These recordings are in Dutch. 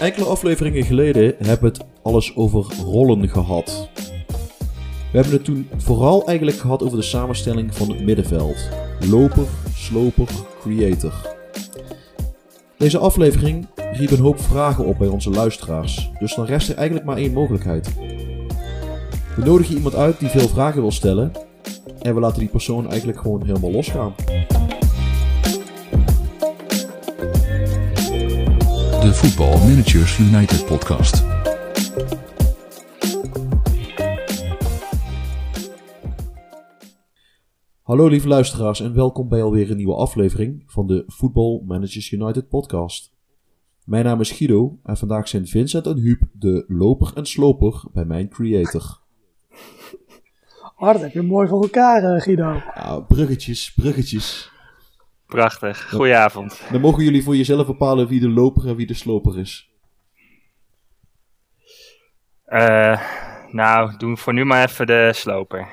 Enkele afleveringen geleden hebben we het alles over rollen gehad. We hebben het toen vooral eigenlijk gehad over de samenstelling van het middenveld. Loper, sloper, creator. Deze aflevering riep een hoop vragen op bij onze luisteraars, dus dan rest er eigenlijk maar één mogelijkheid. We nodigen iemand uit die veel vragen wil stellen en we laten die persoon eigenlijk gewoon helemaal losgaan. De Football Managers United podcast. Hallo lieve luisteraars en welkom bij alweer een nieuwe aflevering van de Football Managers United podcast. Mijn naam is Guido en vandaag zijn Vincent en Huub de loper en sloper bij mijn creator. Oh, dat heb je mooi voor elkaar, eh, Guido. Ja, bruggetjes, bruggetjes. Prachtig. Goedenavond. Dan mogen jullie voor jezelf bepalen wie de loper en wie de sloper is. Eh, nou, doen voor nu maar even de sloper.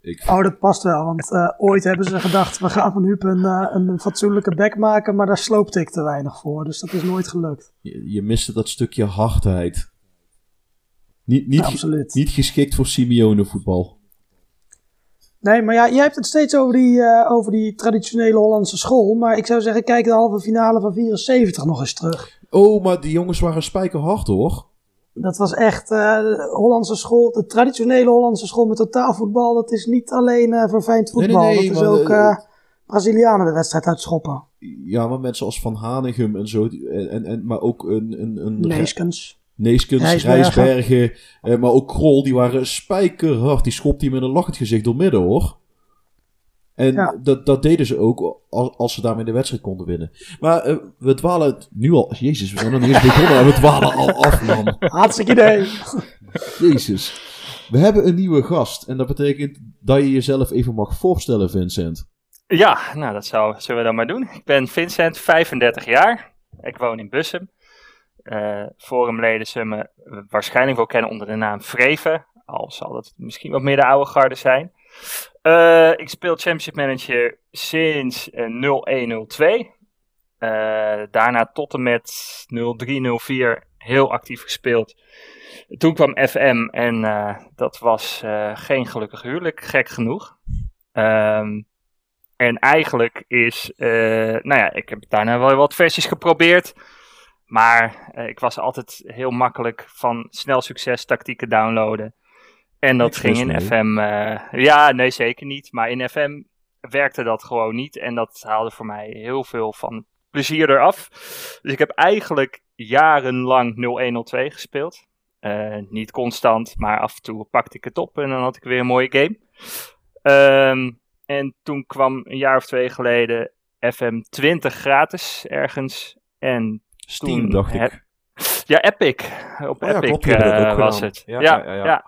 Ik, Oh, dat past wel, want eh, ooit hebben ze gedacht, we gaan van Huub een, eh, een fatsoenlijke back maken, maar daar sloopte ik te weinig voor, dus dat is nooit gelukt. je, je miste dat stukje hardheid. Niet, niet, absoluut. niet geschikt voor Simeone voetbal. Nee, maar ja, jij hebt het steeds over die, eh, over die traditionele Hollandse school, maar ik zou zeggen, kijk de halve finale van 74 nog eens terug. Oh, maar die jongens waren spijkerhard hoor. Dat was echt eh, de Hollandse school, de traditionele Hollandse school met totaalvoetbal, dat is niet alleen eh verfijnd Nee, nee, voetbal, nee, dat is ook eh, Brazilianen de wedstrijd uitschoppen. Ja, maar mensen als Van Hanegem en zo. en, en, maar ook een, een, een Neeskens. Neeskens, Rijsbergen. Eh, maar ook Krol, die waren spijkerhard. Die schopte hij met een lachend gezicht door midden, hoor. En Ja. dat, dat deden ze ook als, als ze daarmee de wedstrijd konden winnen. Maar eh, we dwalen het nu al... Jezus, we zijn nog niet eens begonnen en we dwalen al af, man. Hartstikke idee. Jezus. We hebben een nieuwe gast. En dat betekent dat je jezelf even mag voorstellen, Vincent. Ja, nou dat zou, zullen we dan maar doen. Ik ben Vincent, 35 jaar. Ik woon in Bussum. Eh forumleden zullen me waarschijnlijk wel kennen onder de naam Vreven. Al zal dat misschien wat meer de oude garde zijn. Eh, ik speel Championship Manager sinds eh, 0102. Eh, daarna tot en met 0304 heel actief gespeeld. Toen kwam FM en dat was geen gelukkig huwelijk, gek genoeg. Ehm, en eigenlijk is, nou ja, ik heb daarna wel wat versies geprobeerd. Maar eh, ik was altijd heel makkelijk van snel succes tactieken downloaden. En dat ging in mee. FM, eh, ja, nee zeker niet. Maar in FM werkte dat gewoon niet. En dat haalde voor mij heel veel van plezier eraf. Dus ik heb eigenlijk jarenlang 0102 gespeeld. Eh, niet constant, maar af en toe pakte ik het op en dan had ik weer een mooie game. Ehm, en toen kwam een jaar of twee geleden FM 20 gratis ergens. En Steam, toen dacht ik. Ja, Epic. Op Oh ja, Epic klopt, eh, was het. Ja, Ja, ja.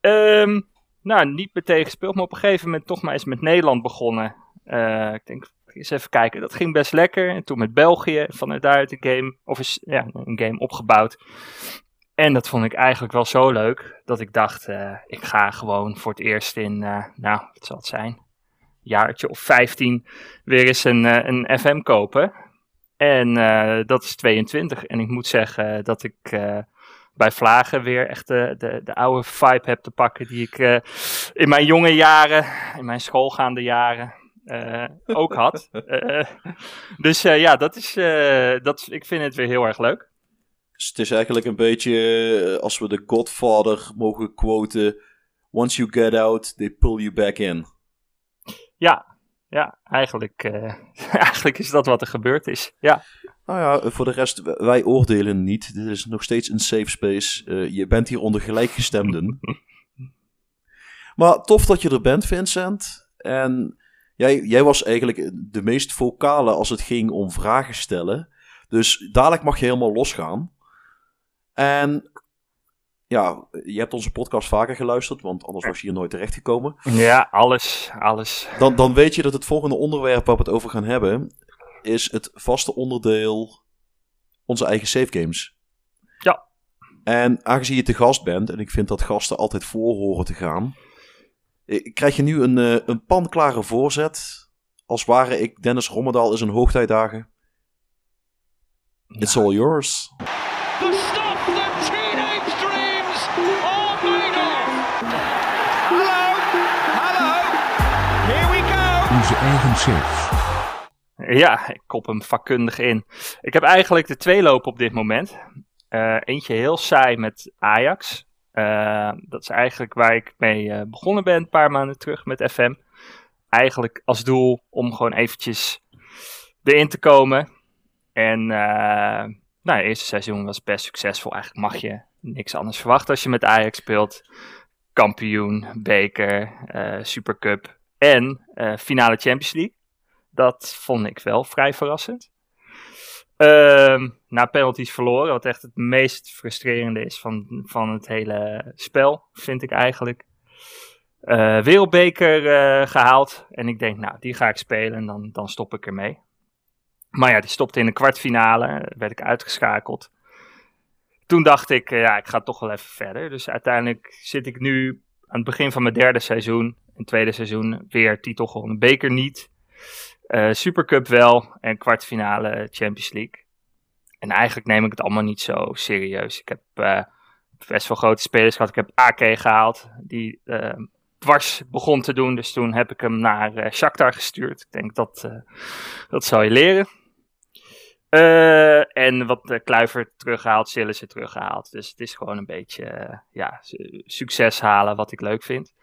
Ehm, nou, niet meteen gespeeld, maar op een gegeven moment toch maar eens met Nederland begonnen. Eh, ik denk, eens even kijken, dat ging best lekker. En toen met België, vanuit daaruit een game, of is, ja, een game opgebouwd. En dat vond ik eigenlijk wel zo leuk, dat ik dacht, eh, ik ga gewoon voor het eerst in, nou, wat zal het zijn? jaartje of 15 weer eens een, een FM kopen. En eh, dat is 22. En ik moet zeggen dat ik eh, bij Vlagen weer echt de, de, de oude vibe heb te pakken die ik eh, in mijn jonge jaren, in mijn schoolgaande jaren, ook had. Dus ja, dat is, dat, ik vind het weer heel erg leuk. Dus het is eigenlijk een beetje, als we de Godfather mogen quoten... Once you get out, they pull you back in. Ja, ja eigenlijk, eh, eigenlijk is dat wat er gebeurd is. Ja. Nou ja, voor de rest, wij oordelen niet. Dit is nog steeds een safe space. Eh, je bent hier onder gelijkgestemden. maar tof dat je er bent, Vincent. En jij, jij was eigenlijk de meest vocale als het ging om vragen stellen. Dus dadelijk mag je helemaal losgaan. En ja, je hebt onze podcast vaker geluisterd, want anders was je hier nooit terechtgekomen. Ja, alles, alles. Dan, dan weet je dat het volgende onderwerp waar we het over gaan hebben, is het vaste onderdeel onze eigen save games. Ja. En aangezien je te gast bent, en ik vind dat gasten altijd voor horen te gaan, eh, krijg je nu een, eh, een panklare voorzet. Als ware ik Dennis Rommedaal is een hoogtijdagen. It's all yours. Eigen. Ja, ik kop hem vakkundig in. Ik heb eigenlijk de twee lopen op dit moment. Eh, eentje heel saai met Ajax. Eh, dat is eigenlijk waar ik mee eh, begonnen ben een paar maanden terug met FM. Eigenlijk als doel om gewoon eventjes erin te komen. En nou, het eerste seizoen was best succesvol. Eigenlijk mag je niks anders verwachten als je met Ajax speelt. Kampioen, beker, supercup en finale Champions League. Dat vond ik wel vrij verrassend. Ehm, na penalties verloren, wat echt het meest frustrerende is van, van het hele spel, vind ik eigenlijk. Uh, wereldbeker uh, gehaald. En ik denk, nou, die ga ik spelen en dan, dan stop ik ermee. Maar ja, die stopte in de kwartfinale, werd ik uitgeschakeld. Toen dacht ik, ja, ik ga toch wel even verder. Dus uiteindelijk zit ik nu aan het begin van mijn derde seizoen. In tweede seizoen weer titel gewonnen, beker niet. Uh, Supercup wel en kwartfinale Champions League. En eigenlijk neem ik het allemaal niet zo serieus. Ik heb uh, best wel grote spelers gehad. Ik heb AK gehaald, die uh, dwars begon te doen. Dus toen heb ik hem naar uh, Shakhtar gestuurd. Ik denk dat dat zal je leren. en wat uh, Kluivert teruggehaald, Sillissen teruggehaald. Dus het is gewoon een beetje ja, succes halen wat ik leuk vind.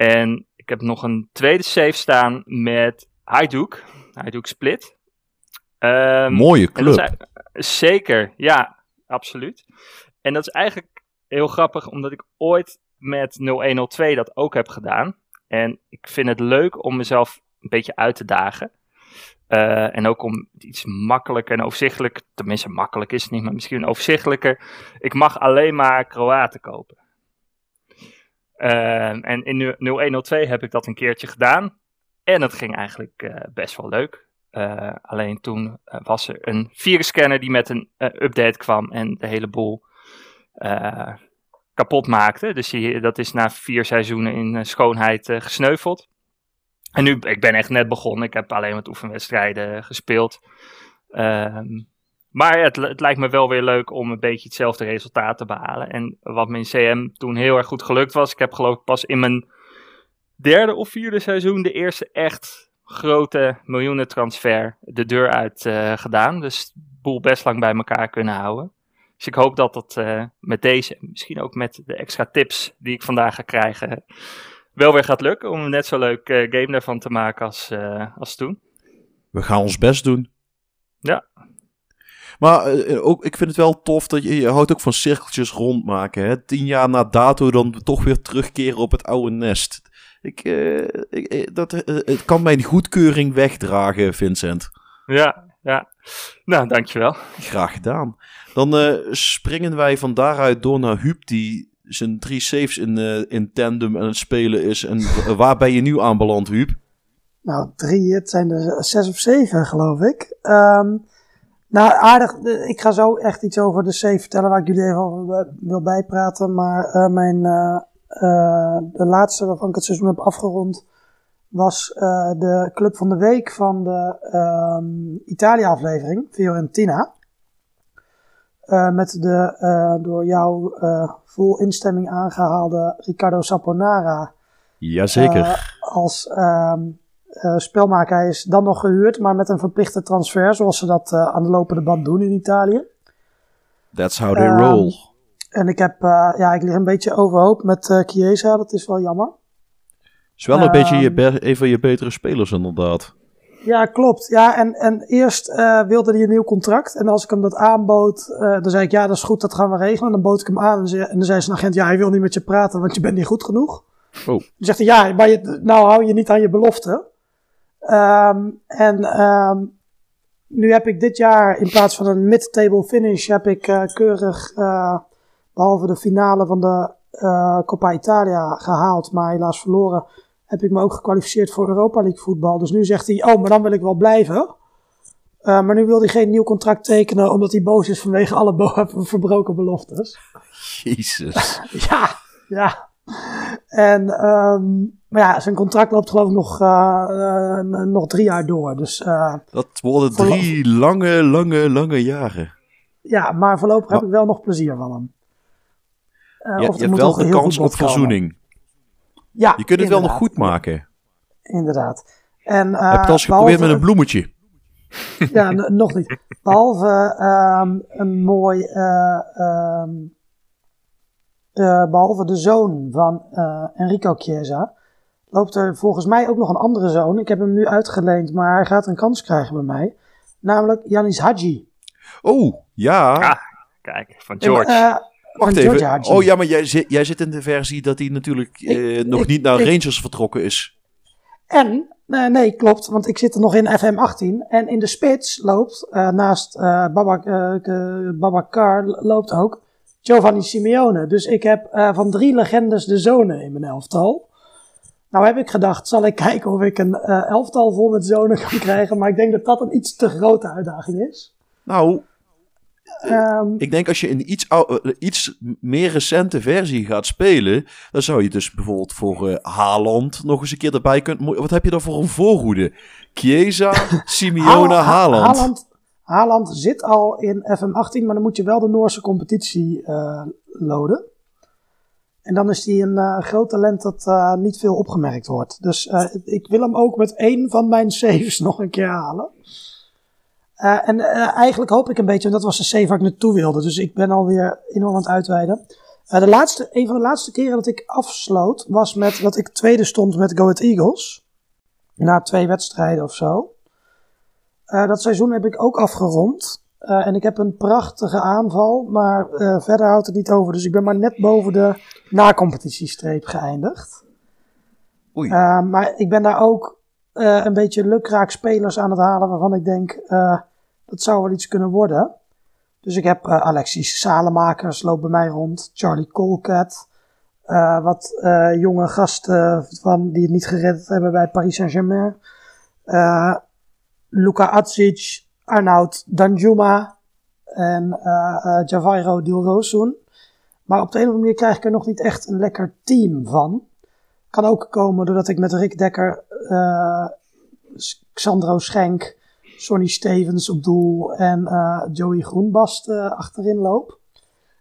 En ik heb nog een tweede save staan met Hajduk. Hajduk Split. Um, Mooie club. Is, zeker, ja, absoluut. En dat is eigenlijk heel grappig, omdat ik ooit met 0102 dat ook heb gedaan. En ik vind het leuk om mezelf een beetje uit te dagen. Uh, en ook om iets makkelijker en overzichtelijk, tenminste makkelijk is het niet, maar misschien overzichtelijker. Ik mag alleen maar Kroaten kopen. Uh, en in 0102 heb ik dat een keertje gedaan. En het ging eigenlijk uh, best wel leuk. Uh, alleen toen uh, was er een virusscanner die met een update kwam en de hele boel kapot maakte. Dus die, dat is na vier seizoenen in schoonheid gesneuveld. En nu, ik ben echt net begonnen. Ik heb alleen wat oefenwedstrijden gespeeld. Ehm, maar het, het, lijkt me wel weer leuk om een beetje hetzelfde resultaat te behalen. En wat mijn CM toen heel erg goed gelukt was. Ik heb geloof ik pas in mijn derde of vierde seizoen de eerste echt grote miljoenentransfer de deur uit uh, gedaan. Dus de boel best lang bij elkaar kunnen houden. Dus ik hoop dat dat uh, met deze, misschien ook met de extra tips die ik vandaag ga krijgen, wel weer gaat lukken. Om een net zo leuk uh, game daarvan te maken als, als toen. We gaan ons best doen. Ja. Maar ook, ik vind het wel tof dat je, je houdt ook van cirkeltjes rondmaken. Hè? Tien jaar na dato dan toch weer terugkeren op het oude nest. Ik, uh, ik, dat, uh, het kan mijn goedkeuring wegdragen, Vincent. Ja, ja. Nou, dankjewel. Graag gedaan. Dan uh, springen wij van daaruit door naar Huub, die zijn drie saves in, in tandem aan het spelen is. En waar ben je nu aanbeland, Huub? Nou, drie, het zijn er zes of zeven, geloof ik. Um, nou, aardig. Ik ga zo echt iets over de save vertellen waar ik jullie even over wil bijpraten. Maar mijn uh, de laatste waarvan ik het seizoen heb afgerond was de Club van de Week van de um, Italië-aflevering, Fiorentina. Met de door jou vol instemming aangehaalde Riccardo Saponara. Jazeker. als spelmaker. Hij is dan nog gehuurd, maar met een verplichte transfer, zoals ze dat aan de lopende band doen in Italië. That's how they um, roll. En ik heb, uh, ja, ik lig een beetje overhoop met Chiesa, dat is wel jammer. Is wel een um, beetje je een van je betere spelers inderdaad. Ja, klopt. Ja, en, en eerst wilde hij een nieuw contract. En als ik hem dat aanbood, dan zei ik, ja, dat is goed, dat gaan we regelen. En dan bood ik hem aan en dan zei zijn agent, ja, hij wil niet met je praten, want je bent niet goed genoeg. Oh. Dan zegt hij, ja, maar je, nou hou je niet aan je belofte. Um, en um, nu heb ik dit jaar, in plaats van een mid-table finish, heb ik keurig behalve de finale van de uh, Coppa Italia gehaald, maar helaas verloren, heb ik me ook gekwalificeerd voor Europa League voetbal. Dus nu zegt hij, oh, maar dan wil ik wel blijven. Eh, maar nu wil hij geen nieuw contract tekenen omdat hij boos is vanwege alle bo- verbroken beloftes. Jezus. Ja, ja. En, ehm, maar ja, zijn contract loopt geloof ik nog, eh, eh, nog drie jaar door. Dus eh, Dat worden drie lange, lange, lange jaren. ja, maar voorlopig heb ik wel nog plezier van hem. Je er hebt wel de kans op verzoening. Ja, Je kunt het wel nog goed maken. Inderdaad. En, Heb je het al eens geprobeerd met een bloemetje? Ja, nog niet. Behalve ehm, een mooi. eh, eh, behalve de zoon van eh, Enrico Chiesa. Loopt er volgens mij ook nog een andere zoon. Ik heb hem nu uitgeleend, maar hij gaat een kans krijgen bij mij. Namelijk Janis Hadji. Oh, ja. Ah, Kijk, van George. Eh, Wacht van even. Oh ja, maar jij zit, jij zit in de versie dat hij natuurlijk eh, Ik- nog ik- niet naar ik- Rangers vertrokken is. En, nee, klopt, want ik zit er nog in FM18. En in de spits loopt, eh, naast Babak, Babakar, loopt ook Giovanni Simeone. Dus ik heb eh, van drie legendes de zonen in mijn elftal. Nou heb ik gedacht, zal ik kijken of ik een eh, elftal vol met zonen kan krijgen. Maar ik denk dat dat een iets te grote uitdaging is. Nou, Ehm, ik denk als je een iets, eh, iets meer recente versie gaat spelen, dan zou je dus bijvoorbeeld voor Haaland nog eens een keer erbij kunnen. Wat heb je dan voor een voorhoede? Chiesa, Simeone, Ha- Ha- Haaland. Haaland. Haaland zit al in FM18, maar dan moet je wel de Noorse competitie eh, loaden. En dan is hij een eh, groot talent dat eh, niet veel opgemerkt wordt. Dus ik wil hem ook met één van mijn saves nog een keer halen. En eigenlijk hoop ik een beetje, want dat was de save waar ik naartoe wilde. Dus ik ben alweer enorm aan het uitweiden. De laatste, een van de laatste keren dat ik afsloot was met dat ik tweede stond met Go Ahead Eagles. Na twee wedstrijden of zo. Eh, dat seizoen heb ik ook afgerond. Eh, en ik heb een prachtige aanval, maar eh, verder houdt het niet over. Dus ik ben maar net boven de na-competitiestreep geëindigd. Oei. Maar ik ben daar ook een beetje lukraak spelers aan het halen waarvan ik denk dat zou wel iets kunnen worden. Dus ik heb Alexis Salemakers loopt bij mij rond, Charlie Colcat, wat jonge gasten van, die het niet gered hebben bij Paris Saint-Germain. Eh, Luka Atsic, Arnoud Danjuma en eh eh Javairo Dilrosun. Maar op de een of andere manier krijg ik er nog niet echt een lekker team van. Kan ook komen doordat ik met Rick Dekker, eh, Xandro Schenk, Sonny Stevens op doel en Joey Groenbast achterin loop.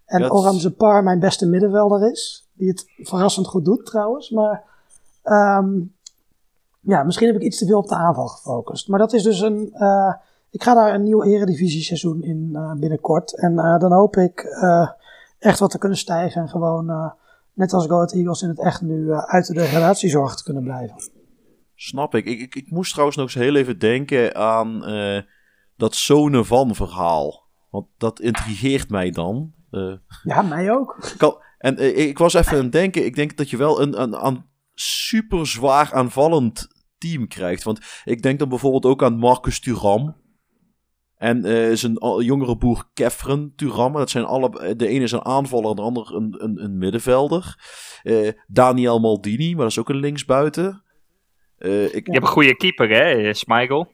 En Oranje Par mijn beste middenvelder is. Die het verrassend goed doet trouwens. Maar ehm, ja, misschien heb ik iets te veel op de aanval gefocust. Maar dat is dus een. eh, ik ga daar een nieuw eredivisie seizoen in eh, binnenkort. En eh, dan hoop ik echt wat te kunnen stijgen. En gewoon, net als Go Ahead Eagles in het echt nu uit de degradatiezorg te kunnen blijven. Snap ik. Ik, ik. ik moest trouwens nog eens heel even denken aan dat zonen van verhaal. Want dat intrigeert mij dan. Ja, mij ook. kan, en ik was even aan het denken. Ik denk dat je wel een, een, een super zwaar aanvallend team krijgt. Want ik denk dan bijvoorbeeld ook aan Marcus Thuram. En eh, zijn jongere broer Kefren Thuram. Dat zijn alle, de ene is een aanvaller, de ander een, een, een middenvelder. Eh, Daniel Maldini, maar dat is ook een linksbuiten. Eh, ik, Je hebt een goede keeper, hè, Smigel?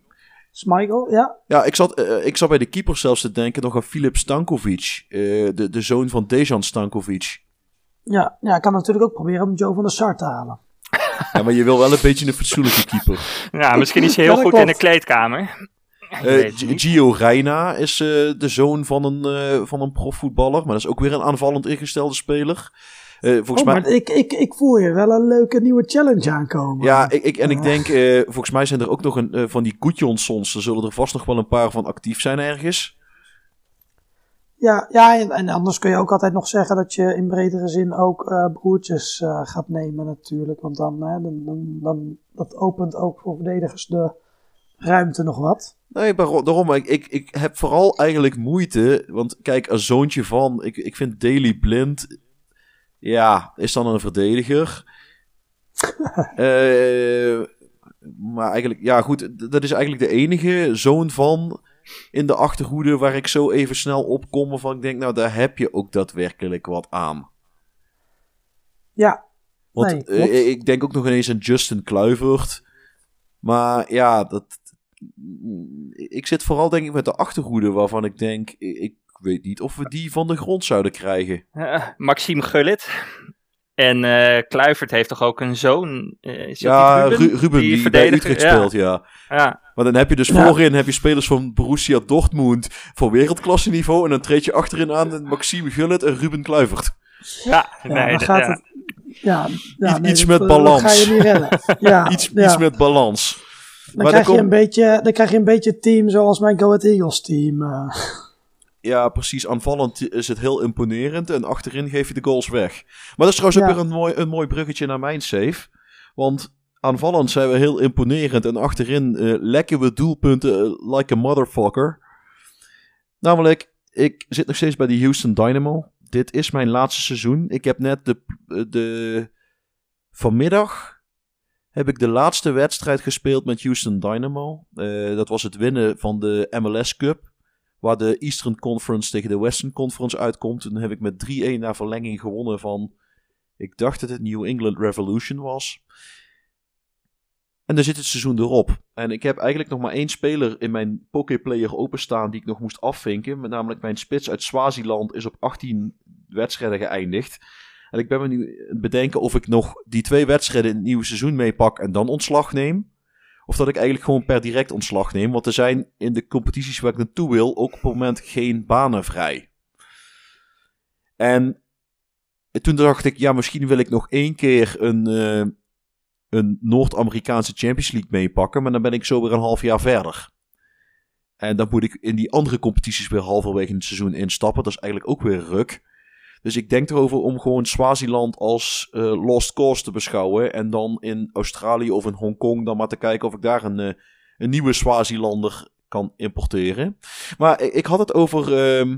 Smigel, ja. Ja, ik zat, eh, ik zat bij de keeper zelfs te denken nog aan Filip Stankovic. eh, de, de zoon van Dejan Stankovic. Ja, ja, ik kan natuurlijk ook proberen om Joe van der Sar te halen. Ja, maar je wil wel een beetje een fatsoenlijke keeper. Ja, misschien is hij Ja, heel goed in de kleedkamer. Eh. Gio Reina is eh, de zoon van een, eh, van een profvoetballer. Maar dat is ook weer een aanvallend ingestelde speler. Eh, volgens Oh, mij... maar ik, ik, ik voel hier wel een leuke nieuwe challenge aankomen. Ja, ik, ik, en ik denk, eh, volgens mij zijn er ook nog een, van die Gudjonsons. Er zullen er vast nog wel een paar van actief zijn ergens. Ja, ja en, en anders kun je ook altijd nog zeggen dat je in bredere zin ook eh, broertjes eh, gaat nemen natuurlijk. Want dan, hè, dan, dan, dan dat opent ook voor verdedigers de ruimte nog wat. Nee, maar daarom, ik, ik, ik heb vooral eigenlijk moeite. Want kijk, als zoontje van, ik, ik vind Daily Blind, ja, is dan een verdediger. Eh, maar eigenlijk, ja goed, dat is eigenlijk de enige zoon van in de achterhoede waar ik zo even snel op kom. Waarvan ik denk, nou daar heb je ook daadwerkelijk wat aan. Ja, Want Nee, eh, ik denk ook nog ineens aan Justin Kluivert. Maar ja, dat, ik zit vooral denk ik met de achterhoede waarvan ik denk, ik, ik weet niet of we die van de grond zouden krijgen. Maxime Gullit. En eh Kluivert heeft toch ook een zoon? eh, is dat Ja, niet Ru- Ruben, die, bij verdediger- Utrecht ja. speelt, ja. Ja, Maar dan heb je dus Ja. voorin heb je spelers van Borussia Dortmund voor wereldklasse niveau. En dan treed je achterin aan met Maxime Gullit en Ruben Kluivert. ja, Ja, nee, dat- gaat ja. het. Ja, ja Iets- nee, iets dat- met dat balans. ga je niet redden. Ja, Iets, ja. iets met balans. dan, maar krijg dan je een beetje, dan krijg je een beetje het team zoals mijn Go Ahead Eagles team. eh. Ja, precies. Aanvallend is het heel imponerend. En achterin geef je de goals weg. Maar dat is trouwens ook weer een mooi, een mooi bruggetje naar mijn save. Want aanvallend zijn we heel imponerend. En achterin eh, lekken we doelpunten eh, like a motherfucker. Namelijk, ik zit nog steeds bij de Houston Dynamo. Dit is mijn laatste seizoen. Ik heb net de, de vanmiddag heb ik de laatste wedstrijd gespeeld met Houston Dynamo. Eh, dat was het winnen van de MLS Cup. Waar de Eastern Conference tegen de Western Conference uitkomt. Toen heb ik met 3-1 naar verlenging gewonnen van... Ik dacht dat het New England Revolution was. En dan zit het seizoen erop. En ik heb eigenlijk nog maar één speler in mijn Poképlayer openstaan die ik nog moest afvinken. Met namelijk mijn spits uit Swaziland is op 18 wedstrijden geëindigd. En ik ben me nu bedenken of ik nog die twee wedstrijden in het nieuwe seizoen meepak en dan ontslag neem. Of dat ik eigenlijk gewoon per direct ontslag neem. Want er zijn in de competities waar ik naartoe wil ook op het moment geen banen vrij. En toen dacht ik, ja, misschien wil ik nog één keer een, eh, een Noord-Amerikaanse Champions League meepakken. Maar dan ben ik zo weer een half jaar verder. En dan moet ik in die andere competities weer halverwege het seizoen instappen. Dat is eigenlijk ook weer ruk. Dus ik denk erover om gewoon Swaziland als eh, lost cause te beschouwen. En dan in Australië of in Hongkong dan maar te kijken of ik daar een, eh, een nieuwe Swazilander kan importeren. Maar ik, had het over ehm,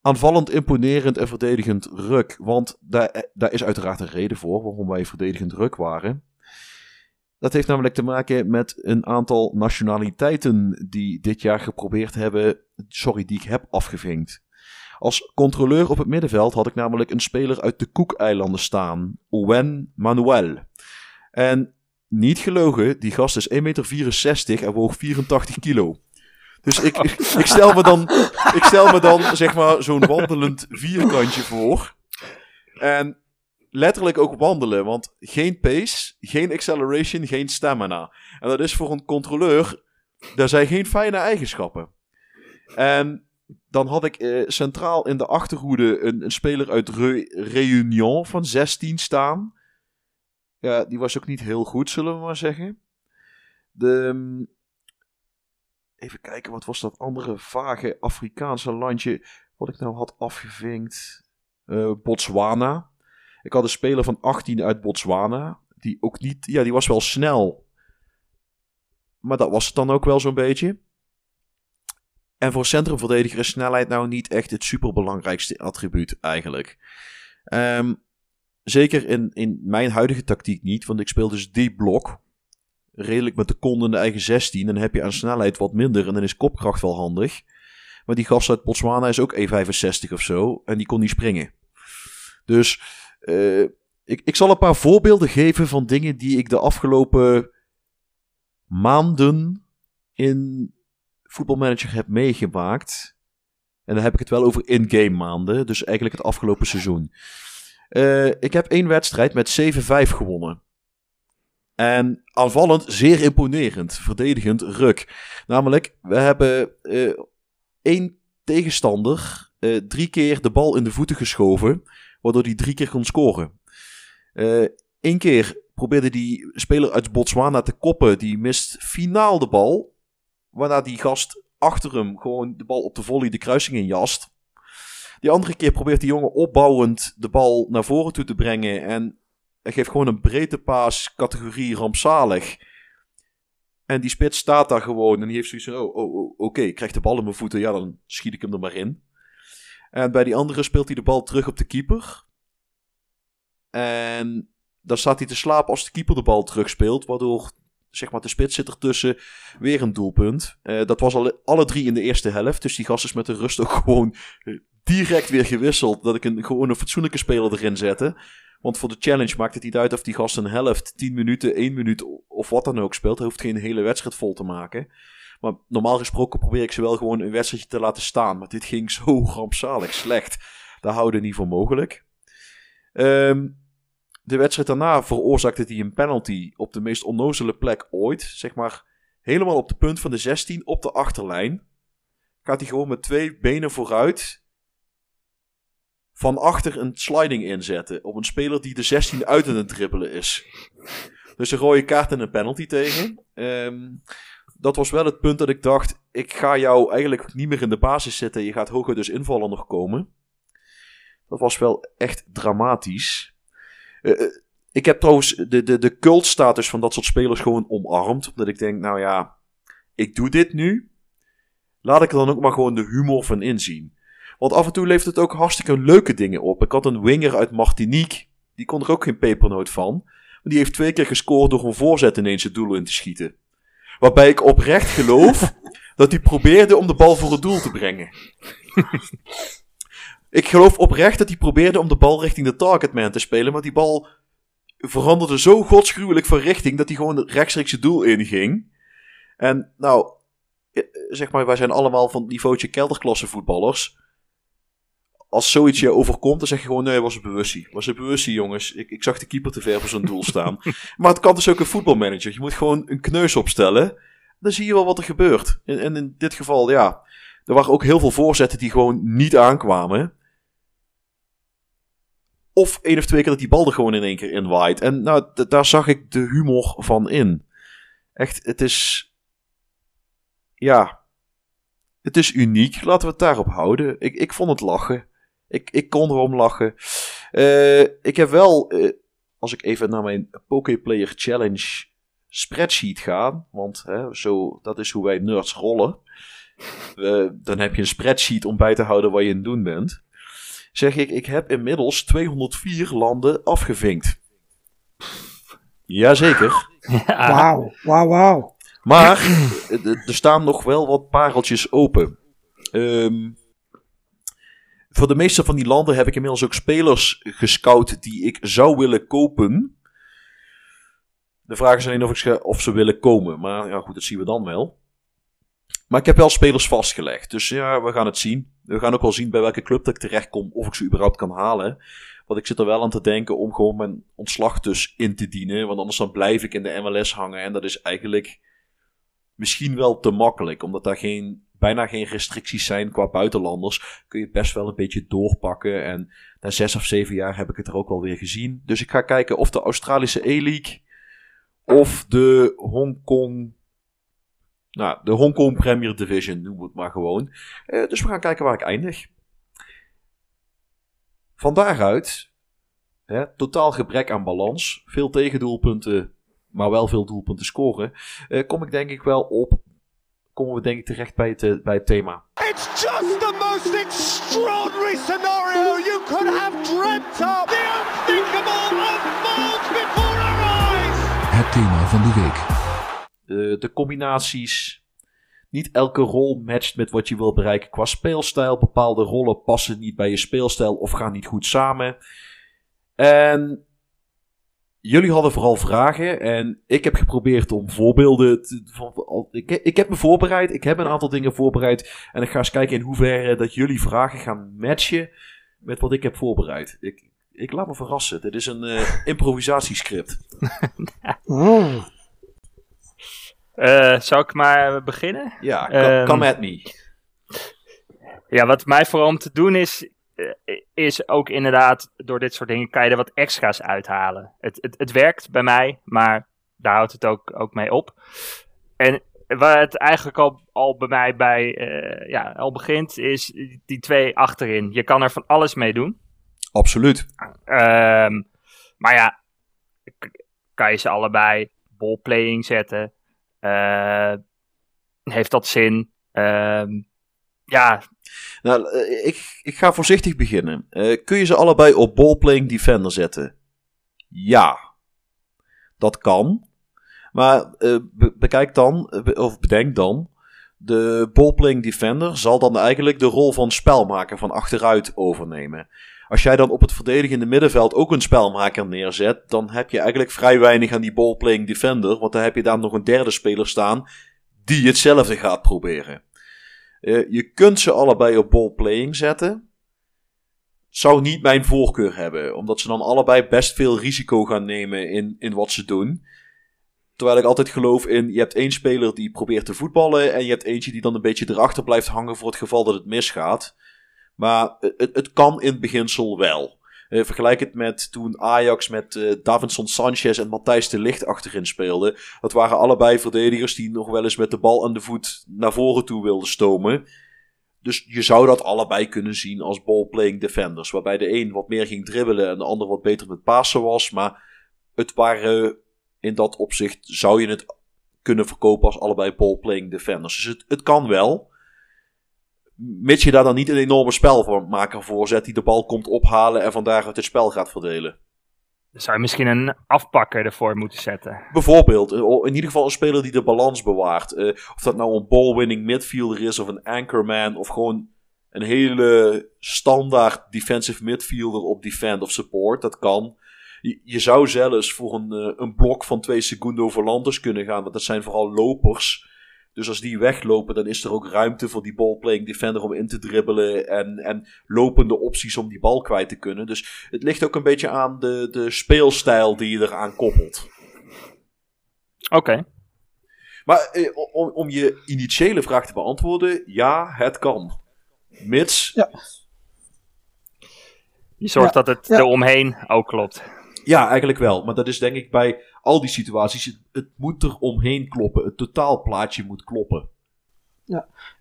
aanvallend, imponerend en verdedigend ruk. Want daar, eh, daar is uiteraard een reden voor waarom wij verdedigend ruk waren. Dat heeft namelijk te maken met een aantal nationaliteiten die dit jaar geprobeerd hebben. Sorry, die ik heb afgevinkt. Als controleur op het middenveld had ik namelijk een speler uit de Koekeilanden staan. Owen Manuel. En niet gelogen, die gast is 1,64 meter en woog 84 kilo. Dus ik, ik, stel me dan, ik stel me dan zeg maar zo'n wandelend vierkantje voor. En letterlijk ook wandelen, want geen pace, geen acceleration, geen stamina. En dat is voor een controleur, daar zijn geen fijne eigenschappen. En dan had ik eh, centraal in de achterhoede een, een speler uit Re Réunion van 16 staan. Ja, die was ook niet heel goed, zullen we maar zeggen. De, mm, even kijken, wat was dat andere vage Afrikaanse landje wat ik nou had afgevinkt? Eh, Botswana. Ik had een speler van 18 uit Botswana. Die ook niet, ja, die was wel snel. Maar dat was het dan ook wel zo'n beetje. En voor centrumverdediger is snelheid nou niet echt het superbelangrijkste attribuut eigenlijk. Ehm, zeker in, in mijn huidige tactiek niet, want ik speel dus die blok. Redelijk met de kont in de eigen 16. Dan heb je aan snelheid wat minder en dan is kopkracht wel handig. Maar die gast uit Botswana is ook 1,65 of zo en die kon niet springen. Dus eh, ik, ik zal een paar voorbeelden geven van dingen die ik de afgelopen maanden in voetbalmanager heb meegemaakt. En dan heb ik het wel over in-game maanden. Dus eigenlijk het afgelopen seizoen. Eh, ik heb één wedstrijd met 7-5 gewonnen. En aanvallend zeer imponerend. Verdedigend ruk. Namelijk, we hebben eh, één tegenstander eh, drie keer de bal in de voeten geschoven. Waardoor hij drie keer kon scoren. Eén keer probeerde die speler uit Botswana te koppen. Die mist finaal de bal. Waarna die gast achter hem gewoon de bal op de volley de kruising in jast. Die andere keer probeert die jongen opbouwend de bal naar voren toe te brengen. En hij geeft gewoon een breedtepaas categorie rampzalig. En die spits staat daar gewoon en die heeft zoiets van, oh, oh, oh oké, ik krijg de bal in mijn voeten, ja, dan schiet ik hem er maar in. En bij die andere speelt hij de bal terug op de keeper. En dan staat hij te slapen als de keeper de bal terugspeelt, waardoor zeg maar, de spits zit ertussen. Weer een doelpunt. Uh, dat was al, alle drie in de eerste helft. Dus die gast is met de rust ook gewoon direct weer gewisseld. Dat ik een, gewoon een fatsoenlijke speler erin zette. Want voor de challenge maakt het niet uit of die gast een helft, 10 minuten, 1 minuut of wat dan ook speelt. Hij hoeft geen hele wedstrijd vol te maken. Maar normaal gesproken probeer ik ze wel gewoon een wedstrijdje te laten staan. Maar dit ging zo rampzalig slecht. Daar houden niet voor mogelijk. Ehm, de wedstrijd daarna veroorzaakte hij een penalty op de meest onnozele plek ooit. Zeg maar helemaal op de punt van de 16 op de achterlijn. Gaat hij gewoon met twee benen vooruit van achter een sliding inzetten. Op een speler die de 16 uit aan het dribbelen is. Dus een rode kaart en een penalty tegen. Ehm, dat was wel het punt dat ik dacht: ik ga jou eigenlijk niet meer in de basis zetten. Je gaat hoger dus invallen nog komen. Dat was wel echt dramatisch. Eh, eh, ik heb trouwens de, de, de cultstatus van dat soort spelers gewoon omarmd. Omdat ik denk: nou ja, ik doe dit nu. Laat ik er dan ook maar gewoon de humor van inzien. Want af en toe levert het ook hartstikke leuke dingen op. Ik had een winger uit Martinique. Die kon er ook geen pepernoot van. Maar die heeft twee keer gescoord door een voorzet ineens het doel in te schieten. Waarbij ik oprecht geloof dat hij probeerde om de bal voor het doel te brengen. ik geloof oprecht dat hij probeerde om de bal richting de targetman te spelen. Maar die bal veranderde zo godsgruwelijk van richting dat hij gewoon rechtstreeks het doel inging. En nou, eh, zeg maar, wij zijn allemaal van het niveautje kelderklasse voetballers als zoiets je overkomt, dan zeg je gewoon: nee, was een bewustie. Was een bewustie, jongens. Ik, ik zag de keeper te ver voor zijn doel staan. maar het kan dus ook een voetbalmanager. Je moet gewoon een kneus opstellen. Dan zie je wel wat er gebeurt. En, en in dit geval, ja. Er waren ook heel veel voorzetten die gewoon niet aankwamen. Of één of twee keer dat die bal er gewoon in één keer in waait. En nou, daar zag ik de humor van in. Echt, het is. Ja. Het is uniek. Laten we het daarop houden. Ik, ik vond het lachen. Ik, ik kon erom lachen. Uh, ik heb wel, uh, als ik even naar mijn Poképlayer Challenge spreadsheet ga, want hè, zo, dat is hoe wij nerds rollen. Uh, dan heb je een spreadsheet om bij te houden wat je aan het doen bent. Zeg ik, ik heb inmiddels 204 landen afgevinkt. Jazeker. Wauw, wauw, wauw. Maar er staan nog wel wat pareltjes open. Um, voor de meeste van die landen heb ik inmiddels ook spelers gescout die ik zou willen kopen. De vraag is alleen of, ik, of ze willen komen. Maar ja, goed, dat zien we dan wel. Maar ik heb wel spelers vastgelegd. Dus ja, we gaan het zien. We gaan ook wel zien bij welke club dat ik terechtkom. Of ik ze überhaupt kan halen. Want ik zit er wel aan te denken om gewoon mijn ontslag dus in te dienen. Want anders dan blijf ik in de MLS hangen. En dat is eigenlijk misschien wel te makkelijk. Omdat daar geen bijna geen restricties zijn qua buitenlanders, kun je best wel een beetje doorpakken. En na zes of zeven jaar heb ik het er ook wel weer gezien. Dus ik ga kijken of de Australische E-League of de Hongkong. Nou, de Hongkong Premier Division, noem het maar gewoon. Uh, dus we gaan kijken waar ik eindig. Van daaruit, hè, totaal gebrek aan balans, veel tegendoelpunten, maar wel veel doelpunten scoren, uh, kom ik denk ik wel op komen we denk ik terecht bij het, eh, bij het thema. It's just the most extraordinary scenario you could have dreamt of. The unthinkable unfolds before our eyes. Het thema van de week. De, de combinaties. Niet elke rol matcht met wat je wil bereiken qua speelstijl. Bepaalde rollen passen niet bij je speelstijl of gaan niet goed samen. En jullie hadden vooral vragen en ik heb geprobeerd om voorbeelden te, van, ik, ik, heb me voorbereid, ik heb een aantal dingen voorbereid en ik ga eens kijken in hoeverre dat jullie vragen gaan matchen met wat ik heb voorbereid. Ik, ik laat me verrassen, dit is een uh, improvisatiescript. uh, zou ik maar beginnen? Ja, um, come at me. Ja, wat mij vooral om te doen is, eh, is ook inderdaad, door dit soort dingen kan je er wat extra's uithalen. Het, het, het werkt bij mij, maar daar houdt het ook, ook mee op. En waar het eigenlijk al, al bij mij bij, uh, ja, al begint, is die twee achterin. Je kan er van alles mee doen. Absoluut. Um, maar ja, kan je ze allebei ballplaying zetten? Uh, heeft dat zin? Um, ja. Nou, eh, ik, ik ga voorzichtig beginnen. Uh, kun je ze allebei op ballplaying defender zetten? Ja. Dat kan. Maar bekijk dan, of bedenk dan, de ballplaying defender zal dan eigenlijk de rol van spelmaker van achteruit overnemen. Als jij dan op het verdedigende middenveld ook een spelmaker neerzet, dan heb je eigenlijk vrij weinig aan die ballplaying defender. Want dan heb je daar nog een derde speler staan die hetzelfde gaat proberen. Uh, je kunt ze allebei op ballplaying zetten. Zou niet mijn voorkeur hebben, omdat ze dan allebei best veel risico gaan nemen in, in wat ze doen. Terwijl ik altijd geloof in, je hebt één speler die probeert te voetballen en je hebt eentje die dan een beetje erachter blijft hangen voor het geval dat het misgaat. Maar het, het kan in beginsel wel. Uh, vergelijk het met toen Ajax met uh, Davinson Sanchez en Matthijs de Licht achterin speelde. Dat waren allebei verdedigers die nog wel eens met de bal aan de voet naar voren toe wilden stomen. Dus je zou dat allebei kunnen zien als ballplaying defenders. Waarbij de een wat meer ging dribbelen en de ander wat beter met pasen was. Maar het waren in dat opzicht zou je het kunnen verkopen als allebei ballplaying defenders. Dus het, het kan wel. Mits je daar dan niet een enorme spelmaker voor zet die de bal komt ophalen en vandaag het spel gaat verdelen. Dan zou je misschien een afpakker ervoor moeten zetten. Bijvoorbeeld, in ieder geval een speler die de balans bewaart. Uh, of dat nou een ball-winning midfielder is of een anchorman of gewoon een hele standaard defensive midfielder op defend of support. Dat kan. Je, je zou zelfs voor een, uh, een blok van twee Segundo Volantes kunnen gaan, want dat zijn vooral lopers. Dus als die weglopen, dan is er ook ruimte voor die ballplaying defender om in te dribbelen. En, en lopende opties om die bal kwijt te kunnen. Dus het ligt ook een beetje aan de, de speelstijl die je eraan koppelt. Oké. Maar eh, om, om je initiële vraag te beantwoorden, ja, het kan. Mits. Ja. Je zorgt Ja, dat het ja. eromheen ook klopt. Ja, eigenlijk wel. Maar dat is denk ik bij al die situaties. Het, moet er omheen kloppen. Het totaalplaatje moet kloppen.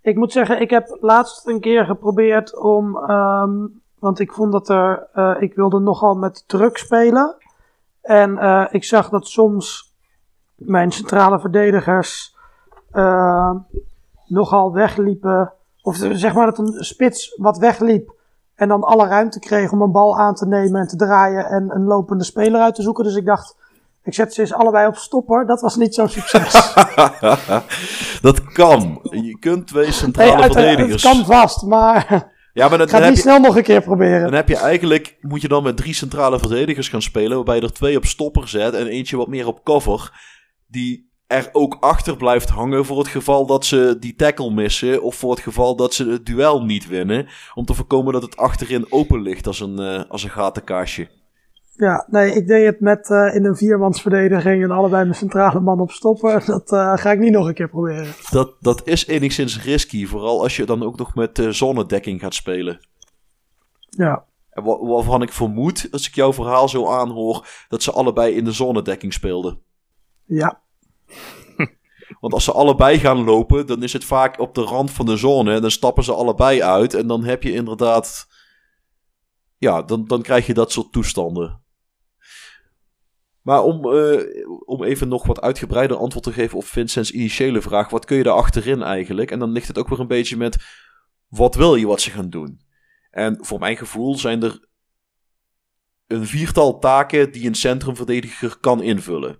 Ik moet zeggen, ik heb laatst een keer geprobeerd om. ehm, want ik vond dat er. eh, ik wilde nogal met druk spelen. En eh, ik zag dat soms mijn centrale verdedigers. eh, nogal wegliepen. Of zeg maar dat een spits wat wegliep. En dan alle ruimte kreeg om een bal aan te nemen en te draaien. En een lopende speler uit te zoeken. Dus ik dacht. Ik zet ze eens allebei op stopper. Dat was niet zo'n succes. dat kan. Je kunt twee Nee, centrale het verdedigers. kan vast, maar Ja, maar dan, ik ga dan het heb je, snel nog een keer proberen. dan heb je eigenlijk. Moet je dan met drie centrale verdedigers gaan spelen. Waarbij je er twee op stopper zet. En eentje wat meer op cover. Die er ook achter blijft hangen. Voor het geval dat ze die tackle missen. Of voor het geval dat ze het duel niet winnen. Om te voorkomen dat het achterin open ligt als een, eh, als een gatenkastje. Ja, nee, ik deed het met eh, in een viermansverdediging en allebei mijn centrale man op stoppen. Dat eh, ga ik niet nog een keer proberen. Dat, dat is enigszins risky. Vooral als je dan ook nog met eh zonnedekking gaat spelen. Ja, En wa- waarvan ik vermoed, als ik jouw verhaal zo aanhoor, dat ze allebei in de zonnedekking speelden. ja, Want als ze allebei gaan lopen, dan is het vaak op de rand van de zone. En dan stappen ze allebei uit. En dan heb je inderdaad. Ja, dan, dan krijg je dat soort toestanden. Maar om, eh, om even nog wat uitgebreider antwoord te geven op Vincent's initiële vraag: wat kun je daar achterin eigenlijk? En dan ligt het ook weer een beetje met: wat wil je wat ze gaan doen? En voor mijn gevoel zijn er een viertal taken die een centrumverdediger kan invullen.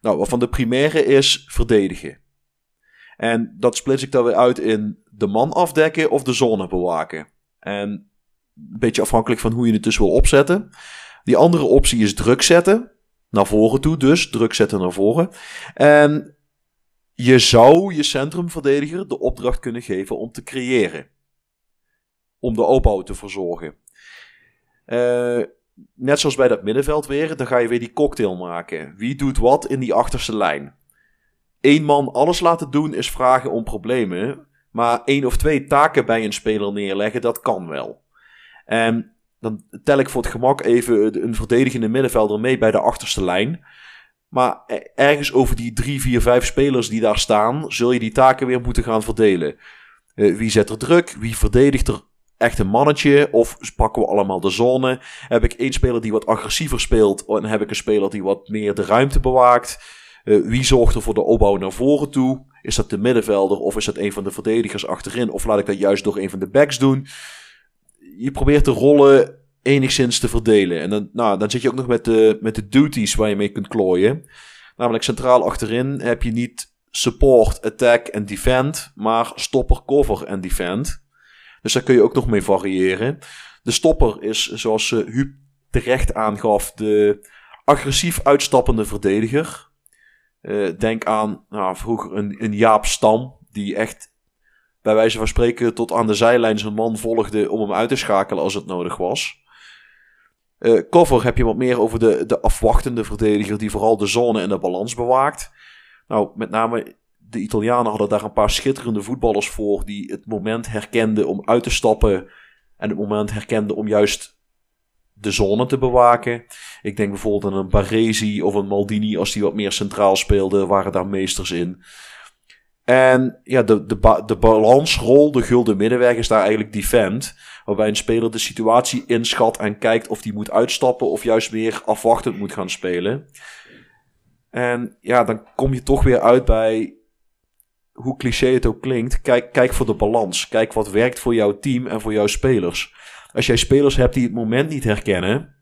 Nou, waarvan de primaire is verdedigen. En dat splits ik dan weer uit in de man afdekken of de zone bewaken. En een beetje afhankelijk van hoe je het dus wil opzetten. Die andere optie is druk zetten. Naar voren toe dus. Druk zetten naar voren. En je zou je centrumverdediger de opdracht kunnen geven om te creëren. Om de opbouw te verzorgen. Eh net zoals bij dat middenveld weer, dan ga je weer die cocktail maken. Wie doet wat in die achterste lijn? Eén man alles laten doen is vragen om problemen. Maar één of twee taken bij een speler neerleggen, dat kan wel. En dan tel ik voor het gemak even een verdedigende middenvelder mee bij de achterste lijn. Maar e- ergens over die drie, vier, vijf spelers die daar staan, zul je die taken weer moeten gaan verdelen. Eh, wie zet er druk? Wie verdedigt er echt een mannetje? Of pakken we allemaal de zone? Heb ik één speler die wat agressiever speelt? En heb ik een speler die wat meer de ruimte bewaakt? Eh, wie zorgt er voor de opbouw naar voren toe? Is dat de middenvelder of is dat een van de verdedigers achterin? Of laat ik dat juist door een van de backs doen? Je probeert de rollen enigszins te verdelen. En dan, nou, dan zit je ook nog met de, met de duties waar je mee kunt klooien. Namelijk centraal achterin heb je niet support, attack en defend, maar stopper, cover en defend. Dus daar kun je ook nog mee variëren. De stopper is, zoals uh, Huub terecht aangaf, de agressief uitstappende verdediger. Uh, denk aan nou, vroeger een, een Jaap Stam, die echt bij wijze van spreken tot aan de zijlijn zijn man volgde om hem uit te schakelen als het nodig was. Uh, cover heb je wat meer over de, de afwachtende verdediger die vooral de zone en de balans bewaakt. Nou, met name de Italianen hadden daar een paar schitterende voetballers voor die het moment herkenden om uit te stappen en het moment herkenden om juist de zone te bewaken. Ik denk bijvoorbeeld aan een Baresi of een Maldini als die wat meer centraal speelden, waren daar meesters in. En ja, de, de, de balansrol, de gulden middenweg, is daar eigenlijk defend. Waarbij een speler de situatie inschat en kijkt of die moet uitstappen of juist weer afwachtend moet gaan spelen. En ja, dan kom je toch weer uit bij hoe cliché het ook klinkt. Kijk, kijk voor de balans. Kijk wat werkt voor jouw team en voor jouw spelers. Als jij spelers hebt die het moment niet herkennen.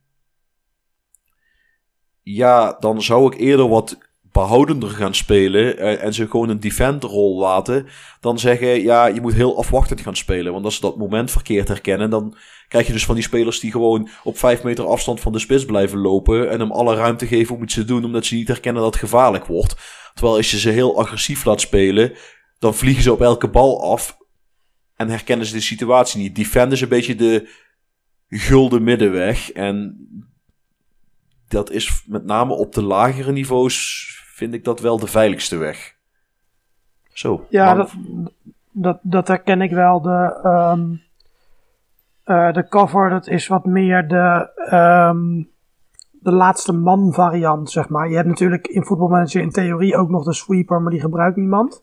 Ja, dan zou ik eerder wat behoudender gaan spelen uh, en ze gewoon een defenderrol laten, dan zeggen ja, je moet heel afwachtend gaan spelen. Want als ze dat moment verkeerd herkennen, dan krijg je dus van die spelers die gewoon op vijf meter afstand van de spits blijven lopen en hem alle ruimte geven om iets te doen, omdat ze niet herkennen dat het gevaarlijk wordt. Terwijl als je ze heel agressief laat spelen, dan vliegen ze op elke bal af en herkennen ze de situatie niet. Defend is een beetje de gulden middenweg en dat is met name op de lagere niveaus vind ik dat wel de veiligste weg. Zo. Ja, dat, dat, dat herken ik wel. De, um, uh, de cover, dat is wat meer de, um, de laatste man variant, zeg maar. Je hebt natuurlijk in voetbalmanager in theorie ook nog de sweeper, maar die gebruikt niemand.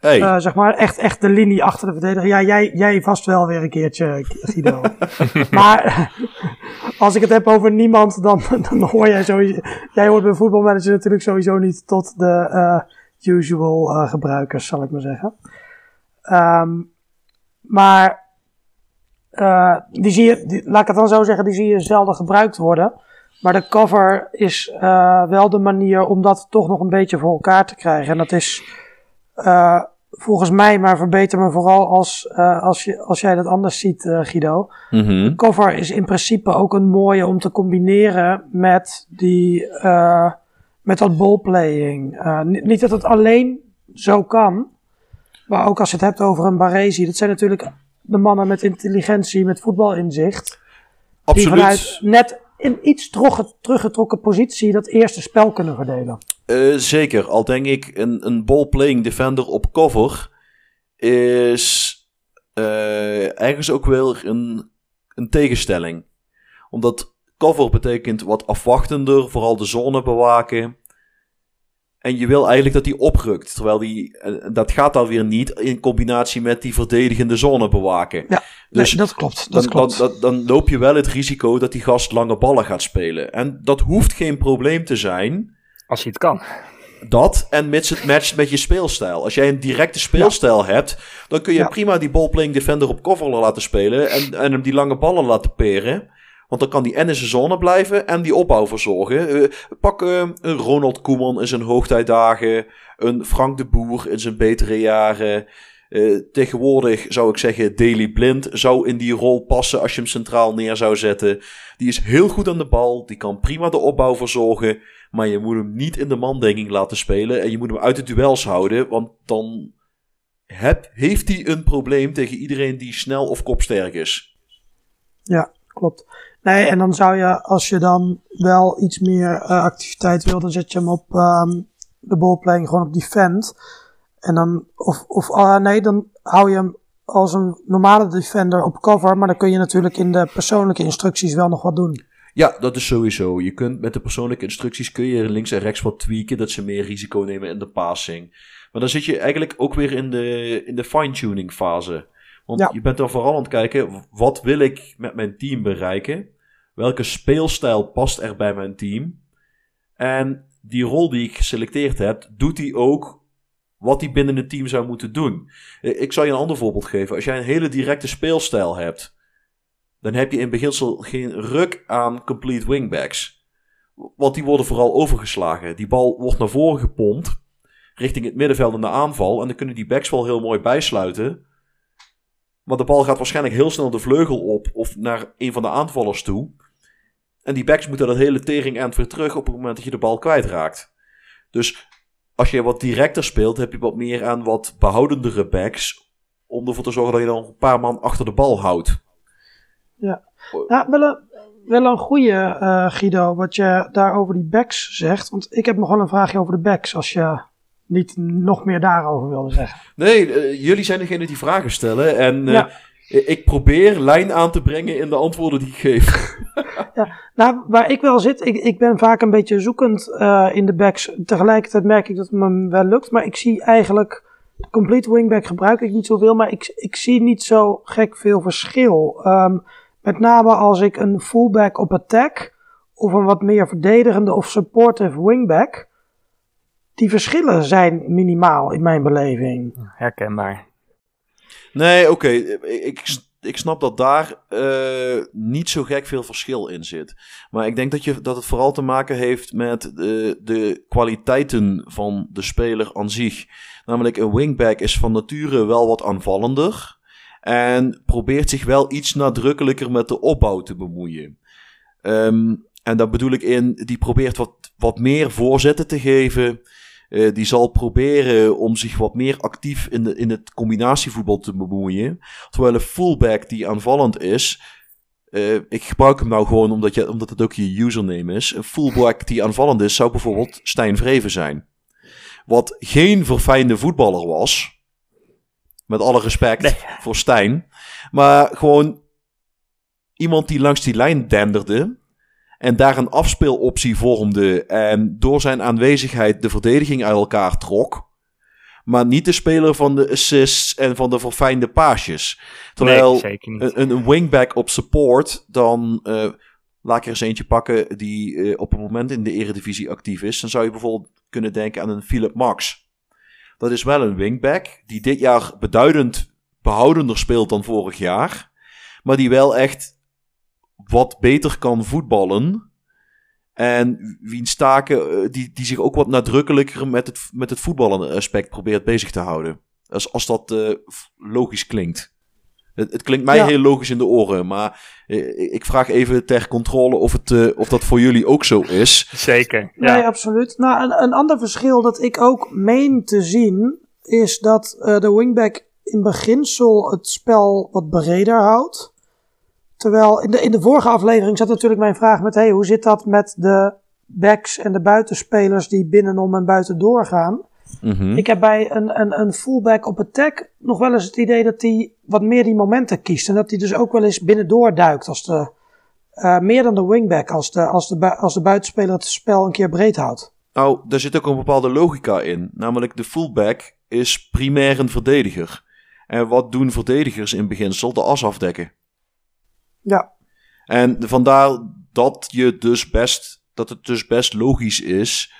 Hey. Uh, zeg maar echt, echt de linie achter de verdediger. Ja, jij, jij vast wel weer een keertje, Guido. maar als ik het heb over niemand, dan, dan hoor jij sowieso. Jij hoort bij voetbalmanager natuurlijk sowieso niet tot de uh, usual uh, gebruikers, zal ik maar zeggen. Um, maar die zie je, die, laat ik het dan zo zeggen, die zie je zelden gebruikt worden. Maar de cover is wel de manier om dat toch nog een beetje voor elkaar te krijgen. En dat is uh, volgens mij, maar verbeter me vooral als, uh, als, je, als jij dat anders ziet, uh, Guido. Mm -hmm. De cover is in principe ook een mooie om te combineren met, die, met dat ballplaying. niet dat het alleen zo kan, maar ook als je het hebt over een Baresi. Dat zijn natuurlijk de mannen met intelligentie, met voetbalinzicht. Absoluut. Die vanuit net in iets teruggetrokken positie dat eerste spel kunnen verdelen. Uh, zeker, al denk ik een, een ball-playing defender op cover is uh, ergens ook wel een, een tegenstelling. Omdat cover betekent wat afwachtender, vooral de zone bewaken. En je wil eigenlijk dat die oprukt. Terwijl die, dat gaat dan weer niet in combinatie met die verdedigende zone bewaken. Ja, dus nee, dat klopt. Dat dan, klopt. Dan, dan, dan, loop je wel het risico dat die gast lange ballen gaat spelen. En dat hoeft geen probleem te zijn. Als je het kan. Dat en mits het matcht met je speelstijl. Als jij een directe speelstijl ja. hebt, dan kun je ja. prima die ballplaying defender op cover laten spelen. En, en hem die lange ballen laten peren. Want dan kan die en in zijn zone blijven en die opbouw verzorgen. Uh, pak uh, een Ronald Koeman in zijn hoogtijdagen. Een Frank de Boer in zijn betere jaren. Uh, tegenwoordig zou ik zeggen, Daily Blind zou in die rol passen als je hem centraal neer zou zetten. Die is heel goed aan de bal, die kan prima de opbouw verzorgen. Maar je moet hem niet in de mandenging laten spelen. En je moet hem uit de duels houden, want dan heb, heeft hij een probleem tegen iedereen die snel of kopsterk is. Ja, klopt. Nee, en dan zou je, als je dan wel iets meer uh, activiteit wil, dan zet je hem op um, de ballplaying gewoon op defend. En dan, of, of uh, nee, dan hou je hem als een normale defender op cover, maar dan kun je natuurlijk in de persoonlijke instructies wel nog wat doen. Ja, dat is sowieso. Je kunt met de persoonlijke instructies kun je links en rechts wat tweaken, dat ze meer risico nemen in de passing. Maar dan zit je eigenlijk ook weer in de, in de fine-tuning fase. Want ja. je bent dan vooral aan het kijken, wat wil ik met mijn team bereiken? Welke speelstijl past er bij mijn team? En die rol die ik geselecteerd heb, doet die ook wat hij binnen het team zou moeten doen. Ik zal je een ander voorbeeld geven. Als jij een hele directe speelstijl hebt, dan heb je in beginsel geen ruk aan complete wingbacks. Want die worden vooral overgeslagen. Die bal wordt naar voren gepompt, richting het middenveld en de aanval. En dan kunnen die backs wel heel mooi bijsluiten. Maar de bal gaat waarschijnlijk heel snel de vleugel op of naar een van de aanvallers toe. En die backs moeten dat hele tering weer terug op het moment dat je de bal kwijtraakt. Dus als je wat directer speelt, heb je wat meer aan wat behoudendere backs. Om ervoor te zorgen dat je dan een paar man achter de bal houdt. Nou, wel een, wel een goede eh, Guido, wat je daar over die backs zegt. Want ik heb nog wel een vraagje over de backs, als je niet nog meer daarover wilde zeggen. Nee, eh, jullie zijn degene die vragen stellen. En eh, Ja. ik probeer lijn aan te brengen in de antwoorden die ik geef. Nou, waar ik wel zit, ik, ik ben vaak een beetje zoekend in de backs. Tegelijkertijd merk ik dat het me wel lukt. Maar ik zie eigenlijk, complete wingback gebruik ik niet zoveel. Maar ik, ik zie niet zo gek veel verschil. Ehm, met name als ik een fullback op attack of een wat meer verdedigende of supportive wingback. Die verschillen zijn minimaal in mijn beleving. Herkenbaar. Nee, oké. Ik, ik, ik snap dat daar eh, niet zo gek veel verschil in zit. Maar ik denk dat, je, dat het vooral te maken heeft met de, de kwaliteiten van de speler aan zich. Namelijk, een wingback is van nature wel wat aanvallender. En probeert zich wel iets nadrukkelijker met de opbouw te bemoeien. Ehm, en daar bedoel ik in, die probeert wat, wat meer voorzetten te geven. Eh, die zal proberen om zich wat meer actief in, de, in het combinatievoetbal te bemoeien. Terwijl een fullback die aanvallend is. eh, ik gebruik hem nou gewoon omdat, je, omdat het ook je username is. Een fullback die aanvallend is, zou bijvoorbeeld Stijn Vreven zijn. Wat geen verfijnde voetballer was. Met alle respect Nee. voor Stijn. Maar gewoon iemand die langs die lijn denderde. En daar een afspeeloptie vormde. En door zijn aanwezigheid de verdediging uit elkaar trok. Maar niet de speler van de assists en van de verfijnde paasjes. Terwijl nee, een wingback op support, dan eh, laat ik er eens eentje pakken die eh, op het moment in de eredivisie actief is. Dan zou je bijvoorbeeld kunnen denken aan een Philip Max. Dat is wel een wingback die dit jaar beduidend behoudender speelt dan vorig jaar. Maar die wel echt wat beter kan voetballen. En wiens taken, eh, die, die zich ook wat nadrukkelijker met het, met het voetballen aspect probeert bezig te houden. Als, als dat eh, logisch klinkt. Het, het klinkt mij Ja. heel logisch in de oren, maar eh, ik vraag even ter controle of, het, eh, of dat voor jullie ook zo is. Zeker. Ja. Nee, absoluut. Nou, een, een ander verschil dat ik ook meen te zien, is dat eh, de wingback in beginsel het spel wat breder houdt. Terwijl in de, in de vorige aflevering zat natuurlijk mijn vraag met, hey, hoe zit dat met de backs en de buitenspelers die binnenom en buiten doorgaan? Mhm. Ik heb bij een, een, een fullback op attack nog wel eens het idee dat hij wat meer die momenten kiest. En dat hij dus ook wel eens binnendoor duikt. Als de, eh, meer dan de wingback, als de, als, de, als de buitenspeler het spel een keer breed houdt. Nou, daar zit ook een bepaalde logica in. Namelijk de fullback is primair een verdediger. En wat doen verdedigers in beginsel? De as afdekken. Ja, En vandaar dat, je dus best, dat het dus best logisch is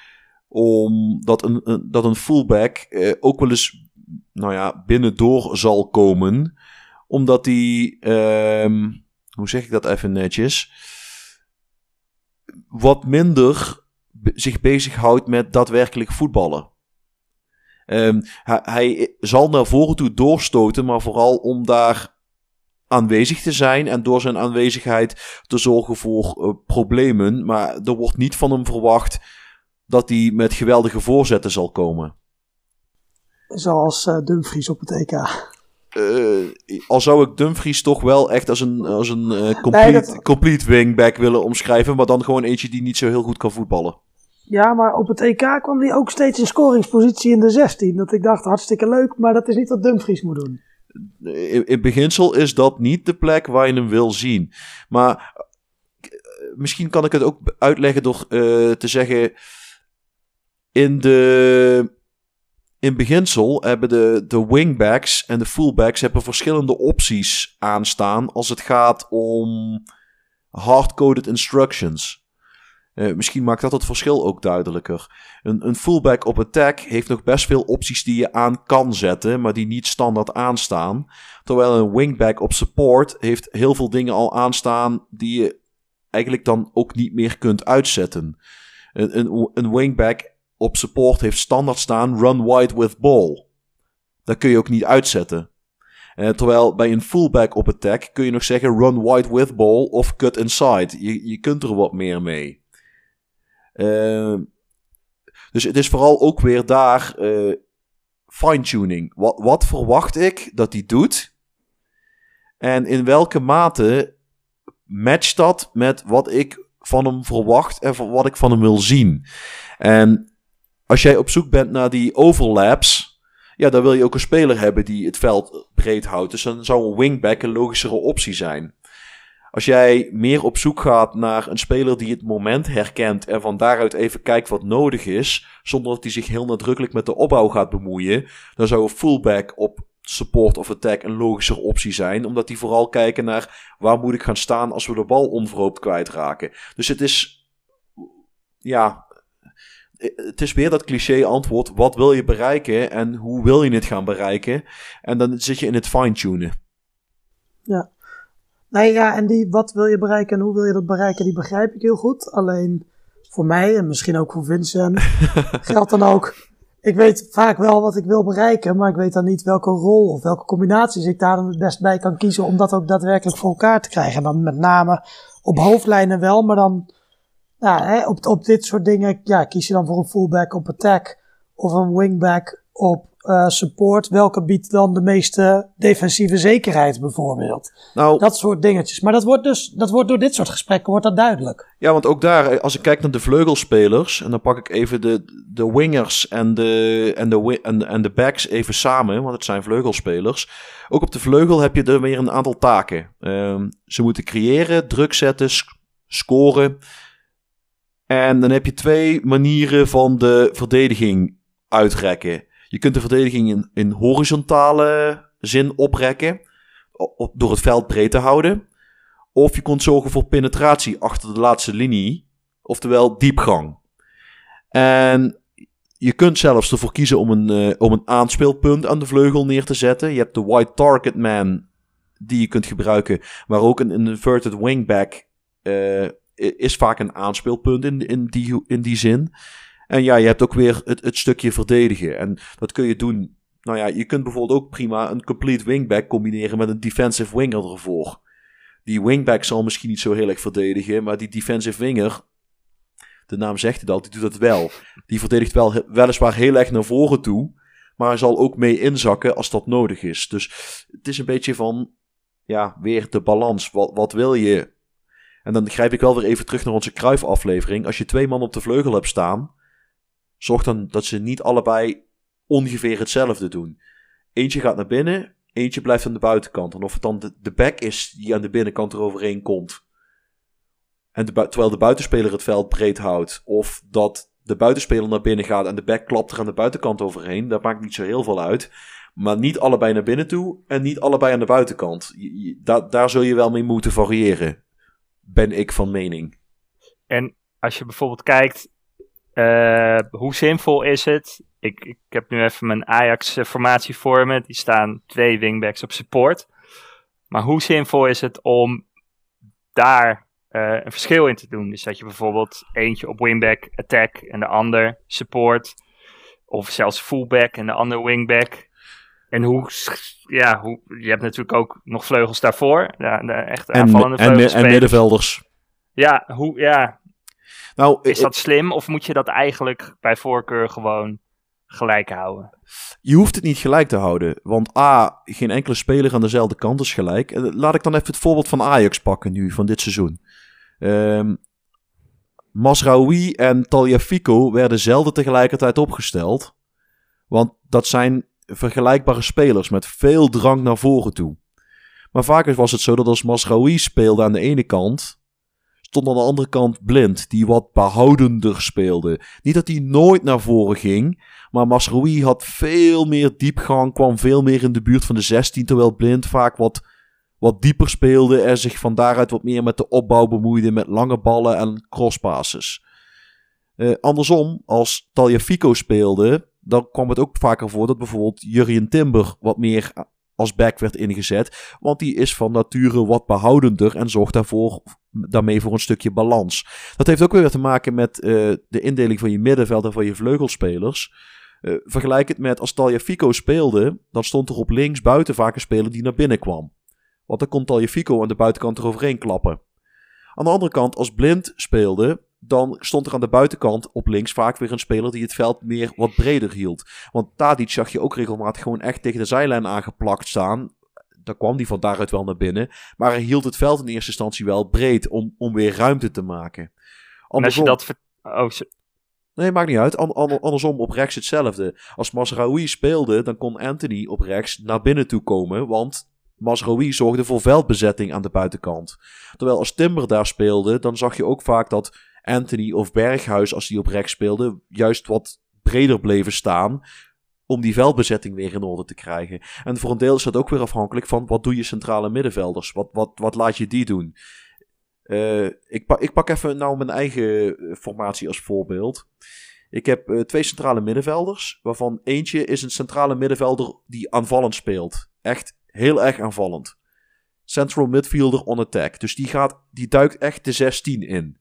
om dat een, een, dat een fullback eh, ook wel eens nou ja, binnendoor zal komen. Omdat hij, ehm, hoe zeg ik dat even netjes, wat minder zich bezighoudt met daadwerkelijk voetballen. Hij, hij zal naar voren toe doorstoten, maar vooral om daar aanwezig te zijn en door zijn aanwezigheid te zorgen voor eh, problemen. Maar er wordt niet van hem verwacht dat hij met geweldige voorzetten zal komen. zoals eh, Dumfries op het EK. Eh, al zou ik Dumfries toch wel echt als een, als een eh, complete, dat- complete wingback willen omschrijven, maar dan gewoon eentje die niet zo heel goed kan voetballen. Ja, maar op het EK kwam hij ook steeds in scoringspositie in de 16. Dat ik dacht, hartstikke leuk, maar dat is niet wat Dumfries moet doen. In, in beginsel is dat niet de plek waar je hem wil zien. Maar misschien kan ik het ook uitleggen door te zeggen. In de. In beginsel hebben de, de wingbacks en de fullbacks hebben verschillende opties aanstaan als het gaat om hardcoded instructions. Eh, misschien maakt dat het verschil ook duidelijker. Een, een fullback op attack heeft nog best veel opties die je aan kan zetten, maar die niet standaard aanstaan. Terwijl een wingback op support heeft heel veel dingen al aanstaan die je eigenlijk dan ook niet meer kunt uitzetten. Een, een, een wingback op support heeft standaard staan run wide with ball. Dat kun je ook niet uitzetten. Eh, terwijl bij een fullback op attack kun je nog zeggen run wide with ball of cut inside. Je, je kunt er wat meer mee. Eh, dus het is vooral ook weer daar eh, fine-tuning. Wat, wat verwacht ik dat hij doet? En in welke mate matcht dat met wat ik van hem verwacht en wat ik van hem wil zien? En als jij op zoek bent naar die overlaps, ja, dan wil je ook een speler hebben die het veld breed houdt. Dus dan zou een wingback een logischere optie zijn. Als jij meer op zoek gaat naar een speler die het moment herkent en van daaruit even kijkt wat nodig is, zonder dat hij zich heel nadrukkelijk met de opbouw gaat bemoeien, dan zou een fullback op support of attack een logischer optie zijn, omdat die vooral kijken naar waar moet ik gaan staan als we de bal onverhoopt kwijtraken. Dus het is, ja, het is weer dat cliché antwoord, wat wil je bereiken en hoe wil je het gaan bereiken? En dan zit je in het fine-tunen. Ja. Nee, ja, en die wat wil je bereiken en hoe wil je dat bereiken, die begrijp ik heel goed. Alleen voor mij en misschien ook voor Vincent geldt dan ook. Ik weet vaak wel wat ik wil bereiken, maar ik weet dan niet welke rol of welke combinaties ik daar dan het best bij kan kiezen om dat ook daadwerkelijk voor elkaar te krijgen. En dan met name op hoofdlijnen wel, maar dan nou, hè, op, op dit soort dingen ja, kies je dan voor een fullback op attack of een wingback op uh, support. Welke biedt dan de meeste defensieve zekerheid bijvoorbeeld? Nou, Dat soort dingetjes. Maar dat wordt dus dat wordt door dit soort gesprekken wordt dat duidelijk. Ja, want ook daar, als ik kijk naar de vleugelspelers, en dan pak ik even de, de wingers en de, en, de, en, en de backs even samen, want het zijn vleugelspelers. Ook op de vleugel heb je er weer een aantal taken. Ehm, ze moeten creëren, druk zetten, sc- scoren. En dan heb je twee manieren van de verdediging uitrekken. Je kunt de verdediging in, in horizontale zin oprekken, door het veld breed te houden. Of je kunt zorgen voor penetratie achter de laatste linie, oftewel diepgang. En je kunt zelfs ervoor kiezen om een, eh, om een aanspeelpunt aan de vleugel neer te zetten. Je hebt de white target man die je kunt gebruiken, maar ook een, inverted wingback eh, is vaak een aanspeelpunt in, in, die, in die zin. En ja, je hebt ook weer het, het stukje verdedigen. En dat kun je doen. Nou ja, je kunt bijvoorbeeld ook prima een complete wingback combineren met een defensive winger ervoor. Die wingback zal misschien niet zo heel erg verdedigen, maar die defensive winger, de naam zegt het al, die doet dat wel. Die verdedigt wel, weliswaar heel erg naar voren toe, maar hij zal ook mee inzakken als dat nodig is. Dus het is een beetje van, ja, weer de balans. Wat, wat wil je? En dan grijp ik wel weer even terug naar onze Kruif-aflevering. Als je twee man op de vleugel hebt staan, zorg dan dat ze niet allebei ongeveer hetzelfde doen. Eentje gaat naar binnen, eentje blijft aan de buitenkant. En of het dan de, de back is die aan de binnenkant eroverheen komt. En terwijl de buitenspeler het veld breed houdt. Of dat de buitenspeler naar binnen gaat en de back klapt er aan de buitenkant overheen. Dat maakt niet zo heel veel uit. Maar niet allebei naar binnen toe en niet allebei aan de buitenkant. Je- je- da- daar zul je wel mee moeten variëren. Ben ik van mening. En als je bijvoorbeeld kijkt, eh, hoe zinvol is het? Ik, ik heb nu even mijn Ajax-formatie voor me. Die staan twee wingbacks op support. Maar hoe zinvol is het om daar eh, een verschil in te doen? Dus dat je bijvoorbeeld eentje op wingback attack en de ander support. Of zelfs fullback en de ander wingback. En hoe, ja, hoe, je hebt natuurlijk ook nog vleugels daarvoor. De, de echt En, aanvallende en, en vleugelspelers. middenvelders. Ja, hoe, ja, Nou, is ik- dat slim of moet je dat eigenlijk bij voorkeur gewoon gelijk houden? Je hoeft het niet gelijk te houden. Want A, geen enkele speler aan dezelfde kant is gelijk. Eh, Laat ik dan even het voorbeeld van Ajax pakken nu, van dit seizoen. Ehm Masraoui en Taljafico werden zelden tegelijkertijd opgesteld. Want dat zijn vergelijkbare spelers met veel drang naar voren toe. Maar vaker was het zo dat als Masraoui speelde aan de ene kant, stond aan de andere kant Blind, die wat behoudender speelde. Niet dat hij nooit naar voren ging, maar Masroui had veel meer diepgang, kwam veel meer in de buurt van de 16, terwijl Blind vaak wat, wat dieper speelde en zich van daaruit wat meer met de opbouw bemoeide, met lange ballen en crosspasses. Eh, andersom, als Taljafico speelde, dan kwam het ook vaker voor dat bijvoorbeeld Jurien Timber wat meer als back werd ingezet, want die is van nature wat behoudender en zorgt daarvoor, daarmee voor een stukje balans. Dat heeft ook weer te maken met eh, de indeling van je middenveld en van je vleugelspelers. Eh, vergelijk het met als Taljafico speelde, dan stond er op links buiten vaak een speler die naar binnen kwam. Want dan kon Taljafico aan de buitenkant eroverheen klappen. Aan de andere kant, als Blind speelde, dan stond er aan de buitenkant op links vaak weer een speler die het veld meer wat breder hield. Want Tadic zag je ook regelmatig gewoon echt tegen de zijlijn aangeplakt staan. Dan kwam die van daaruit wel naar binnen. Maar hij hield het veld in eerste instantie wel breed om, om weer ruimte te maken. En als je Andersom- dat... ver- Oh, Nee, maakt niet uit. An- an- andersom op rechts hetzelfde. Als Masraoui speelde, dan kon Anthony op rechts naar binnen toe komen. Want Masraoui zorgde voor veldbezetting aan de buitenkant. Terwijl als Timber daar speelde, dan zag je ook vaak dat Anthony of Berghuis, als die op rechts speelde, juist wat breder bleven staan. Om die veldbezetting weer in orde te krijgen. En voor een deel is dat ook weer afhankelijk van wat doe je centrale middenvelders? Wat, wat, wat laat je die doen? Eh, ik, pak, ik pak even nou mijn eigen eh, formatie als voorbeeld. Ik heb eh, twee centrale middenvelders, waarvan eentje is een centrale middenvelder die aanvallend speelt. Echt heel erg aanvallend. Central midfielder on attack. Dus die, gaat, die duikt echt de 16 in.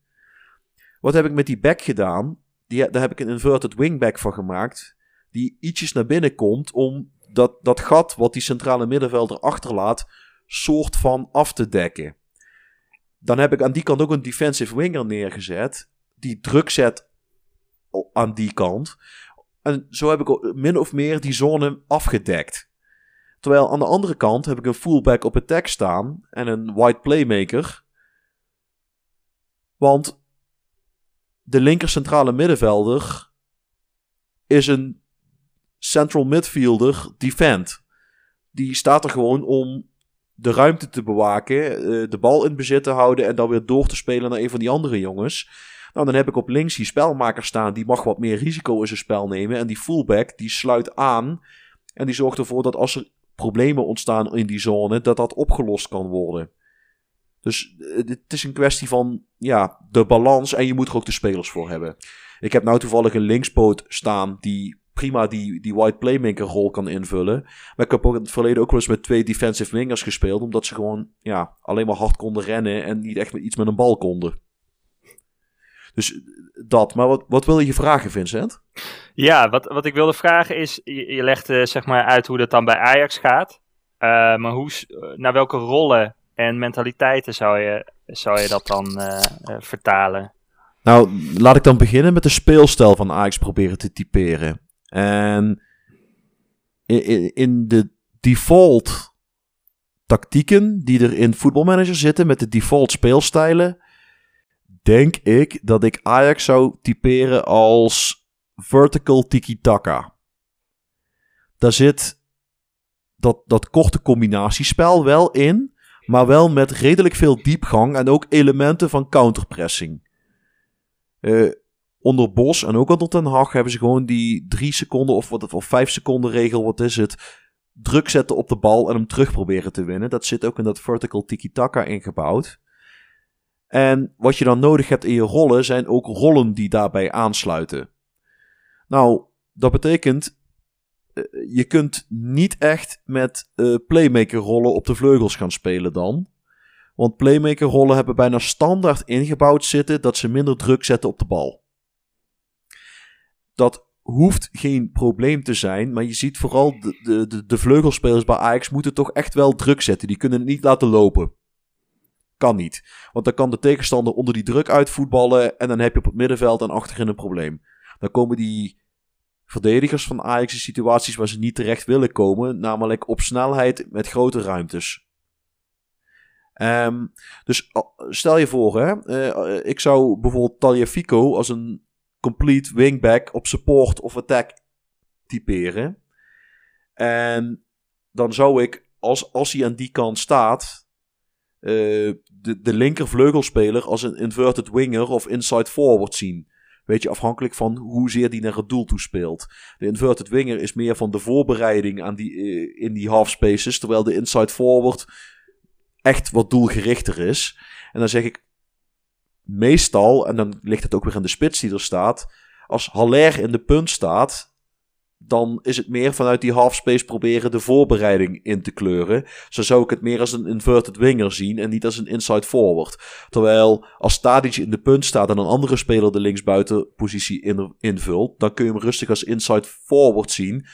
Wat heb ik met die back gedaan? Die, daar heb ik een inverted wingback van gemaakt. Die ietsjes naar binnen komt om dat, dat gat wat die centrale middenvelder achterlaat, soort van af te dekken. Dan heb ik aan die kant ook een defensive winger neergezet. Die druk zet aan die kant. En zo heb ik min of meer die zone afgedekt. Terwijl aan de andere kant heb ik een fullback op attack staan. En een wide playmaker. Want de linker centrale middenvelder is een central midfielder defend. Die staat er gewoon om de ruimte te bewaken, eh, de bal in bezit te houden en dan weer door te spelen naar een van die andere jongens. Nou, dan heb ik op links die spelmaker staan, die mag wat meer risico in zijn spel nemen. En die fullback, die sluit aan en die zorgt ervoor dat als er problemen ontstaan in die zone, dat dat opgelost kan worden. Dus eh, het is een kwestie van ja, de balans en je moet er ook de spelers voor hebben. Ik heb nou toevallig een linkspoot staan die prima die, die wide playmaker rol kan invullen. Maar ik heb ook in het verleden ook wel eens met twee defensive wingers gespeeld. Omdat ze gewoon ja, alleen maar hard konden rennen en niet echt met iets met een bal konden. Dus eh, dat. Maar wat, wat wil je vragen, Vincent? Ja, wat, wat ik wilde vragen is, je, legt eh, zeg maar uit hoe dat dan bij Ajax gaat. Maar hoe, naar welke rollen en mentaliteiten zou je, zou je dat dan eh, eh, vertalen? Nou, laat ik dan beginnen met de speelstijl van Ajax proberen te typeren. En i- i- in de default tactieken die er in voetbalmanager zitten, met de default speelstijlen, denk ik dat ik Ajax zou typeren als vertical tiki-taka. Daar zit dat, dat korte combinatiespel wel in, maar wel met redelijk veel diepgang en ook elementen van counterpressing. Eh, onder Bos en ook onder Ten Hag hebben ze gewoon die drie seconden of, wat, of vijf seconden regel, wat is het? Druk zetten op de bal en hem terug proberen te winnen. Dat zit ook in dat vertical tiki-taka ingebouwd. En wat je dan nodig hebt in je rollen zijn ook rollen die daarbij aansluiten. Nou, dat betekent je kunt niet echt met eh, playmaker rollen op de vleugels gaan spelen dan. Want playmaker rollen hebben bijna standaard ingebouwd zitten dat ze minder druk zetten op de bal. Dat hoeft geen probleem te zijn, maar je ziet vooral de, de, de, de vleugelspelers bij Ajax moeten toch echt wel druk zetten. Die kunnen het niet laten lopen. Kan niet. Want dan kan de tegenstander onder die druk uitvoetballen en dan heb je op het middenveld en achterin een probleem. Dan komen die verdedigers van Ajax in situaties waar ze niet terecht willen komen, namelijk op snelheid met grote ruimtes. Ehm, dus uh, stel je voor, hè, uh, ik zou bijvoorbeeld Taliafico als een complete wingback op support of attack typeren. En dan zou ik, als, als hij aan die kant staat, uh, de, de linkervleugelspeler als een inverted winger of inside forward zien. Weet je, afhankelijk van hoezeer die naar het doel toe speelt. De inverted winger is meer van de voorbereiding aan die, uh, in die half spaces, terwijl de inside forward echt wat doelgerichter is. En dan zeg ik meestal, en dan ligt het ook weer aan de spits die er staat, als Haller in de punt staat, dan is het meer vanuit die halfspace proberen de voorbereiding in te kleuren. Zo zou ik het meer als een inverted winger zien en niet als een inside forward. Terwijl als Tadic in de punt staat en een andere speler de linksbuitenpositie in, invult, dan kun je hem rustig als inside forward zien.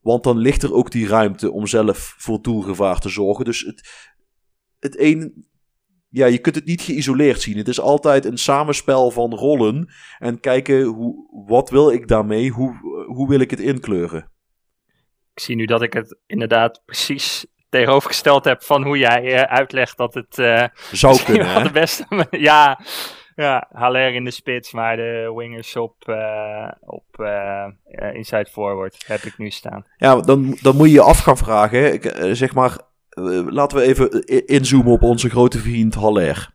Want dan ligt er ook die ruimte om zelf voor doelgevaar te zorgen. Dus het, het een ja, je kunt het niet geïsoleerd zien. Het is altijd een samenspel van rollen. En kijken, hoe, wat wil ik daarmee? Hoe, hoe wil ik het inkleuren? Ik zie nu dat ik het inderdaad precies tegenovergesteld heb van hoe jij uh, uitlegt dat het... Uh, Zou kunnen, hè? de beste... ja, ja, Haller in de spits, maar de wingers op, uh, op inside forward heb ik nu staan. Ja, dan, dan moet je je af gaan vragen, zeg maar eh, laten we even inzoomen op onze grote vriend Haller.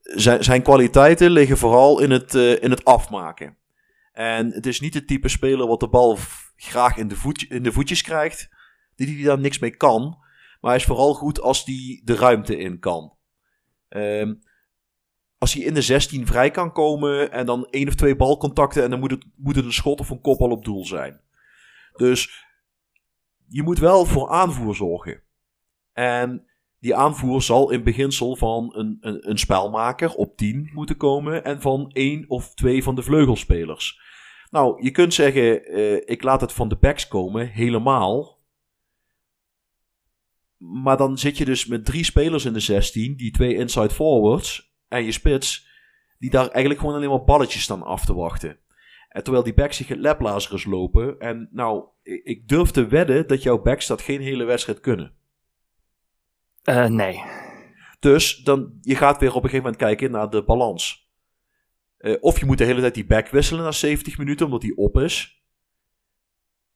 Zijn, zijn kwaliteiten liggen vooral in het, uh, in het afmaken. En het is niet het type speler wat de bal graag in de, voetje, in de voetjes krijgt. Die hij daar niks mee kan. Maar hij is vooral goed als hij de ruimte in kan. Um, als hij in de 16 vrij kan komen en dan één of twee balcontacten en dan moet het, moet een schot of een kopbal op doel zijn. Dus je moet wel voor aanvoer zorgen. En die aanvoer zal in beginsel van een, een, een spelmaker op 10 moeten komen en van één of twee van de vleugelspelers. Nou, je kunt zeggen, uh, ik laat het van de backs komen, helemaal. Maar dan zit je dus met drie spelers in de 16, die twee inside forwards en je spits, die daar eigenlijk gewoon alleen maar balletjes staan af te wachten. En terwijl die backs zich het lopen. En nou, ik durf te wedden dat jouw backs dat geen hele wedstrijd kunnen. Uh, nee. Dus dan, je gaat weer op een gegeven moment kijken naar de balans. Uh, of je moet de hele tijd die back wisselen na 70 minuten, omdat die op is.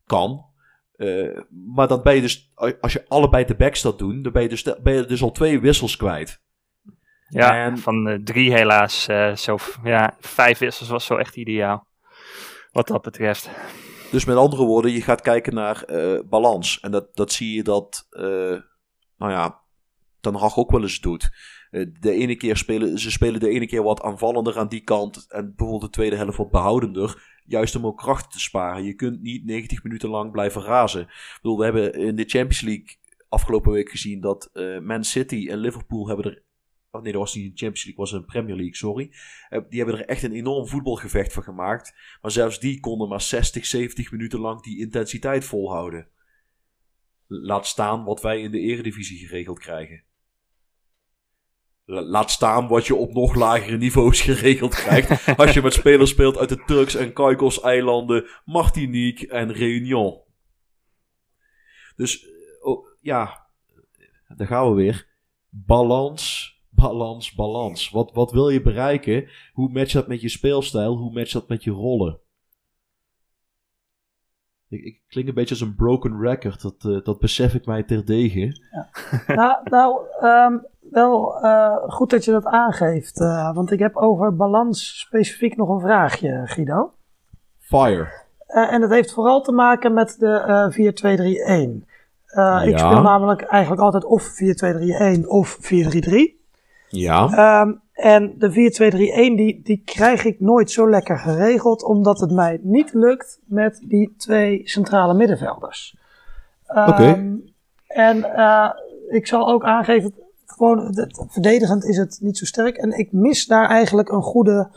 Kan. Uh, maar dan ben je dus, als je allebei de backs dat doen, dan ben je dus, ben je dus al twee wissels kwijt. Ja, en, van uh, drie helaas. zo, ja, vijf wissels was zo echt ideaal. Wat dat betreft. Dus met andere woorden, je gaat kijken naar balans. En dat, dat zie je dat, nou ja, Ten Hag ook wel eens doet. Eh, de ene keer spelen ze spelen de ene keer wat aanvallender aan die kant en bijvoorbeeld de tweede helft wat behoudender. Juist om ook kracht te sparen. Je kunt niet 90 minuten lang blijven razen. Ik bedoel, we hebben in de Champions League afgelopen week gezien dat uh, Man City en Liverpool hebben er. Oh nee, dat was niet de Champions League, was een Premier League, sorry. Uh, die hebben er echt een enorm voetbalgevecht van gemaakt. Maar zelfs die konden maar 60, 70 minuten lang die intensiteit volhouden. Laat staan wat wij in de Eredivisie geregeld krijgen. Laat staan wat je op nog lagere niveaus geregeld krijgt. als je met spelers speelt uit de Turks en Caicos-eilanden, Martinique en Réunion. Dus oh, ja, daar gaan we weer. Balans, balans, balans. Wat, wat wil je bereiken? Hoe matcht dat met je speelstijl? Hoe matcht dat met je rollen? Ik, ik klink een beetje als een broken record. Dat, uh, dat besef ik mij terdege. Ja. nou, nou um, wel uh, goed dat je dat aangeeft. Uh, want ik heb over balans specifiek nog een vraagje, Guido. Fire. Uh, en dat heeft vooral te maken met de 4-2-3-1. Ja. Ik speel namelijk eigenlijk altijd of 4-2-3-1 of 4-3-3. Ja. Um, en de 4-2-3-1 die, die krijg ik nooit zo lekker geregeld, omdat het mij niet lukt met die twee centrale middenvelders. Um, Oké. Okay. En ik zal ook aangeven, gewoon, het, verdedigend is het niet zo sterk. En ik mis daar eigenlijk een goede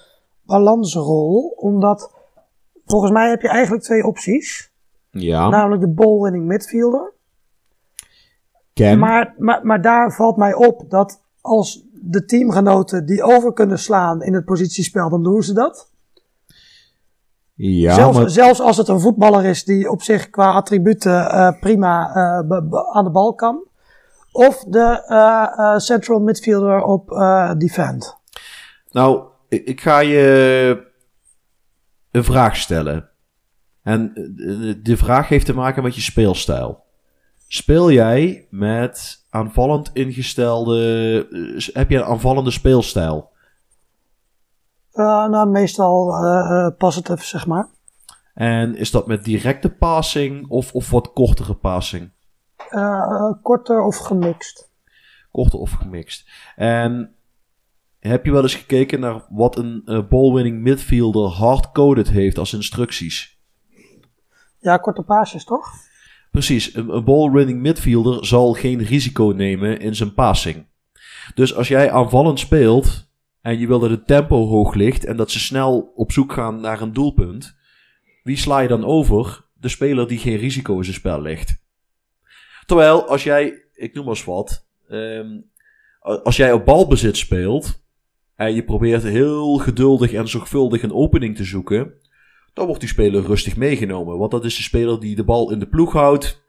balansrol. Omdat, volgens mij heb je eigenlijk twee opties. Ja. Namelijk de ball-winning midfielder. Maar, maar, maar daar valt mij op dat als de teamgenoten die over kunnen slaan in het positiespel, dan doen ze dat. Ja, zelfs, maar... zelfs als het een voetballer is die op zich qua attributen uh, prima uh, aan de bal kan of de uh, central midfielder op uh, defend? Nou, ik ga je een vraag stellen. En de vraag heeft te maken met je speelstijl. Speel jij met aanvallend ingestelde. Heb je een aanvallende speelstijl? Uh, nou, meestal uh, positive, zeg maar. En is dat met directe passing of, of wat kortere passing? Uh, korter of gemixt. Korter of gemixt. En heb je wel eens gekeken naar wat een uh, ball-winning midfielder hard-coded heeft als instructies? Ja, korte paasjes, toch? Precies, een, een ball-running midfielder zal geen risico nemen in zijn passing. Dus als jij aanvallend speelt en je wil dat het tempo hoog ligt en dat ze snel op zoek gaan naar een doelpunt, wie sla je dan over? De speler die geen risico in zijn spel legt. Terwijl als jij, ik noem maar eens wat, ehm, als jij op balbezit speelt en je probeert heel geduldig en zorgvuldig een opening te zoeken, dan wordt die speler rustig meegenomen. Want dat is de speler die de bal in de ploeg houdt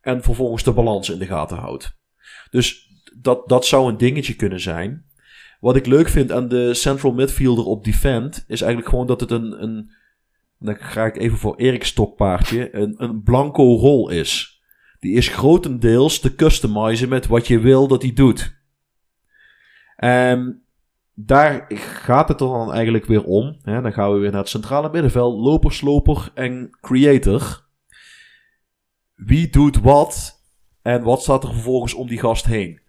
en vervolgens de balans in de gaten houdt. Dus dat, dat zou een dingetje kunnen zijn. Wat ik leuk vind aan de central midfielder op defend is eigenlijk gewoon dat het een, een dan ga ik even voor Erik Stokpaardje, een, een blanco rol is. Die is grotendeels te customizen met wat je wil dat hij doet. En daar gaat het er dan eigenlijk weer om. Hè? Dan gaan we weer naar het centrale middenveld. Loper, sloper en creator. Wie doet wat en wat staat er vervolgens om die gast heen?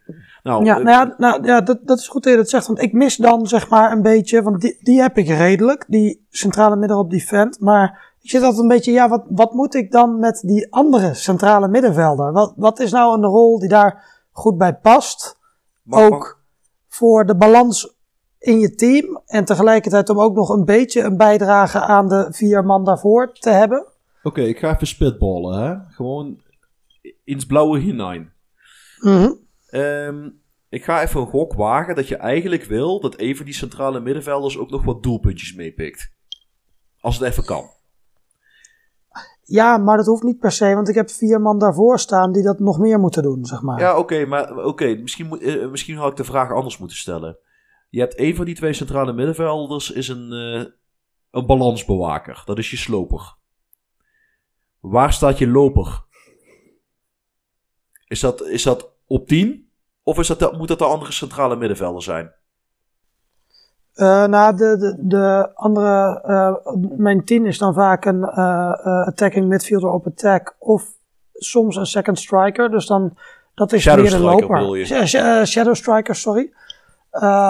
Nou, Ja, eh, nou ja, nou, ja dat, dat is goed dat je dat zegt. Want ik mis dan zeg maar een beetje, want die, die heb ik redelijk, die centrale midden op defend. Maar ik zit altijd een beetje, ja, wat, wat moet ik dan met die andere centrale middenvelder? Wat, wat is nou een rol die daar goed bij past? mag- ook voor de balans in je team. En tegelijkertijd om ook nog een beetje een bijdrage aan de vier man daarvoor te hebben. Oké, ik ga even spitballen, hè. Gewoon ins blauwe hinein. Mhm. Ehm, ik ga even een gok wagen dat je eigenlijk wil dat een van die centrale middenvelders ook nog wat doelpuntjes meepikt. Als het even kan. Ja, maar dat hoeft niet per se, want ik heb vier man daarvoor staan die dat nog meer moeten doen, zeg maar. Ja, oké, maar oké, misschien, moet, eh, misschien had ik de vraag anders moeten stellen. Je hebt een van die twee centrale middenvelders is een, eh, een balansbewaker. Dat is je sloper. Waar staat je loper? Is dat, is dat op 10? Of is dat, moet dat de andere centrale middenvelder zijn? Eh, nou, de, de, de andere, eh, mijn tien is dan vaak een eh, attacking midfielder op attack of soms een second striker. Dus dan, dat is Shadow meer een striker loper. je? Shadow striker, sorry.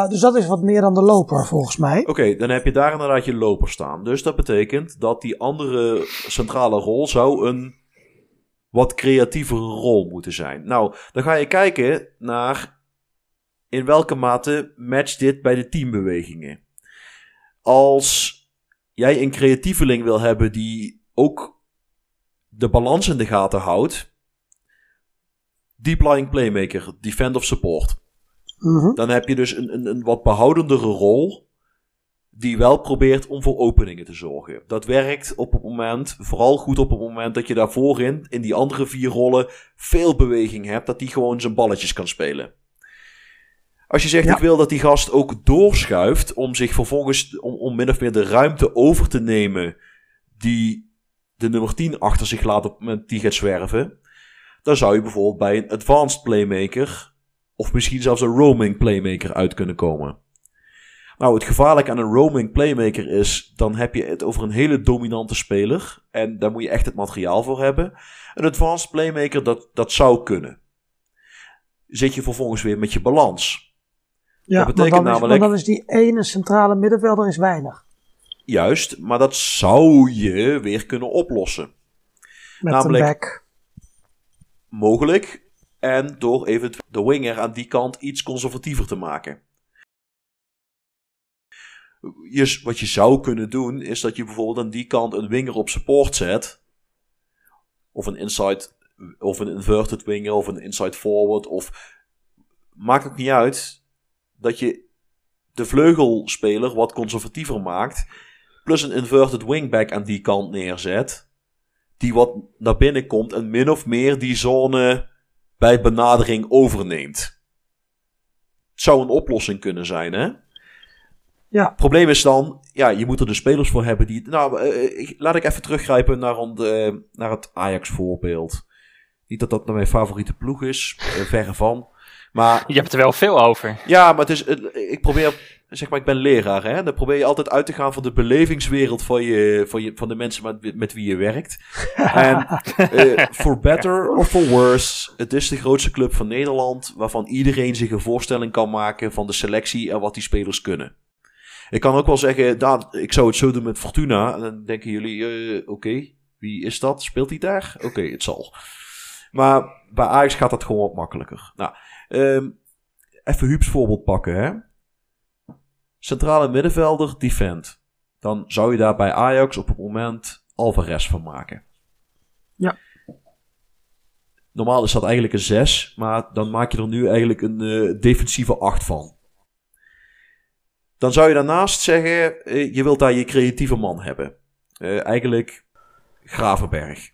Dus dat is wat meer dan de loper volgens mij. Oké, dan heb je daar inderdaad je loper staan. Dus dat betekent dat die andere centrale rol zou een wat creatievere rol moeten zijn. Nou, dan ga je kijken naar in welke mate matcht dit bij de teambewegingen. Als jij een creatieveling wil hebben die ook de balans in de gaten houdt, deep lying playmaker, defend of support. Mhm. Dan heb je dus een, een, een wat behoudendere rol. Die wel probeert om voor openingen te zorgen. Dat werkt op het moment, vooral goed op het moment dat je daar voorin, in die andere vier rollen, veel beweging hebt. Dat die gewoon zijn balletjes kan spelen. Als je zegt, Ja. ik wil dat die gast ook doorschuift om zich vervolgens, om, om min of meer de ruimte over te nemen die de nummer 10 achter zich laat op het moment die gaat zwerven. Dan zou je bijvoorbeeld bij een advanced playmaker of misschien zelfs een roaming playmaker uit kunnen komen. Nou, het gevaarlijke aan een roaming playmaker is, dan heb je het over een hele dominante speler. En daar moet je echt het materiaal voor hebben. Een advanced playmaker, dat, dat zou kunnen. Zit je vervolgens weer met je balans. Ja, dat maar betekent dan is, namelijk- maar dan is die ene centrale middenvelder is weinig. Juist, maar dat zou je weer kunnen oplossen. Met Namelijk- een back. Mogelijk. En door even de winger aan die kant iets conservatiever te maken. Je, wat je zou kunnen doen, is dat je bijvoorbeeld aan die kant een winger op support zet. Of een inside, of een inverted winger, of een inside forward. Of maakt ook niet uit dat je de vleugelspeler wat conservatiever maakt. Plus een inverted wingback aan die kant neerzet. Die wat naar binnen komt en min of meer die zone bij benadering overneemt. Het zou een oplossing kunnen zijn, hè? Ja, Het probleem is dan, ja, je moet er de spelers voor hebben die. Nou, eh, ik- laat ik even teruggrijpen naar, on- eh, naar het Ajax-voorbeeld. Niet dat dat nou mijn favoriete ploeg is, eh, verre van. Maar Je hebt er wel veel over. ja, maar het is, ik probeer, zeg maar, ik ben leraar, hè. Dan probeer je altijd uit te gaan van de belevingswereld van, je, van, je, van de mensen met, met wie je werkt. En eh, for better or for worse, het is de grootste club van Nederland, waarvan iedereen zich een voorstelling kan maken van de selectie en wat die spelers kunnen. Ik kan ook wel zeggen, ik zou het zo doen met Fortuna. En dan denken jullie, eh, oké, wie Wie is dat? Speelt hij daar? Oké, het zal. Maar bij Ajax gaat dat gewoon wat makkelijker. Nou, ehm, even Huub's voorbeeld pakken. Hè? Centrale middenvelder, defend. Dan zou je daar bij Ajax op het moment Alvarez van maken. Ja. Normaal is dat eigenlijk een 6, maar dan maak je er nu eigenlijk een eh, defensieve 8 van. Dan zou je daarnaast zeggen, eh, je wilt daar je creatieve man hebben. Eh, eigenlijk Gravenberg.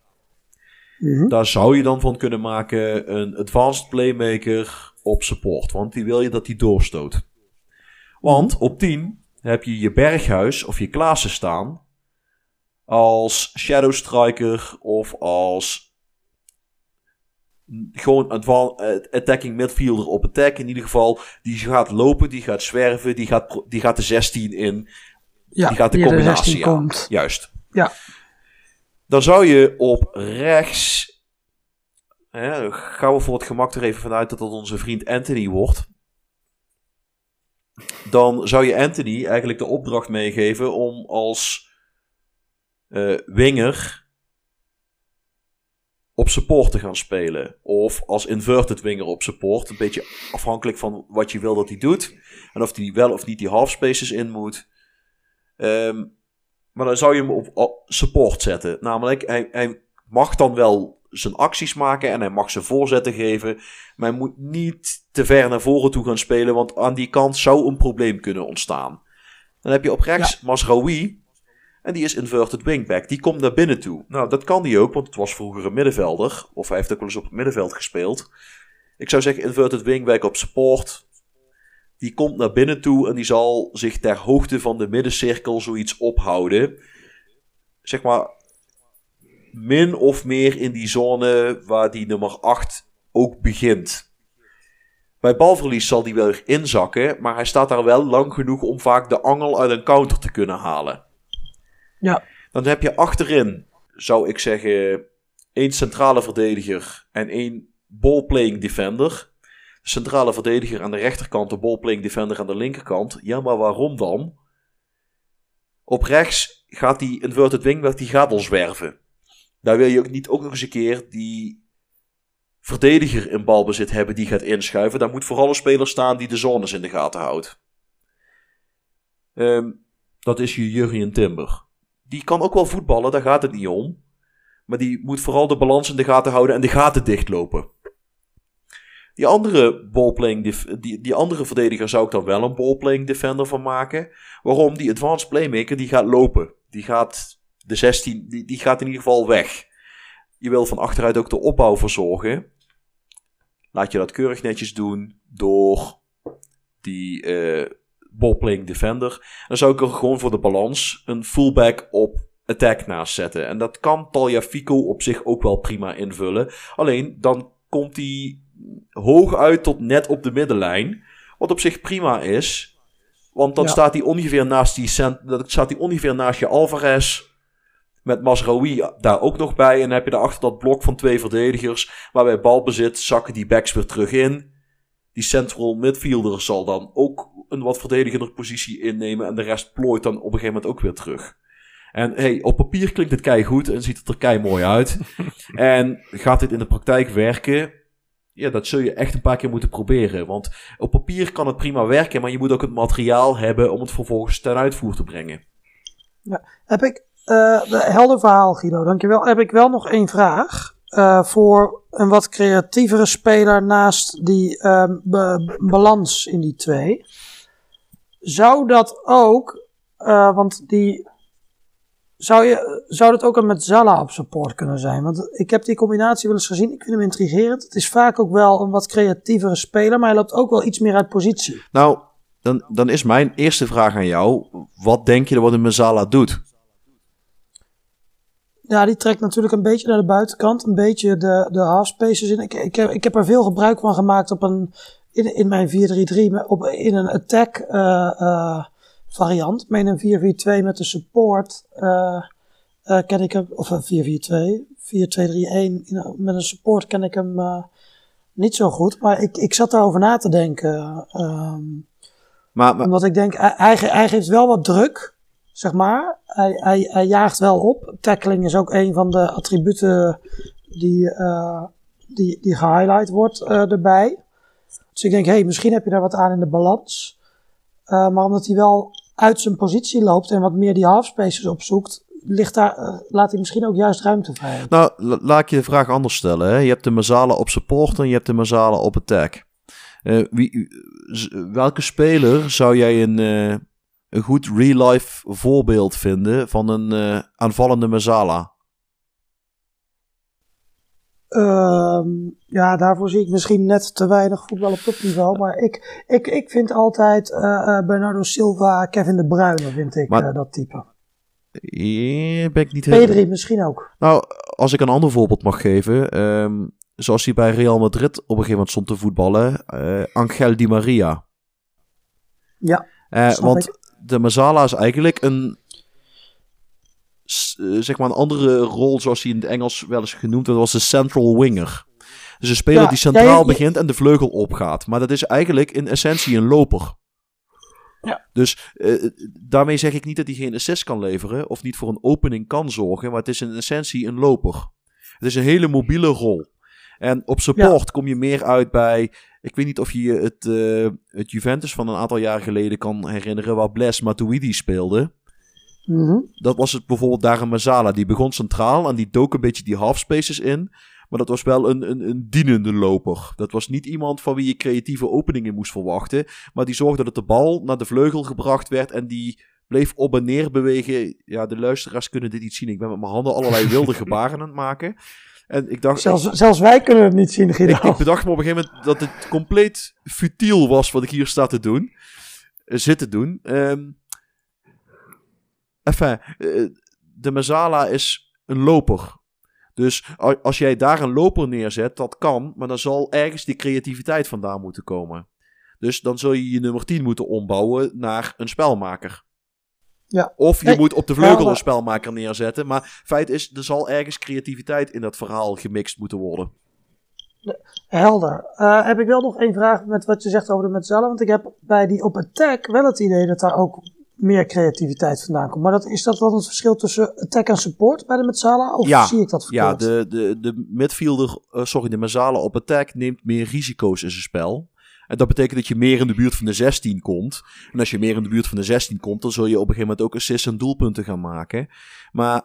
Mhm. Daar zou je dan van kunnen maken een advanced playmaker op support. Want die wil je dat die doorstoot. Want op 10 heb je je Berghuis of je Klaassen staan. Als shadow striker of als gewoon eh, attacking midfielder op attack. In ieder geval, die gaat lopen, die gaat zwerven, die gaat, die gaat de 16 in. Ja, die gaat de die combinatie 16 aan. komt. Juist. Ja. Dan zou je op rechts. Hè, gaan we voor het gemak er even vanuit dat dat onze vriend Anthony wordt. Dan zou je Anthony eigenlijk de opdracht meegeven om als eh, winger op support te gaan spelen. Of als inverted winger op support. Een beetje afhankelijk van wat je wil dat hij doet. En of hij wel of niet die half spaces in moet. Ehm, maar dan zou je hem op, op support zetten. Namelijk, hij, hij mag dan wel zijn acties maken en hij mag zijn voorzetten geven. Maar hij moet niet te ver naar voren toe gaan spelen, want aan die kant zou een probleem kunnen ontstaan. Dan heb je op rechts Masraoui. En die is inverted wingback. Die komt naar binnen toe. Nou, dat kan die ook, want het was vroeger een middenvelder. Of hij heeft ook wel eens op het middenveld gespeeld. Ik zou zeggen inverted wingback op support. Die komt naar binnen toe en die zal zich ter hoogte van de middencirkel zoiets ophouden. Zeg maar min of meer in die zone waar die nummer 8 ook begint. Bij balverlies zal die wel weer inzakken, maar hij staat daar wel lang genoeg om vaak de angel uit een counter te kunnen halen. Ja. Dan heb je achterin, zou ik zeggen, één centrale verdediger en één ballplaying defender. De centrale verdediger aan de rechterkant, de ballplaying defender aan de linkerkant. Ja, maar waarom dan? Op rechts gaat die inverted wingback, die gaat al zwerven. Daar wil je ook niet ook nog eens een keer die verdediger in balbezit hebben die gaat inschuiven. Daar moet vooral een speler staan die de zones in de gaten houdt. Ehm, dat is je Jurgen Timber. Die kan ook wel voetballen, daar gaat het niet om. Maar die moet vooral de balans in de gaten houden en de gaten dichtlopen. Die andere, ballplaying die, die andere verdediger zou ik dan wel een ballplaying defender van maken. Waarom? Die advanced playmaker die gaat lopen. Die gaat de 16, die, die gaat in ieder geval weg. Je wil van achteruit ook de opbouw verzorgen. Laat je dat keurig netjes doen door die ballplaying defender. Dan zou ik er gewoon voor de balans een fullback op attack naast zetten. En dat kan Taljafico op zich ook wel prima invullen. Alleen dan komt hij hoog uit tot net op de middenlijn. Wat op zich prima is. Want dan Ja. staat hij ongeveer naast die cent, dan staat hij ongeveer naast je Alvarez. Met Masraoui daar ook nog bij. En dan heb je daarachter dat blok van twee verdedigers. Maar bij balbezit zakken die backs weer terug in. Die central midfielder zal dan ook een wat verdedigender positie innemen. En de rest plooit dan op een gegeven moment ook weer terug. En hey, op papier klinkt het kei goed en ziet het er kei mooi uit. en gaat dit in de praktijk werken? Ja, dat zul je echt een paar keer moeten proberen. Want op papier kan het prima werken, maar je moet ook het materiaal hebben om het vervolgens ten uitvoer te brengen. Heb ik, de helder verhaal Guido, dankjewel. Heb ik wel nog één vraag. eh, voor een wat creatievere speler naast die ehm, balans in die twee. Zou dat ook, eh, want die, zou, je, zou dat ook een met Zala op support kunnen zijn? Want ik heb die combinatie wel eens gezien, ik vind hem intrigerend. Het is vaak ook wel een wat creatievere speler, maar hij loopt ook wel iets meer uit positie. Nou, dan, dan is mijn eerste vraag aan jou. Wat denk je dat wat een Mazala doet? Ja, die trekt natuurlijk een beetje naar de buitenkant, een beetje de, de half spaces in. Ik, ik, heb, ik heb er veel gebruik van gemaakt op een, in, in mijn 4-3-3, met- op, in een attack eh, eh, variant. Maar in een 4-4-2 met de support eh, ken ik hem, of een 4-4-2, 4-2-3-1, in een- met een support ken ik hem niet zo goed. Maar ik, ik zat daarover na te denken. ehm, Maar, maar omdat ik denk, hij, hij geeft wel wat druk. Zeg maar. Hij, hij, hij jaagt wel op. Tackling is ook een van de attributen die, eh, die, die gehighlight wordt eh, erbij. Dus ik denk, hey, misschien heb je daar wat aan in de balans. Eh, maar omdat hij wel uit zijn positie loopt en wat meer die half spaces opzoekt, ligt daar, laat hij misschien ook juist ruimte vrij. Nou, la- laat ik je de vraag anders stellen. Hè. Je hebt de Mazala op support en je hebt de Mazala op attack. Eh, wie, welke speler zou jij een, een goed real-life voorbeeld vinden van een eh, aanvallende Mazala? Ehm, ja, daarvoor zie ik misschien net te weinig voetbal op topniveau. Maar ik, ik, ik vind altijd eh, eh, Bernardo Silva, Kevin de Bruyne, vind ik Maar- dat type. Ben ik niet heel... Pedri misschien ook. Nou, als ik een ander voorbeeld mag geven. ehm, zoals hij bij Real Madrid op een gegeven moment stond te voetballen. Angel Di Maria. Ja, want ik. De Mazala is eigenlijk een, eh, zeg maar een andere rol zoals hij in het Engels wel eens genoemd wordt, was de central winger. Dus een speler Ja, die centraal je- begint en de vleugel opgaat. Maar dat is eigenlijk in essentie een loper. Ja. Dus eh, daarmee zeg ik niet dat hij geen assist kan leveren of niet voor een opening kan zorgen, maar het is in essentie een loper. Het is een hele mobiele rol. En op support kom je meer uit bij. Ik weet niet of je je het, eh, het Juventus van een aantal jaar geleden kan herinneren. Waar Bles Matuidi speelde. Mhm. Dat was het bijvoorbeeld daar een Mazala. Die begon centraal en die dook een beetje die half spaces in. Maar dat was wel een, een, een dienende loper. Dat was niet iemand van wie je creatieve openingen moest verwachten. Maar die zorgde dat de bal naar de vleugel gebracht werd. En die bleef op en neer bewegen. Ja, de luisteraars kunnen dit niet zien. Ik ben met mijn handen allerlei wilde gebaren aan het maken. En ik dacht, Zelfs, zelfs wij kunnen het niet zien, Guido. ik, ik bedacht me op een gegeven moment dat het compleet futiel was wat ik hier sta te doen. eh, zit te doen. Ehm enfin, eh, de Mazala is een loper. Dus als jij daar een loper neerzet, dat kan. Maar dan zal ergens die creativiteit vandaan moeten komen. Dus dan zul je je nummer 10 moeten ombouwen naar een spelmaker. Ja. Of je Nee, moet op de vleugel een spelmaker neerzetten. Maar feit is, er zal ergens creativiteit in dat verhaal gemixt moeten worden. Helder. Eh, heb ik wel nog één vraag met wat je zegt over de Metzala. Want ik heb bij die op attack wel het idee dat daar ook meer creativiteit vandaan komt. Maar dat, is dat dan het verschil tussen attack en support bij de Metzala? Of Ja, zie ik dat Ja, verkeerd? de, de, de midfielder, eh, sorry, de Mazala op attack neemt meer risico's in zijn spel. En dat betekent dat je meer in de buurt van de 16 komt. En als je meer in de buurt van de 16 komt, dan zul je op een gegeven moment ook assists en doelpunten gaan maken. Maar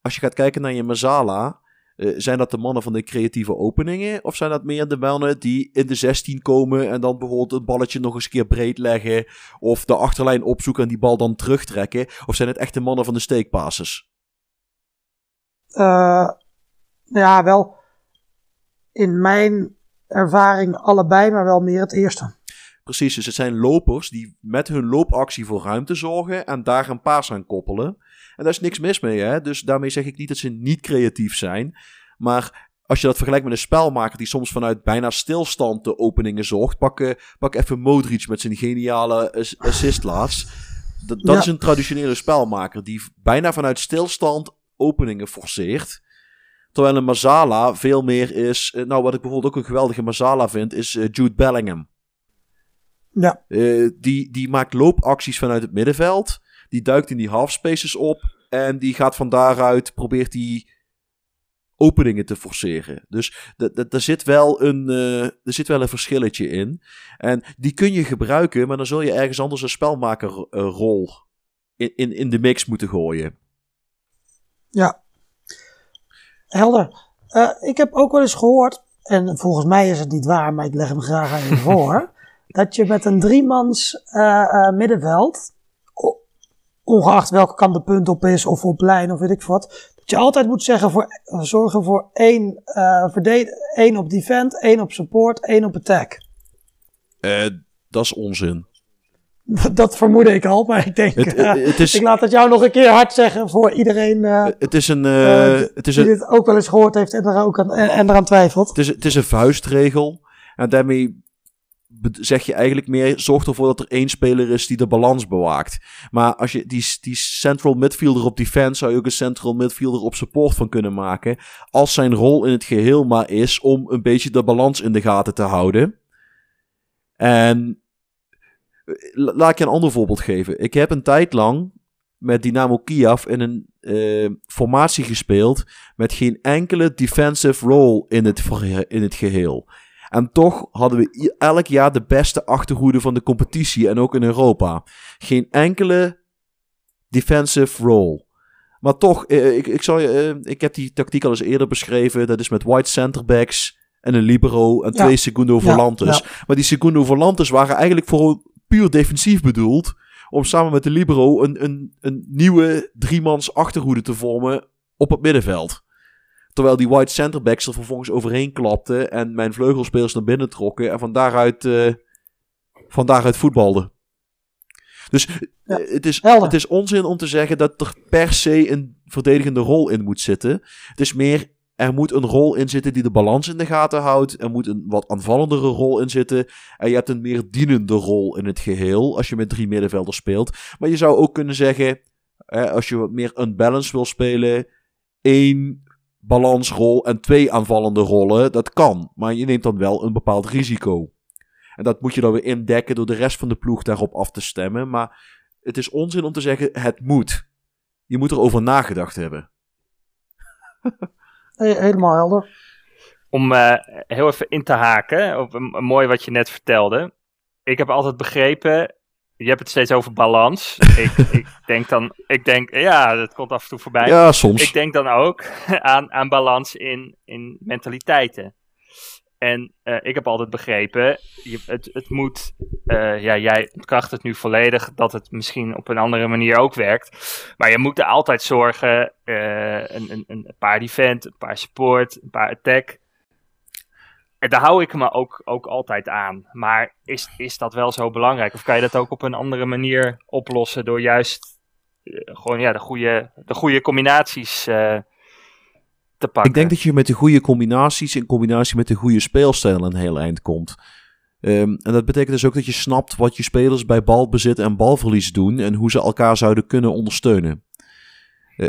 als je gaat kijken naar je Mazala, eh, zijn dat de mannen van de creatieve openingen? Of zijn dat meer de mannen die in de 16 komen en dan bijvoorbeeld het balletje nog eens een keer breed leggen? Of de achterlijn opzoeken en die bal dan terugtrekken? Of zijn het echt de mannen van de steekpasses? Eh, ja, wel in mijn ervaring allebei, maar wel meer het eerste. Precies, dus het zijn lopers die met hun loopactie voor ruimte zorgen en daar een paas aan koppelen. En daar is niks mis mee, hè? dus daarmee zeg ik niet dat ze niet creatief zijn. Maar als je dat vergelijkt met een spelmaker die soms vanuit bijna stilstand de openingen zorgt, pak, eh, pak even Modric met zijn geniale ass- assist laatst. Dat, dat Ja. is een traditionele spelmaker die bijna vanuit stilstand openingen forceert. Terwijl een Mazala veel meer is. eh, Nou, wat ik bijvoorbeeld ook een geweldige Mazala vind, is eh, Jude Bellingham. Ja, Eh, die, die maakt loopacties vanuit het middenveld. Die duikt in die half spaces op. En die gaat van daaruit, probeert die openingen te forceren. Dus daar zit, wel een, eh, er zit wel een verschilletje in. En die kun je gebruiken, maar dan zul je ergens anders een spelmakerrol in, in, in de mix moeten gooien. ja. Helder. Eh, ik heb ook wel eens gehoord, en volgens mij is het niet waar, maar ik leg hem graag aan je voor, dat je met een driemans eh, eh, middenveld, ongeacht welke kant de punt op is, of op lijn, of weet ik wat, dat je altijd moet zeggen voor, zorgen voor één, eh één op defend, één op support, één op attack. Eh, dat is onzin. Dat vermoedde ik al, maar ik denk, Het, eh, het, is, ik laat het jou nog een keer hard zeggen voor iedereen eh, het is een... eh, het is die een dit ook wel eens gehoord heeft en, er ook aan, en, eraan twijfelt. Het is, het is een vuistregel. En daarmee zeg je eigenlijk meer: zorg ervoor dat er één speler is die de balans bewaakt. Maar als je die, die central midfielder op defense zou je ook een central midfielder op support van kunnen maken. Als zijn rol in het geheel maar is om een beetje de balans in de gaten te houden. En laat ik je een ander voorbeeld geven. Ik heb een tijd lang met Dynamo Kiev in een eh, formatie gespeeld met geen enkele defensive role in het, in het geheel. En toch hadden we elk jaar de beste achterhoede van de competitie en ook in Europa. Geen enkele defensive role. Maar toch, eh, ik, ik, zal je, eh, ik heb die tactiek al eens eerder beschreven. Dat is met white centerbacks en een libero en Ja. twee segundo volantes. ja. Maar die segundo volantes waren eigenlijk voor puur defensief bedoeld. Om samen met de libero een, een, een nieuwe driemans achterhoede te vormen op het middenveld. Terwijl die white centerbacks er vervolgens overheen klapten. En mijn vleugelspelers naar binnen trokken. En van daaruit, eh, van daaruit voetbalden. Dus Ja, eh, het, is, helder. het is onzin om te zeggen dat er per se een verdedigende rol in moet zitten. Het is meer, er moet een rol in zitten die de balans in de gaten houdt. Er moet een wat aanvallendere rol in zitten. En je hebt een meer dienende rol in het geheel als je met drie middenvelders speelt. Maar je zou ook kunnen zeggen, als je wat meer unbalanced wil spelen, één balansrol en twee aanvallende rollen, dat kan. Maar je neemt dan wel een bepaald risico. En dat moet je dan weer indekken door de rest van de ploeg daarop af te stemmen. Maar het is onzin om te zeggen, het moet. Je moet erover nagedacht hebben. He- helemaal helder. Om eh, heel even in te haken op een, een mooi wat je net vertelde. Ik heb altijd begrepen, je hebt het steeds over balans. ik, ik denk dan, ik denk, ja, dat komt af en toe voorbij. Ja, soms. Ik denk dan ook aan, aan balans in, in mentaliteiten. En eh, ik heb altijd begrepen, je, het, het moet, eh, ja, jij kracht het nu volledig dat het misschien op een andere manier ook werkt. Maar je moet er altijd zorgen, eh, een, een, een paar defend, een paar support, een paar attack. En daar hou ik me ook, ook altijd aan. Maar is, is dat wel zo belangrijk? Of kan je dat ook op een andere manier oplossen door juist gewoon ja, de, goede, de goede combinaties eh, Ik denk dat je met de goede combinaties in combinatie met de goede speelstijl een heel eind komt. Ehm, en dat betekent dus ook dat je snapt wat je spelers bij balbezit en balverlies doen en hoe ze elkaar zouden kunnen ondersteunen. Eh,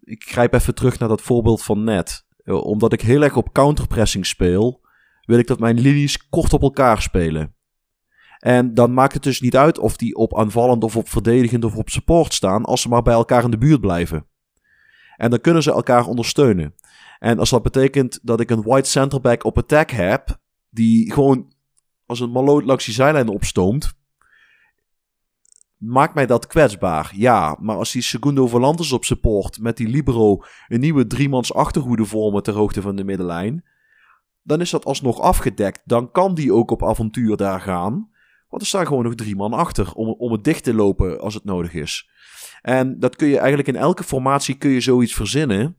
ik grijp even terug naar dat voorbeeld van net. Eh, omdat ik heel erg op counterpressing speel, wil ik dat mijn linies kort op elkaar spelen. En dan maakt het dus niet uit of die op aanvallend of op verdedigend of op support staan, als ze maar bij elkaar in de buurt blijven. En dan kunnen ze elkaar ondersteunen. En als dat betekent dat ik een white centerback op attack heb, die gewoon als een maloot langs die zijlijn opstoomt, maakt mij dat kwetsbaar. Ja, maar als die Segundo Volantes op support met die libero een nieuwe driemans achterhoede vormen ter hoogte van de middenlijn, dan is dat alsnog afgedekt. Dan kan die ook op avontuur daar gaan. Want er staan gewoon nog drie man achter om, om het dicht te lopen als het nodig is. En dat kun je eigenlijk in elke formatie kun je zoiets verzinnen.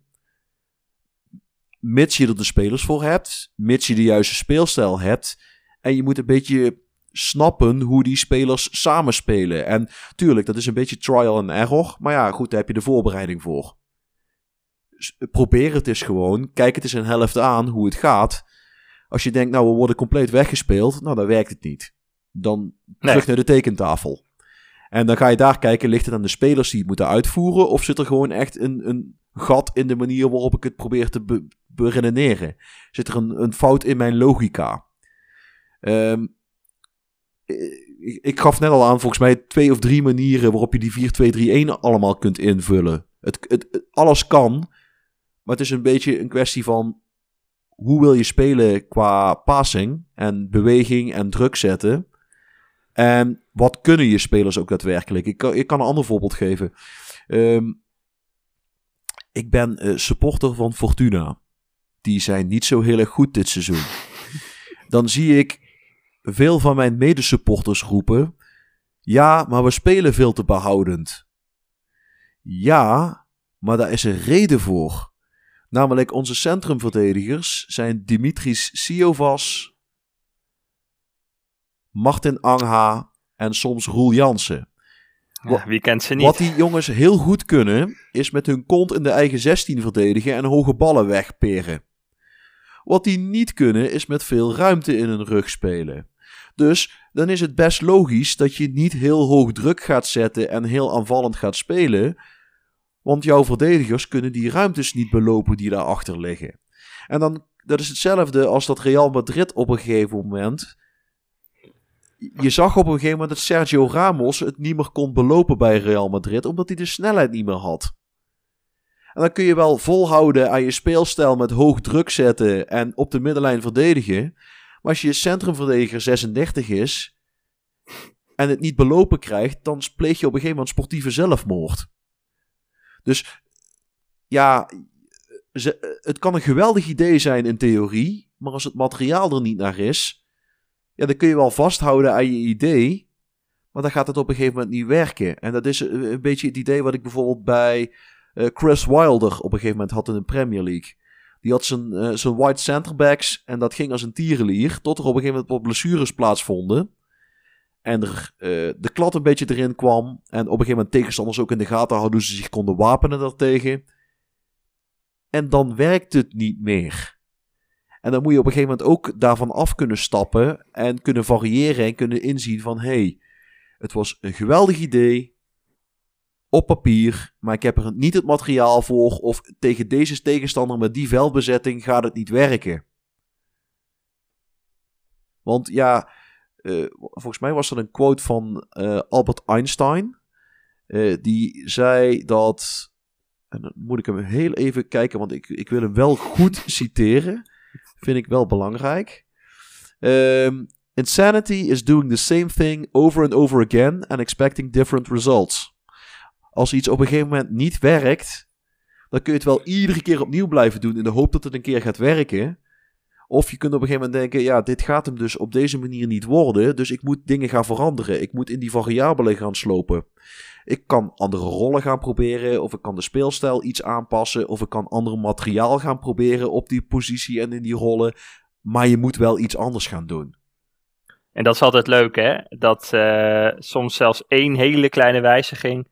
Mits je er de spelers voor hebt. Mits je de juiste speelstijl hebt. En je moet een beetje snappen hoe die spelers samenspelen. En tuurlijk, dat is een beetje trial and error. Maar ja, goed, daar heb je de voorbereiding voor. Probeer het eens gewoon. Kijk het eens een helft aan hoe het gaat. Als je denkt, nou, we worden compleet weggespeeld. Nou, dan werkt het niet. Dan Nee. terug naar de tekentafel. En dan ga je daar kijken, ligt het aan de spelers die het moeten uitvoeren? Of zit er gewoon echt een, een gat in de manier waarop ik het probeer te be beredeneren? Zit er een, een fout in mijn logica? Ehm, ik, ik gaf net al aan, volgens mij twee of drie manieren waarop je die 4-2-3-1 allemaal kunt invullen. Het, het, het- alles kan, maar het is een beetje een kwestie van hoe wil je spelen qua passing en beweging en druk zetten. En wat kunnen je spelers ook daadwerkelijk? Ik kan, ik kan een ander voorbeeld geven. Ehm, ik ben eh, supporter van Fortuna. Die zijn niet zo heel erg goed dit seizoen. Dan zie ik veel van mijn medesupporters roepen: Ja, maar we spelen veel te behoudend. Ja, maar daar is een reden voor. Namelijk onze centrumverdedigers zijn Dimitris Siovas, Martin Angha en soms Roel Jansen. Ja, wie kent ze niet? Wat die jongens heel goed kunnen, is met hun kont in de eigen 16 verdedigen en hoge ballen wegperen. Wat die niet kunnen, is met veel ruimte in hun rug spelen. Dus dan is het best logisch dat je niet heel hoog druk gaat zetten en heel aanvallend gaat spelen. Want jouw verdedigers kunnen die ruimtes niet belopen die daarachter liggen. En dan, dat is hetzelfde als dat Real Madrid op een gegeven moment je zag op een gegeven moment dat Sergio Ramos het niet meer kon belopen bij Real Madrid, omdat hij de snelheid niet meer had. En dan kun je wel volhouden aan je speelstijl met hoog druk zetten en op de middenlijn verdedigen. Maar als je centrumverdediger 36 is en het niet belopen krijgt, dan pleeg je op een gegeven moment sportieve zelfmoord. Dus ja, het kan een geweldig idee zijn in theorie, maar als het materiaal er niet naar is, ja, dan kun je wel vasthouden aan je idee, maar dan gaat het op een gegeven moment niet werken. En dat is een beetje het idee wat ik bijvoorbeeld bij uh, Chris Wilder op een gegeven moment had in de Premier League. Die had zijn, uh, zijn white centerbacks en dat ging als een tierenlier, tot er op een gegeven moment wat blessures plaatsvonden. En er de klad een beetje erin kwam. En op een gegeven moment tegenstanders ook in de gaten hadden hoe ze zich konden wapenen daartegen. En dan werkt het niet meer. En dan moet je op een gegeven moment ook daarvan af kunnen stappen. En kunnen variëren en kunnen inzien van... Hé, hey, het was een geweldig idee. Op papier. Maar ik heb er niet het materiaal voor. Of tegen deze tegenstander met die veldbezetting gaat het niet werken. Want ja eh, volgens mij was er een quote van uh, Albert Einstein. Uh, die zei dat. En dan moet ik hem heel even kijken, want ik, ik wil hem wel goed citeren. Vind ik wel belangrijk. Um, Insanity is doing the same thing over and over again and expecting different results. Als iets op een gegeven moment niet werkt, dan kun je het wel iedere keer opnieuw blijven doen in de hoop dat het een keer gaat werken. Of je kunt op een gegeven moment denken, ja, dit gaat hem dus op deze manier niet worden. Dus ik moet dingen gaan veranderen. Ik moet in die variabelen gaan slopen. Ik kan andere rollen gaan proberen. Of ik kan de speelstijl iets aanpassen. Of ik kan ander materiaal gaan proberen op die positie en in die rollen. Maar je moet wel iets anders gaan doen. En dat is altijd leuk, hè? Dat uh, soms zelfs één hele kleine wijziging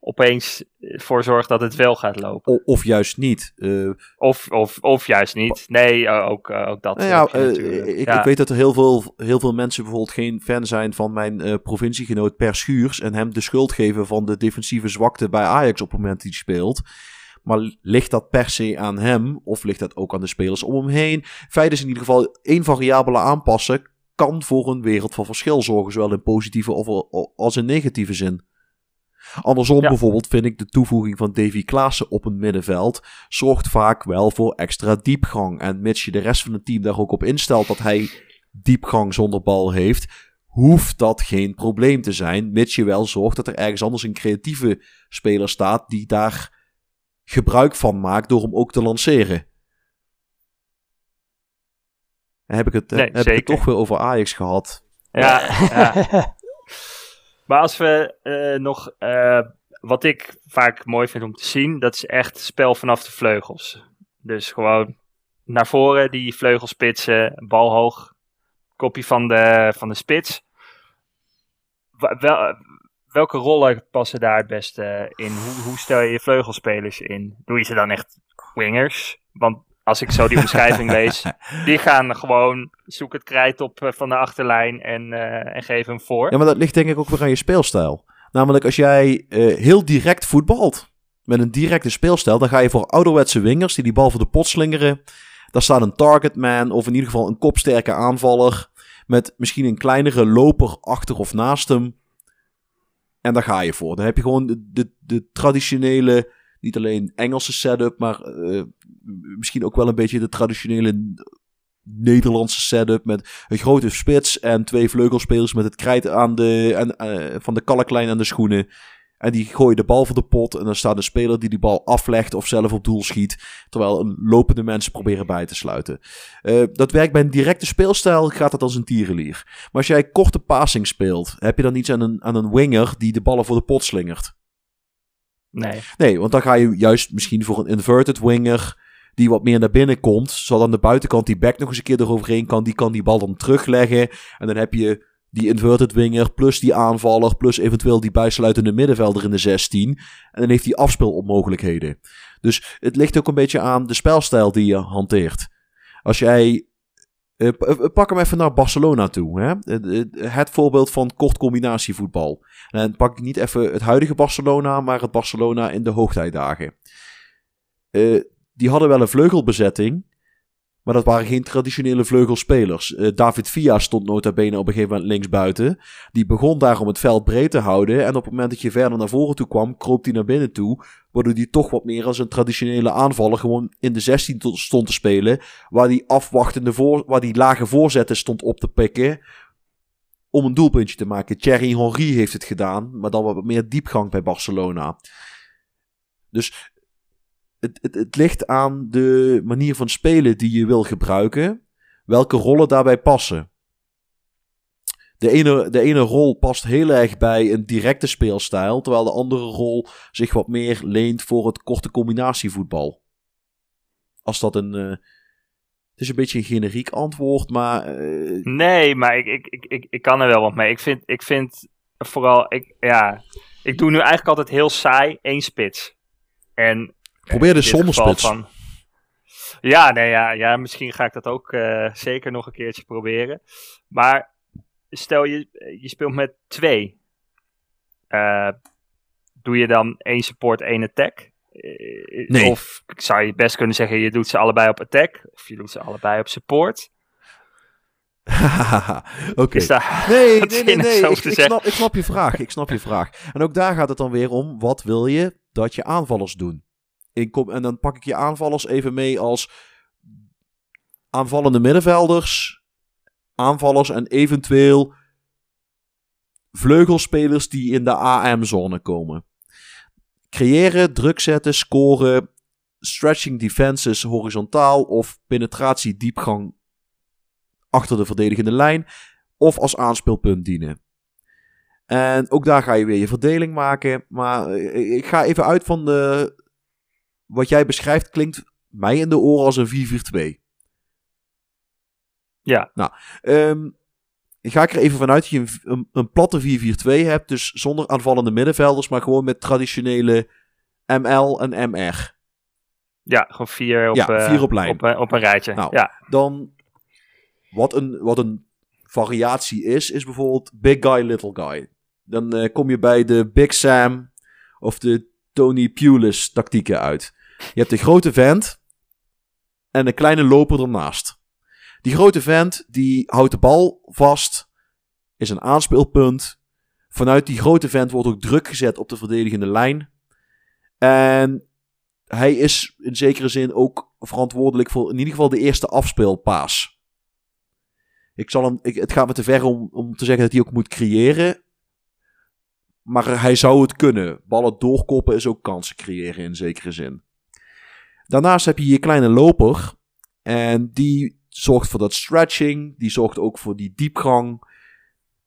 opeens voor zorgt dat het wel gaat lopen. of juist niet. Uh, of, of, of juist niet. Nee, ook, uh, ook dat. Nou ja, uh, ik, ik, weet dat er heel veel, heel veel mensen bijvoorbeeld geen fan zijn van mijn provinciegenoot Per Schuurs. En hem de schuld geven van de defensieve zwakte bij Ajax op het moment dat hij speelt. Maar ligt dat per se aan hem? Of ligt dat ook aan de spelers om hem heen? Feit is in ieder geval één variabele aanpassen kan voor een wereld van verschil zorgen. Zowel in positieve of, als in negatieve zin. Andersom bijvoorbeeld vind ik de toevoeging van Davy Klaassen op een middenveld zorgt vaak wel voor extra diepgang. En mits je de rest van het team daar ook op instelt dat hij diepgang zonder bal heeft, hoeft dat geen probleem te zijn. Mits je wel zorgt dat er ergens anders een creatieve speler staat die daar gebruik van maakt door hem ook te lanceren. Heb ik het, heb ik het toch weer over Ajax gehad? Ja, ja. Maar als we uh, nog, uh, wat ik vaak mooi vind om te zien, dat is echt spel vanaf de vleugels. Dus gewoon naar voren, die vleugelspitsen, bal hoog, kopje van de, van de spits. Wel, welke rollen passen daar het beste in? Hoe, hoe stel je je vleugelspelers in? Doe je ze dan echt wingers? Want als ik zo die omschrijving lees, die gaan gewoon zoek het krijt op eh, van de achterlijn en, uh, en geven hem voor. Ja, maar dat ligt denk ik ook weer aan je speelstijl. Namelijk als jij uh, heel direct voetbalt, met een directe speelstijl, dan ga je voor ouderwetse wingers die die bal voor de pot slingeren. Daar staat een targetman of in ieder geval een kopsterke aanvaller met misschien een kleinere loper achter of naast hem. En daar ga je voor. Dan heb je gewoon de, de, de traditionele niet alleen Engelse setup, maar uh, misschien ook wel een beetje de traditionele Nederlandse setup met een grote spits en twee vleugelspelers met het krijt aan de, en, uh, van de kalklijn aan de schoenen. En die gooien de bal voor de pot. En dan staat een speler die die bal aflegt of zelf op doel schiet. Terwijl een lopende mensen proberen bij te sluiten. Uh, dat werkt bij een directe speelstijl, gaat dat als een tierenlier. Maar als jij korte passing speelt, heb je dan iets aan een, aan een winger die de ballen voor de pot slingert. Nee. Nee, want dan ga je juist misschien voor een inverted winger die wat meer naar binnen komt. Zodat aan de buitenkant die back nog eens een keer eroverheen kan. Die kan die bal dan terugleggen. En dan heb je die inverted winger plus die aanvaller plus eventueel die bijsluitende middenvelder in de 16. En dan heeft hij afspeelmogelijkheden. Dus het ligt ook een beetje aan de spelstijl die je hanteert. Als jij uh, pak hem even naar Barcelona toe. Hè? Het voorbeeld van kort combinatievoetbal. En pak niet even het huidige Barcelona, maar het Barcelona in de hoogtijdagen. Uh, die hadden wel een vleugelbezetting. Maar dat waren geen traditionele vleugelspelers. Eh, David Villa stond nota bene op een gegeven moment linksbuiten. Die begon daar om het veld breed te houden. En op het moment dat je verder naar voren toe kwam, kroop hij naar binnen toe. Waardoor hij toch wat meer als een traditionele aanvaller gewoon in de 16 tot- stond te spelen. Waar die afwachtende voor, waar die lage voorzetten stond op te pikken. Om een doelpuntje te maken. Thierry Henry heeft het gedaan. Maar dan wat meer diepgang bij Barcelona. Dus het, het, ligt aan de manier van spelen die je wil gebruiken. Welke rollen daarbij passen. De ene, de ene rol past heel erg bij een directe speelstijl. Terwijl de andere rol zich wat meer leent voor het korte combinatievoetbal. Als dat een. eh, het is een beetje een generiek antwoord, maar. eh, Nee, maar ik, ik, ik, ik, ik kan er wel wat mee. Ik vind, ik vind vooral, ik, ja, ik doe nu eigenlijk altijd heel saai één spits. En probeer de dit zonder geval spits. Van, ja, nee, ja, ja, misschien ga ik dat ook eh, zeker nog een keertje proberen. Maar stel je, je speelt met twee. Eh, doe je dan één support, één attack? Eh, Nee. Of zou je best kunnen zeggen, je doet ze allebei op attack. Of je doet ze allebei op support. Oké. Nee, nee, nee, Ik, snap, ik snap je vraag. Ik snap je vraag. En ook daar gaat het dan weer om. Wat wil je dat je aanvallers doen? In kom, en dan pak ik je aanvallers even mee als aanvallende middenvelders, aanvallers en eventueel vleugelspelers die in de AM-zone komen. Creëren, druk zetten, scoren, stretching defenses horizontaal of penetratie diepgang achter de verdedigende lijn of als aanspeelpunt dienen. En ook daar ga je weer je verdeling maken. Maar eh, ik ga even uit van de. Wat jij beschrijft klinkt mij in de oren als een 4-4-2. Ja. Nou, ga ik er even vanuit dat je een, een, een platte 4-4-2 hebt. Dus zonder aanvallende middenvelders, maar gewoon met traditionele ML en MR. Ja, gewoon vier op, Ja, eh, vier op lijn. Op, eh, op een rijtje. Nou, ja. Dan, wat een, wat een variatie is, is bijvoorbeeld Big Guy, Little Guy. Dan eh, kom je bij de Big Sam of de Tony Pulis tactieken uit. Je hebt de grote vent en een kleine loper ernaast. Die grote vent die houdt de bal vast, is een aanspeelpunt. Vanuit die grote vent wordt ook druk gezet op de verdedigende lijn. En hij is in zekere zin ook verantwoordelijk voor in ieder geval de eerste afspeelpaas. Ik zal hem, ik, het gaat me te ver om, om te zeggen dat hij ook moet creëren. Maar hij zou het kunnen. Ballen doorkoppen is ook kansen creëren in zekere zin. Daarnaast heb je je kleine loper. En die zorgt voor dat stretching. Die zorgt ook voor die diepgang.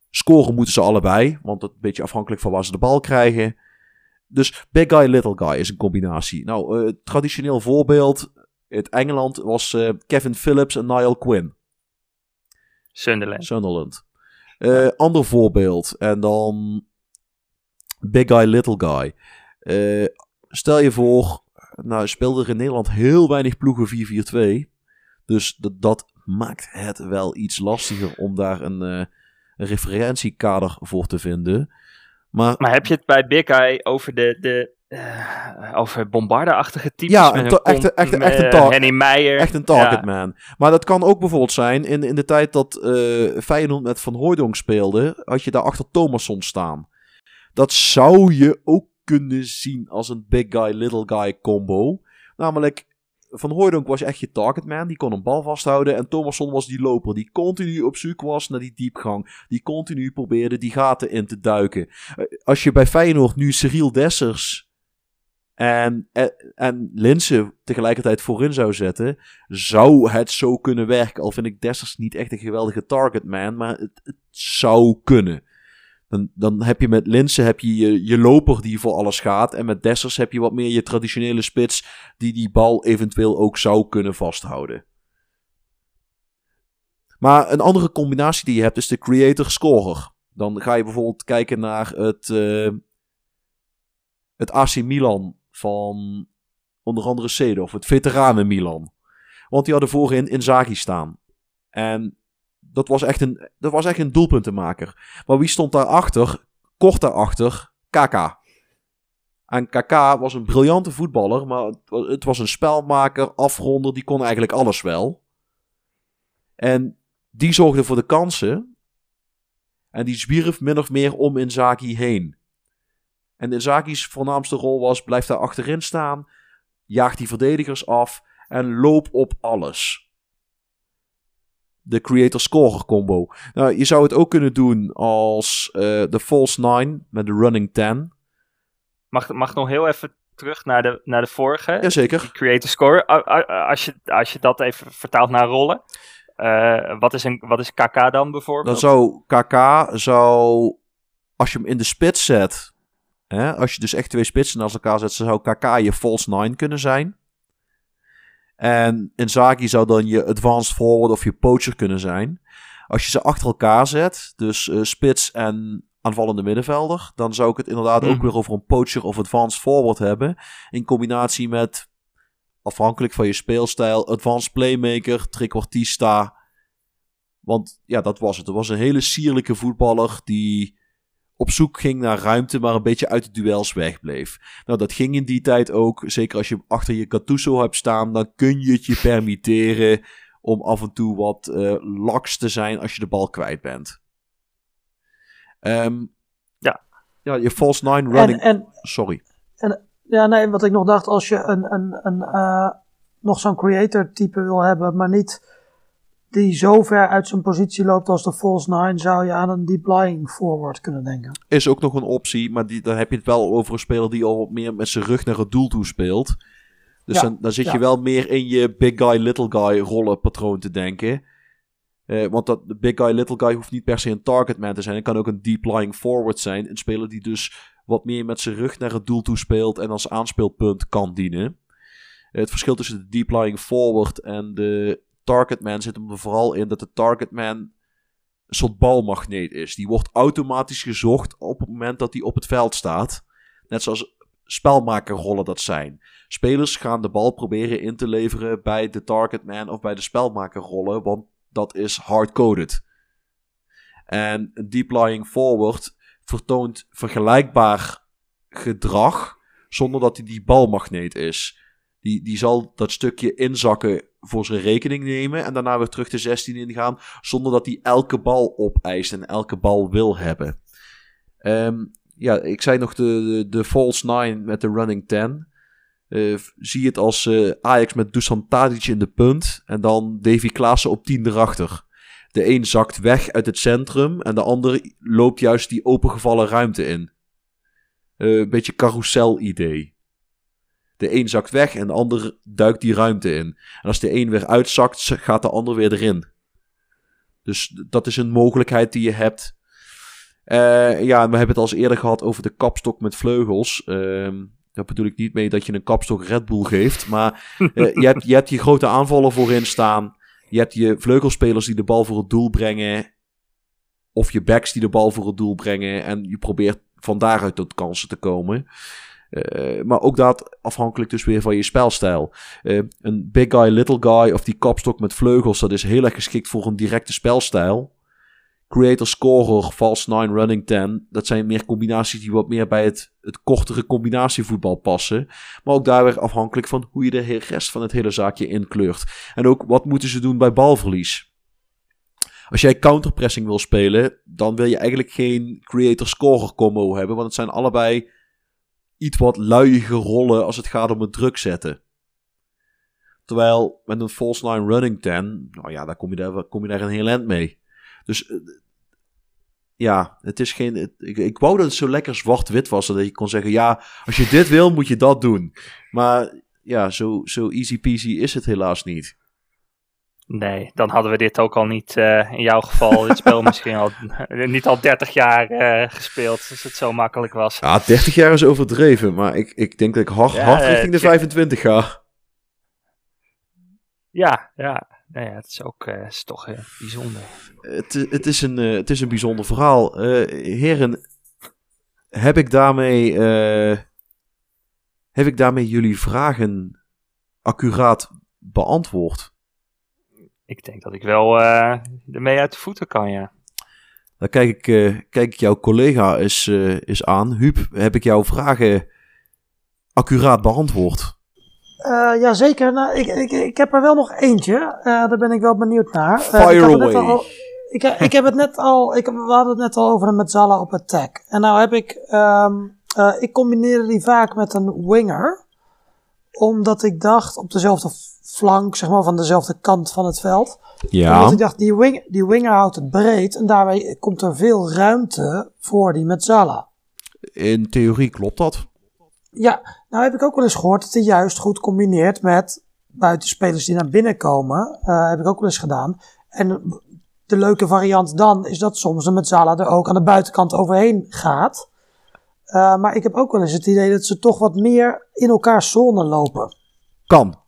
Scoren moeten ze allebei. Want het is een beetje afhankelijk van waar ze de bal krijgen. Dus big guy, little guy is een combinatie. Nou, eh, traditioneel voorbeeld uit Engeland was eh, Kevin Phillips en Niall Quinn. Sunderland. Sunderland. Eh, Ander voorbeeld. En dan Big Guy, Little Guy. Stel je voor, nou speelde er in Nederland heel weinig ploegen 4-4-2. Dus dat, dat maakt het wel iets lastiger om daar een, eh, een referentiekader voor te vinden. Maar Maar heb je het bij Big Eye over de, de eh, over bombarderachtige types? Ja, een een echt- echt- met, echt een eh, tar- Henny Meijer. Echt een target Ja. man. Maar dat kan ook bijvoorbeeld zijn in, in de tijd dat Feyenoord met Van Hooijdonk speelde, had je daar achter Thomasson staan. Dat zou je ook kunnen zien als een big guy, little guy combo. Namelijk, Van Hooijdonk was echt je target man, die kon een bal vasthouden. En Thomasson was die loper, die continu op zoek was naar die diepgang. Die continu probeerde die gaten in te duiken. Eh, Als je bij Feyenoord nu Cyril Dessers en, en, en Linse tegelijkertijd voorin zou zetten, zou het zo kunnen werken. Al vind ik Dessers niet echt een geweldige target man, maar het zou kunnen. Dan, dan heb je met Linse heb je, je loper die voor alles gaat. En met Dessers heb je wat meer je traditionele spits die die bal eventueel ook zou kunnen vasthouden. Maar een andere combinatie die je hebt is de creator-scorer. Dan ga je bijvoorbeeld kijken naar het, eh, het AC Milan van onder andere Seedorf, het veteranen Milan. Want die hadden voorin Inzaghi staan. En dat was echt een, dat was echt een doelpuntenmaker. Maar wie stond daarachter? Kort daarachter, Kaka. En Kaka was een briljante voetballer, maar het wa- het was een spelmaker, afronder, die kon eigenlijk alles wel. En die zorgde voor de kansen. En die zwierf min of meer om Inzaghi heen. En Inzaghi's voornaamste rol was, blijf daar achterin staan, jaag die verdedigers af en loop op alles. De creator-scorer combo. Nou, je zou het ook kunnen doen als eh, de false nine met de running 10. Mag, mag nog heel even terug naar de, naar de vorige. Jazeker. Die creator score. Als je, als je dat even vertaalt naar rollen. Eh, wat, is een, wat is KK dan Dan bijvoorbeeld? zou KK, zou, als je hem in de spits zet, hè, als je dus echt twee spitsen naast elkaar zet, zou KK je false nine kunnen zijn. En Inzaghi zou dan je advanced forward of je poacher kunnen zijn. Als je ze achter elkaar zet, dus eh, spits en aanvallende middenvelder, dan zou ik het inderdaad ook Mhm. weer over een poacher of advanced forward hebben. In combinatie met, afhankelijk van je speelstijl, advanced playmaker, trequartista. Want ja, dat was het. Het was een hele sierlijke voetballer die op zoek ging naar ruimte, maar een beetje uit de duels wegbleef. Nou, dat ging in die tijd ook. Zeker als je achter je Gattuso hebt staan, dan kun je het je permitteren om af en toe wat eh laks te zijn als je de bal kwijt bent. Ehm, Ja. Ja, je false nine En, running... en Sorry. ja, nee, wat ik nog dacht, als je een, een, een, eh, nog zo'n creator type wil hebben, maar niet die zo ver uit zijn positie loopt als de false nine, zou je aan een deep lying forward kunnen denken. Is ook nog een optie, maar die, dan heb je het wel over een speler die al wat meer met zijn rug naar het doel toe speelt. Dus Ja, dan, dan zit ja. je wel meer in je big guy, little guy rollenpatroon te denken. Eh, want dat, de big guy, little guy hoeft niet per se een targetman te zijn. Het kan ook een deep lying forward zijn. Een speler die dus wat meer met zijn rug naar het doel toe speelt en als aanspeelpunt kan dienen. Het verschil tussen de deep lying forward en de targetman zit hem er vooral in dat de targetman een soort balmagneet is. Die wordt automatisch gezocht op het moment dat hij op het veld staat. Net zoals spelmakerrollen dat zijn. Spelers gaan de bal proberen in te leveren bij de targetman of bij de spelmakerrollen, want dat is hardcoded. En een deep lying forward vertoont vergelijkbaar gedrag zonder dat hij die balmagneet is. Die, die zal dat stukje inzakken voor zijn rekening nemen en daarna weer terug de 16 ingaan zonder dat hij elke bal opeist en elke bal wil hebben. Ehm, ja, ik zei nog de, de, de false nine met de running 10. Eh, zie het als eh, Ajax met Dusan Tadic in de punt en dan Davy Klaassen op 10 erachter. De een zakt weg uit het centrum en de ander loopt juist die opengevallen ruimte in. Eh, een beetje carousel-idee. De een zakt weg en de ander duikt die ruimte in. En als de een weer uitzakt, gaat de ander weer erin. Dus dat is een mogelijkheid die je hebt. Eh, ja, we hebben het al eens eerder gehad over de kapstok met vleugels. Ehm daar bedoel ik niet mee dat je een kapstok Red Bull geeft. Maar eh, je, hebt, je hebt je grote aanvaller voorin staan. Je hebt je vleugelspelers die de bal voor het doel brengen. Of je backs die de bal voor het doel brengen. En je probeert van daaruit tot kansen te komen. Eh, maar ook dat afhankelijk dus weer van je spelstijl. Eh, een big guy, little guy of die kapstok met vleugels, dat is heel erg geschikt voor een directe spelstijl. Creator, scorer, false nine, running 10, dat zijn meer combinaties die wat meer bij het, het kortere combinatievoetbal passen. Maar ook daar weer afhankelijk van hoe je de rest van het hele zaakje inkleurt. En ook wat moeten ze doen bij balverlies. Als jij counterpressing wil spelen, dan wil je eigenlijk geen creator-scorer combo hebben, want het zijn allebei iets wat luiige rollen als het gaat om het druk zetten. Terwijl met een false nine running 10, nou ja, daar kom je daar, kom je daar een heel eind mee. Dus eh, ja, het is geen. ik, ik wou dat het zo lekker zwart-wit was, dat je kon zeggen: ja, als je dit wil, moet je dat doen. Maar ja, zo, zo easy peasy is het helaas niet. Nee, dan hadden we dit ook al niet, eh, in jouw geval, dit spel misschien al niet al 30 jaar eh, gespeeld, als het zo makkelijk was. Ja, 30 jaar is overdreven, maar ik, ik denk dat ik hard, Ja, hard eh, richting de tje- 25 ga. Ja, ja. Nou ja, het is ook eh, is toch eh, bijzonder. Het, het, is een, eh, het is een bijzonder verhaal. Eh, heren, heb ik daarmee. eh, heb ik daarmee jullie vragen accuraat beantwoord? Ik denk dat ik wel eh ermee uit de voeten kan, ja. Dan kijk ik, eh, kijk ik jouw collega eens, eh, eens aan. Huub, heb ik jouw vragen accuraat beantwoord? Eh ja, zeker. Nou, ik, ik, ik heb er wel nog eentje. Eh, daar ben ik wel benieuwd naar. Eh, Fire ik het away. al- ik, ik heb het net al, ik, we hadden het net al over een Metzala op attack. En nou heb ik, ehm eh, ik combineerde die vaak met een winger. Omdat ik dacht, op dezelfde flank, zeg maar, van dezelfde kant van het veld. Ja. Omdat ik dacht, die, wing, die winger houdt het breed. En daarmee komt er veel ruimte voor die Metzala. In theorie klopt dat. Ja, nou heb ik ook wel eens gehoord dat hij juist goed combineert met buitenspelers die naar binnen komen. Eh, heb ik ook wel eens gedaan. En de leuke variant dan is dat soms de Metzala er ook aan de buitenkant overheen gaat. Eh, maar ik heb ook wel eens het idee dat ze toch wat meer in elkaar zone lopen. Kan.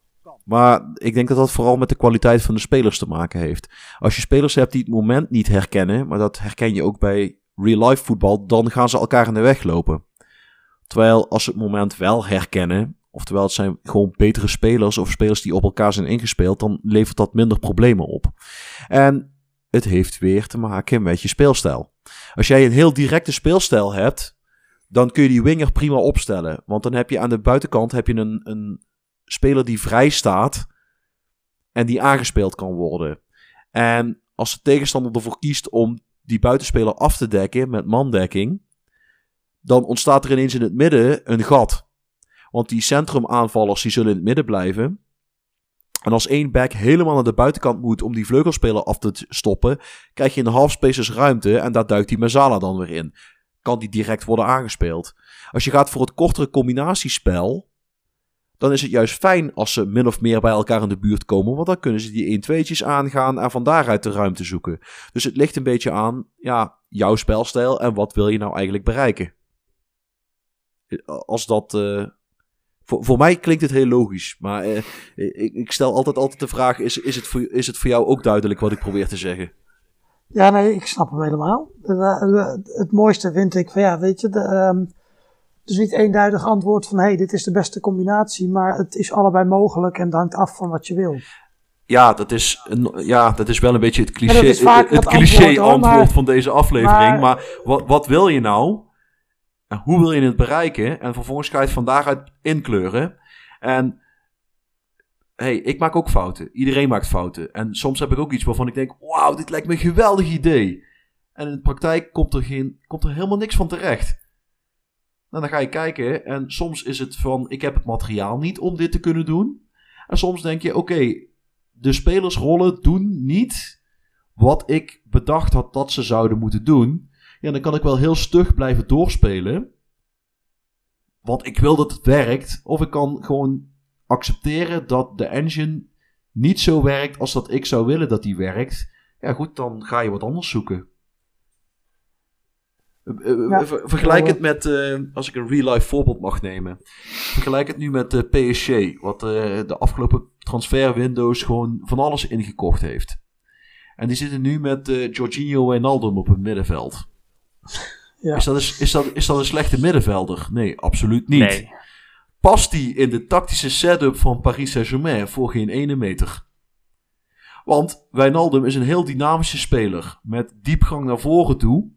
Maar ik denk dat dat vooral met de kwaliteit van de spelers te maken heeft. Als je spelers hebt die het moment niet herkennen, maar dat herken je ook bij real-life voetbal, dan gaan ze elkaar in de weg lopen. Terwijl als ze het moment wel herkennen, oftewel het zijn gewoon betere spelers of spelers die op elkaar zijn ingespeeld, dan levert dat minder problemen op. En het heeft weer te maken met je speelstijl. Als jij een heel directe speelstijl hebt, dan kun je die winger prima opstellen. Want dan heb je aan de buitenkant heb je een, een speler die vrij staat en die aangespeeld kan worden. En als de tegenstander ervoor kiest om die buitenspeler af te dekken met mandekking, dan ontstaat er ineens in het midden een gat. Want die centrumaanvallers die zullen in het midden blijven. En als één back helemaal naar de buitenkant moet om die vleugelspeler af te stoppen, krijg je in de half spaces ruimte en daar duikt die Mazala dan weer in. Kan die direct worden aangespeeld. Als je gaat voor het kortere combinatiespel, dan is het juist fijn als ze min of meer bij elkaar in de buurt komen. Want dan kunnen ze die 1-2'tjes aangaan en van daaruit de ruimte zoeken. Dus het ligt een beetje aan ja, jouw spelstijl en wat wil je nou eigenlijk bereiken. Als dat. eh, voor, voor mij klinkt het heel logisch. Maar eh, ik, ik stel altijd, altijd de vraag: is, is, het voor, is het voor jou ook duidelijk wat ik probeer te zeggen? Ja, nee, ik snap hem helemaal. Eh, Het mooiste vind ik van ja, weet je, de, ehm, dus niet eenduidig antwoord van hé, hey, dit is de beste combinatie, maar het is allebei mogelijk en het hangt af van wat je wil. Ja, dat is, een, ja, dat is wel een beetje het cliché, het het cliché antwoord, hoor, antwoord maar- van deze aflevering. Maar, maar- wat, wat wil je nou? En hoe wil je het bereiken? En vervolgens ga je het van daaruit inkleuren. En hey, ik maak ook fouten. Iedereen maakt fouten. En soms heb ik ook iets waarvan ik denk: wauw, dit lijkt me een geweldig idee. En in de praktijk komt er, geen, komt er helemaal niks van terecht. Nou, dan ga je kijken en soms is het van: ik heb het materiaal niet om dit te kunnen doen. En soms denk je: oké, de spelersrollen doen niet wat ik bedacht had dat ze zouden moeten doen. Ja, dan kan ik wel heel stug blijven doorspelen. Want ik wil dat het werkt. Of ik kan gewoon accepteren dat de engine niet zo werkt als dat ik zou willen dat die werkt. Ja, goed, dan ga je wat anders zoeken. Eh, eh, Ja. ver- Vergelijk het met, eh, als ik een real-life voorbeeld mag nemen. Vergelijk het nu met PSG, wat eh, de afgelopen transferwindows gewoon van alles ingekocht heeft. En die zitten nu met eh Jorginho Wijnaldum op het middenveld. Ja. Is, dat een, is, dat, is dat een slechte middenvelder? Nee, absoluut niet. Nee. Past die in de tactische setup van Paris Saint-Germain voor geen ene meter? Want Wijnaldum is een heel dynamische speler met diepgang naar voren toe.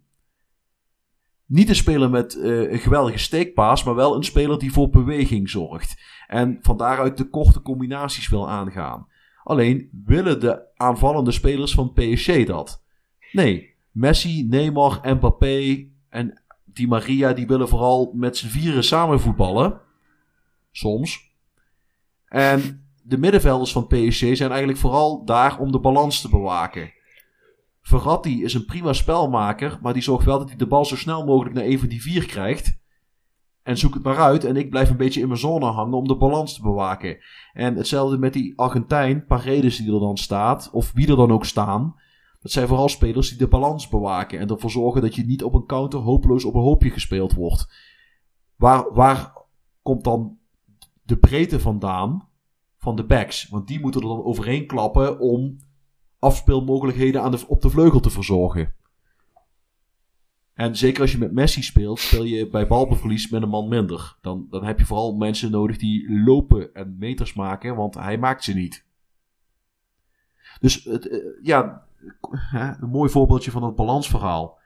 Niet een speler met eh, een geweldige steekpaas, maar wel een speler die voor beweging zorgt. En van daaruit de korte combinaties wil aangaan. Alleen willen de aanvallende spelers van PSG dat? Nee, Messi, Neymar, Mbappé en Di Maria die willen vooral met z'n vieren samen voetballen. Soms. En de middenvelders van PSG zijn eigenlijk vooral daar om de balans te bewaken. Verratti is een prima spelmaker, maar die zorgt wel dat hij de bal zo snel mogelijk naar een van die vier krijgt. En zoek het maar uit en ik blijf een beetje in mijn zone hangen om de balans te bewaken. En hetzelfde met die Argentijn, Paredes die er dan staat, of wie er dan ook staan. Dat zijn vooral spelers die de balans bewaken en ervoor zorgen dat je niet op een counter hopeloos op een hoopje gespeeld wordt. Waar, waar komt dan de breedte vandaan van de backs? Want die moeten er dan overheen klappen om afspeelmogelijkheden aan de, op de vleugel te verzorgen. En zeker als je met Messi speelt, speel je bij balbeverlies met een man minder. Dan, dan heb je vooral mensen nodig die lopen en meters maken, want hij maakt ze niet. Dus het, eh, ja, een mooi voorbeeldje van het balansverhaal.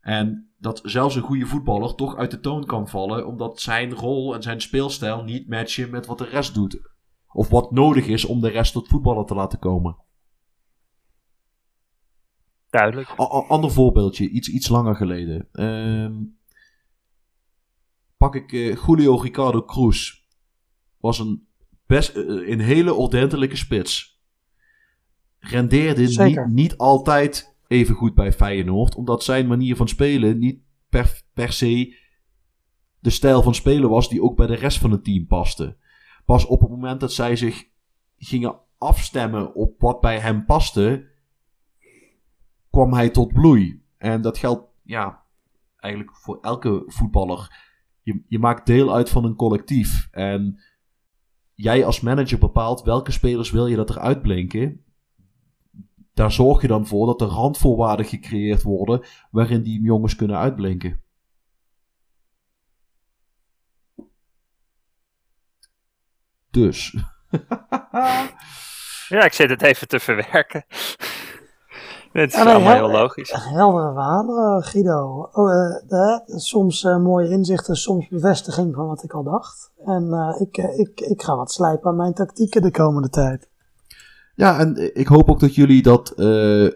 En dat zelfs een goede voetballer toch uit de toon kan vallen, omdat zijn rol en zijn speelstijl niet matchen met wat de rest doet. Of wat nodig is om de rest tot voetballer te laten komen. Duidelijk. A- ander voorbeeldje, iets, iets langer geleden. Ehm, pak ik eh, Julio Ricardo Cruz. Was een, best, eh, een hele ordentelijke spits. Rendeerde niet, niet altijd even goed bij Feyenoord. Omdat zijn manier van spelen niet per, per se de stijl van spelen was die ook bij de rest van het team paste. Pas op het moment dat zij zich gingen afstemmen op wat bij hem paste, kwam hij tot bloei. En dat geldt, ja, eigenlijk voor elke voetballer. Je, je maakt deel uit van een collectief. En jij als manager bepaalt welke spelers wil je dat er uitblinken. Daar zorg je dan voor dat er randvoorwaarden gecreëerd worden waarin die jongens kunnen uitblinken. Dus. Ja, ik zit het even te verwerken. Het is allemaal heel- logisch. Heldere verhalen, Guido. Oh, eh, eh, soms eh, mooie inzichten, soms bevestiging van wat ik al dacht. En eh, ik, eh, ik, ik ga wat slijpen aan mijn tactieken de komende tijd. Ja, en ik hoop ook dat jullie dat eh,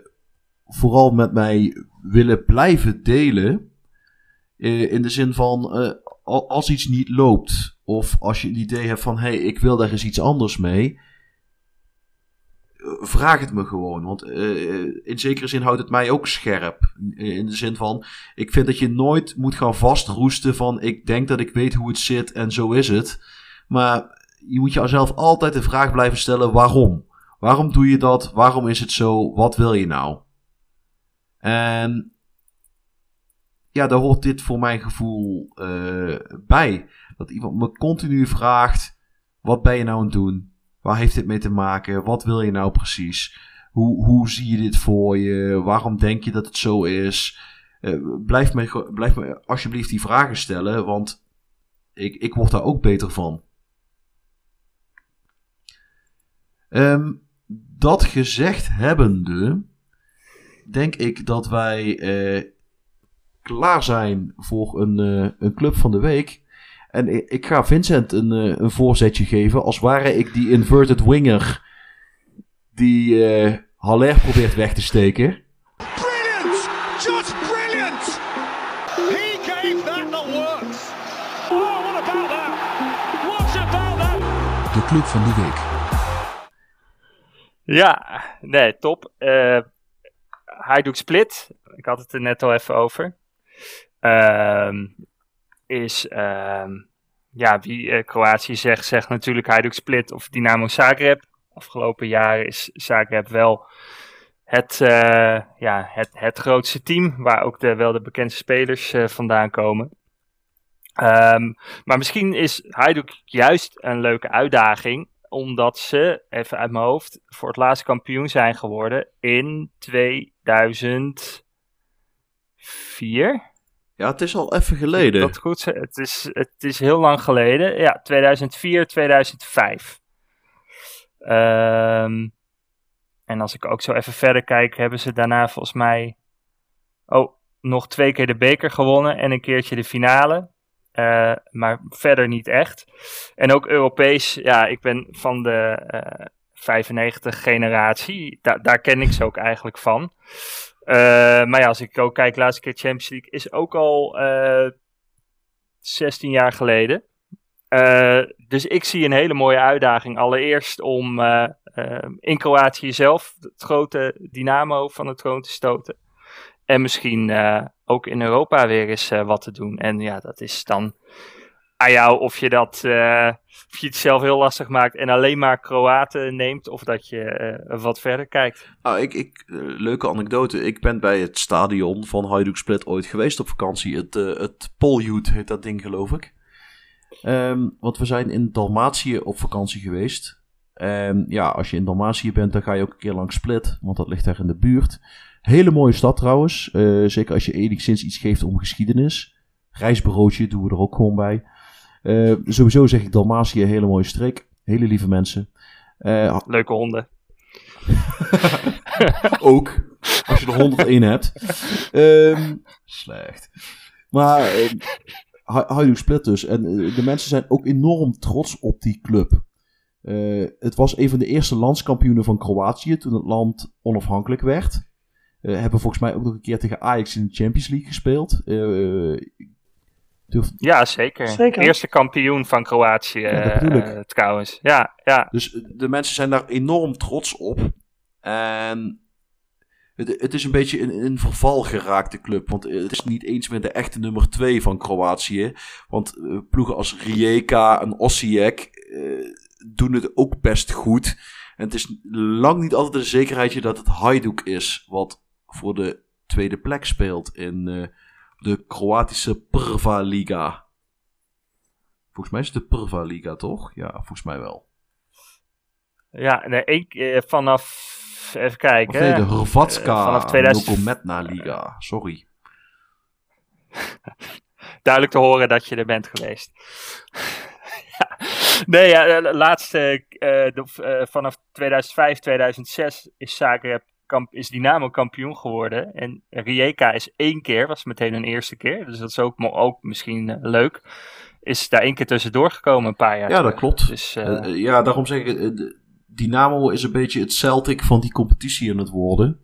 vooral met mij willen blijven delen. Eh, in de zin van, eh, al- als iets niet loopt, of als je het idee hebt van, hé, hey, ik wil daar eens iets anders mee. Eh, Vraag het me gewoon, want eh, in zekere zin houdt het mij ook scherp. Eh, In de zin van, ik vind dat je nooit moet gaan vastroesten van, ik denk dat ik weet hoe het zit en zo is het. Maar je moet jezelf altijd de vraag blijven stellen, waarom? Waarom doe je dat? Waarom is het zo? Wat wil je nou? En ja, daar hoort dit voor mijn gevoel eh, bij. Dat iemand me continu vraagt: wat ben je nou aan het doen? Waar heeft dit mee te maken? Wat wil je nou precies? Hoe, hoe zie je dit voor je? Waarom denk je dat het zo is? Eh, blijf, me, blijf me alsjeblieft die vragen stellen, want ik, ik word daar ook beter van. Ehm, dat gezegd hebbende, denk ik dat wij eh, klaar zijn voor een, eh, een club van de week. En ik, ga Vincent een, eh, een voorzetje geven, als ware ik die inverted winger die eh Haller probeert weg te steken. Brilliant! Just brilliant! He gave that the works. Oh, what about that? What about that? De club van de week. Ja, nee, top. Eh hij doet split. Ik had het er net al even over. Ehm, is, ehm, ja, wie eh, Kroatië zegt, zegt natuurlijk doet split of Dynamo Zagreb. Afgelopen jaren is Zagreb wel het, eh, ja, het, het grootste team, waar ook de, wel de bekendste spelers eh, vandaan komen. Ehm, maar misschien is Hajduk juist een leuke uitdaging omdat ze, even uit mijn hoofd, voor het laatst kampioen zijn geworden in 2004. Ja, het is al even geleden. Dat goed, het is, het is heel lang geleden. Ja, 2004, 2005. Ehm, en als ik ook zo even verder kijk, hebben ze daarna volgens mij oh, nog twee keer de beker gewonnen en een keertje de finale. Eh, maar verder niet echt. En ook Europees, ja, ik ben van de eh 95 generatie. Da- daar ken ik ze ook eigenlijk van. Eh, maar ja, als ik ook kijk, laatste keer Champions League is ook al eh 16 jaar geleden. Eh, dus ik zie een hele mooie uitdaging. Allereerst om eh, eh, in Kroatië zelf het grote dynamo van het troon te stoten. En misschien eh, ook in Europa weer eens eh, wat te doen. En ja, dat is dan aan jou of je, dat, eh, of je het zelf heel lastig maakt en alleen maar Kroaten neemt. Of dat je eh, wat verder kijkt. Nou, ik, ik, eh, leuke anekdote. Ik ben bij het stadion van Hajduk Split ooit geweest op vakantie. Het, het Poljut heet dat ding, geloof ik. Ehm, want we zijn in Dalmatië op vakantie geweest. Ja, als je in Dalmatië bent, dan ga je ook een keer langs Split. Want dat ligt daar in de buurt. Hele mooie stad trouwens. Zeker als je enigszins iets geeft om geschiedenis. Reisbureautje doen we er ook gewoon bij. Eh, sowieso zeg ik Dalmatië, een hele mooie streek. Hele lieve mensen. Eh, Leuke honden. ook. als je er 101 hebt. Ehm, slecht. Maar uh, Hajduk split dus. En eh, de mensen zijn ook enorm trots op die club. Uh, het was een van de eerste landskampioenen van Kroatië toen het land onafhankelijk werd. Uh, hebben volgens mij ook nog een keer tegen Ajax in de Champions League gespeeld. Ja, zeker. zeker. Eerste kampioen van Kroatië ja, trouwens. Ja, ja. Dus de mensen zijn daar enorm trots op. En het, het is een beetje een, een verval geraakte club. Want het is niet eens meer de echte nummer 2 van Kroatië. Want uh, ploegen als Rijeka en Osijek uh, doen het ook best goed. En het is lang niet altijd de zekerheidje dat het Hajduk is. Wat voor de tweede plek speelt in uh, de Kroatische Prva Liga. Volgens mij is het de Prva Liga, toch? Ja, volgens mij wel. Ja, nee, ik, vanaf even kijken. nee, de Hrvatska uh, vanaf 2000... Liga. Sorry. Duidelijk te horen dat je er bent geweest. ja. Nee, ja, de laatste, uh, de, uh, vanaf 2005, 2006 is Zagreb kamp, is Dynamo kampioen geworden. En Rijeka is één keer, was meteen hun eerste keer. Dus dat is ook, ook misschien uh, leuk. Is daar één keer tussendoor gekomen een paar jaar Ja, dat klopt. Dus, ja, daarom zeg ik, Dynamo is een beetje het Celtic van die competitie in het worden.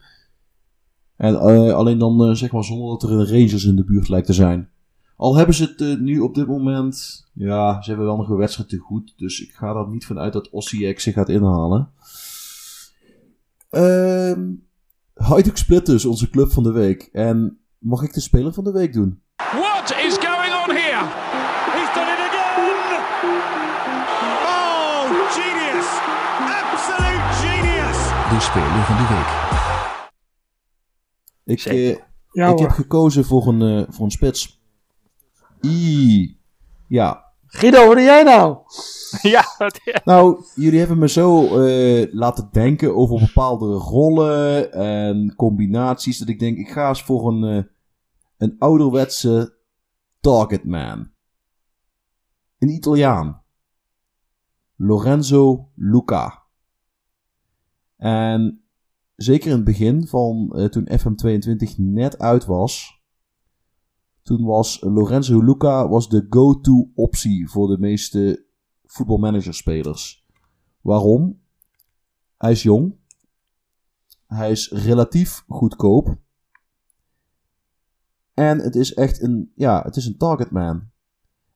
En uh, alleen dan uh, zeg maar zonder dat er een Rangers in de buurt lijkt te zijn. Al hebben ze het uh, nu op dit moment. Ja, ze hebben wel nog een wedstrijd te goed. Dus ik ga er niet vanuit dat Osijek zich gaat inhalen. Ehm Hajduk Split dus, onze club van de week. En mag ik de speler van de week doen? What is going on here? He's done it again! Oh, genius! Absolute genius! De speler van de week. Ik, uh, ja, ik heb gekozen voor een, uh, voor een spits. I. Ja. Guido, wat doe jij nou? ja, Nou, jullie hebben me zo uh, laten denken over bepaalde rollen en combinaties. Dat ik denk, ik ga eens voor een, een ouderwetse targetman. Een Italiaan. Lorenzo Luca. En zeker in het begin van uh, toen FM22 net uit was, toen was Lorenzo Luca was de go-to optie voor de meeste voetbalmanagerspelers. Waarom? Hij is jong. Hij is relatief goedkoop. En het is echt een, ja, het is een targetman.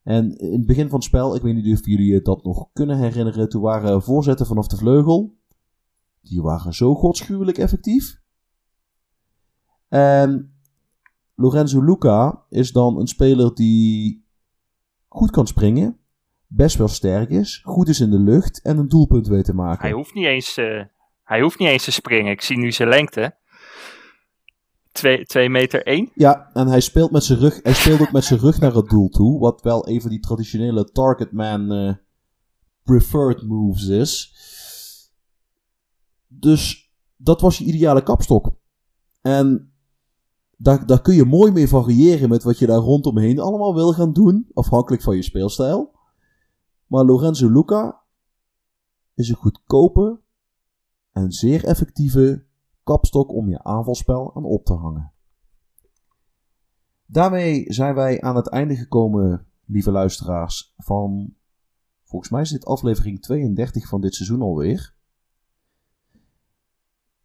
En in het begin van het spel, ik weet niet of jullie dat nog kunnen herinneren, toen waren voorzetten vanaf de vleugel die waren zo godschuwelijk effectief. En Lorenzo Luca is dan een speler die goed kan springen, best wel sterk is, goed is in de lucht en een doelpunt weet te maken. Hij hoeft niet eens, uh, hij hoeft niet eens te springen. Ik zie nu zijn lengte. 2 meter 1. Ja, en hij speelt, met zijn rug, hij speelt ook met zijn rug naar het doel toe. Wat wel een van die traditionele targetman uh, preferred moves is. Dus dat was je ideale kapstok. En daar, kun je mooi mee variëren met wat je daar rondomheen allemaal wil gaan doen, afhankelijk van je speelstijl. Maar Lorenzo Luca is een goedkope en zeer effectieve kapstok om je aanvalspel aan op te hangen. Daarmee zijn wij aan het einde gekomen, lieve luisteraars, van volgens mij is dit aflevering 32 van dit seizoen alweer.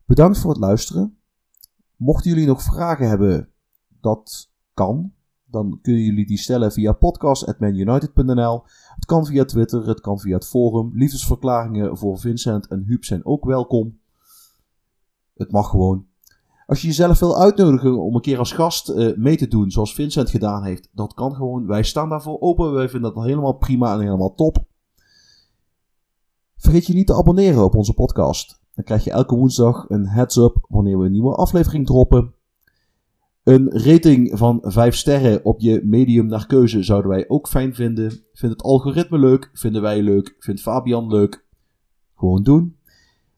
Bedankt voor het luisteren. Mochten jullie nog vragen hebben, dat kan. Dan kunnen jullie die stellen via podcast.manunited.nl. Het kan via Twitter, het kan via het forum. Liefdesverklaringen voor Vincent en Huub zijn ook welkom. Het mag gewoon. Als je jezelf wil uitnodigen om een keer als gast uh, mee te doen, zoals Vincent gedaan heeft, dat kan gewoon. Wij staan daarvoor open. Wij vinden dat helemaal prima en helemaal top. Vergeet je niet te abonneren op onze podcast. Dan krijg je elke woensdag een heads-up wanneer we een nieuwe aflevering droppen. Een rating van 5 sterren op je medium naar keuze zouden wij ook fijn vinden. Vind het algoritme leuk, vinden wij leuk, vindt Fabian leuk. Gewoon doen.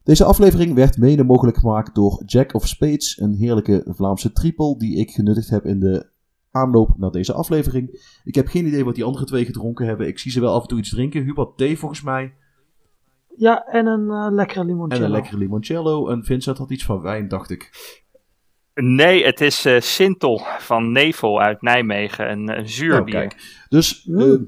Deze aflevering werd mede mogelijk gemaakt door Jack of Spades, een heerlijke Vlaamse triple die ik genuttigd heb in de aanloop naar deze aflevering. Ik heb geen idee wat die andere twee gedronken hebben. Ik zie ze wel af en toe iets drinken. Hubert thee volgens mij. Ja, en een uh, lekkere limoncello. En een lekkere limoncello. En Vincent had iets van wijn, dacht ik. Nee, het is uh, Sintel van Nevel uit Nijmegen, een, een zuurbier. Nou, kijk. Dus uh,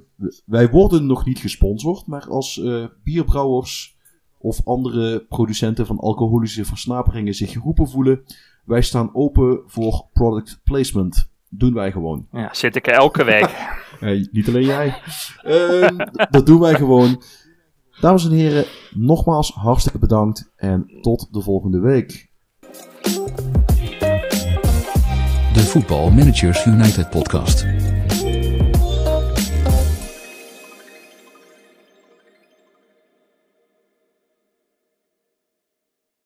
wij worden nog niet gesponsord, maar als uh, bierbrouwers of andere producenten van alcoholische versnaperingen zich geroepen voelen, wij staan open voor product placement. Doen wij gewoon. Ja, zit ik er elke week. hey, niet alleen jij. Ehm, dat doen wij gewoon. Dames en heren, nogmaals hartstikke bedankt en tot de volgende week. De Voetbal Managers United podcast.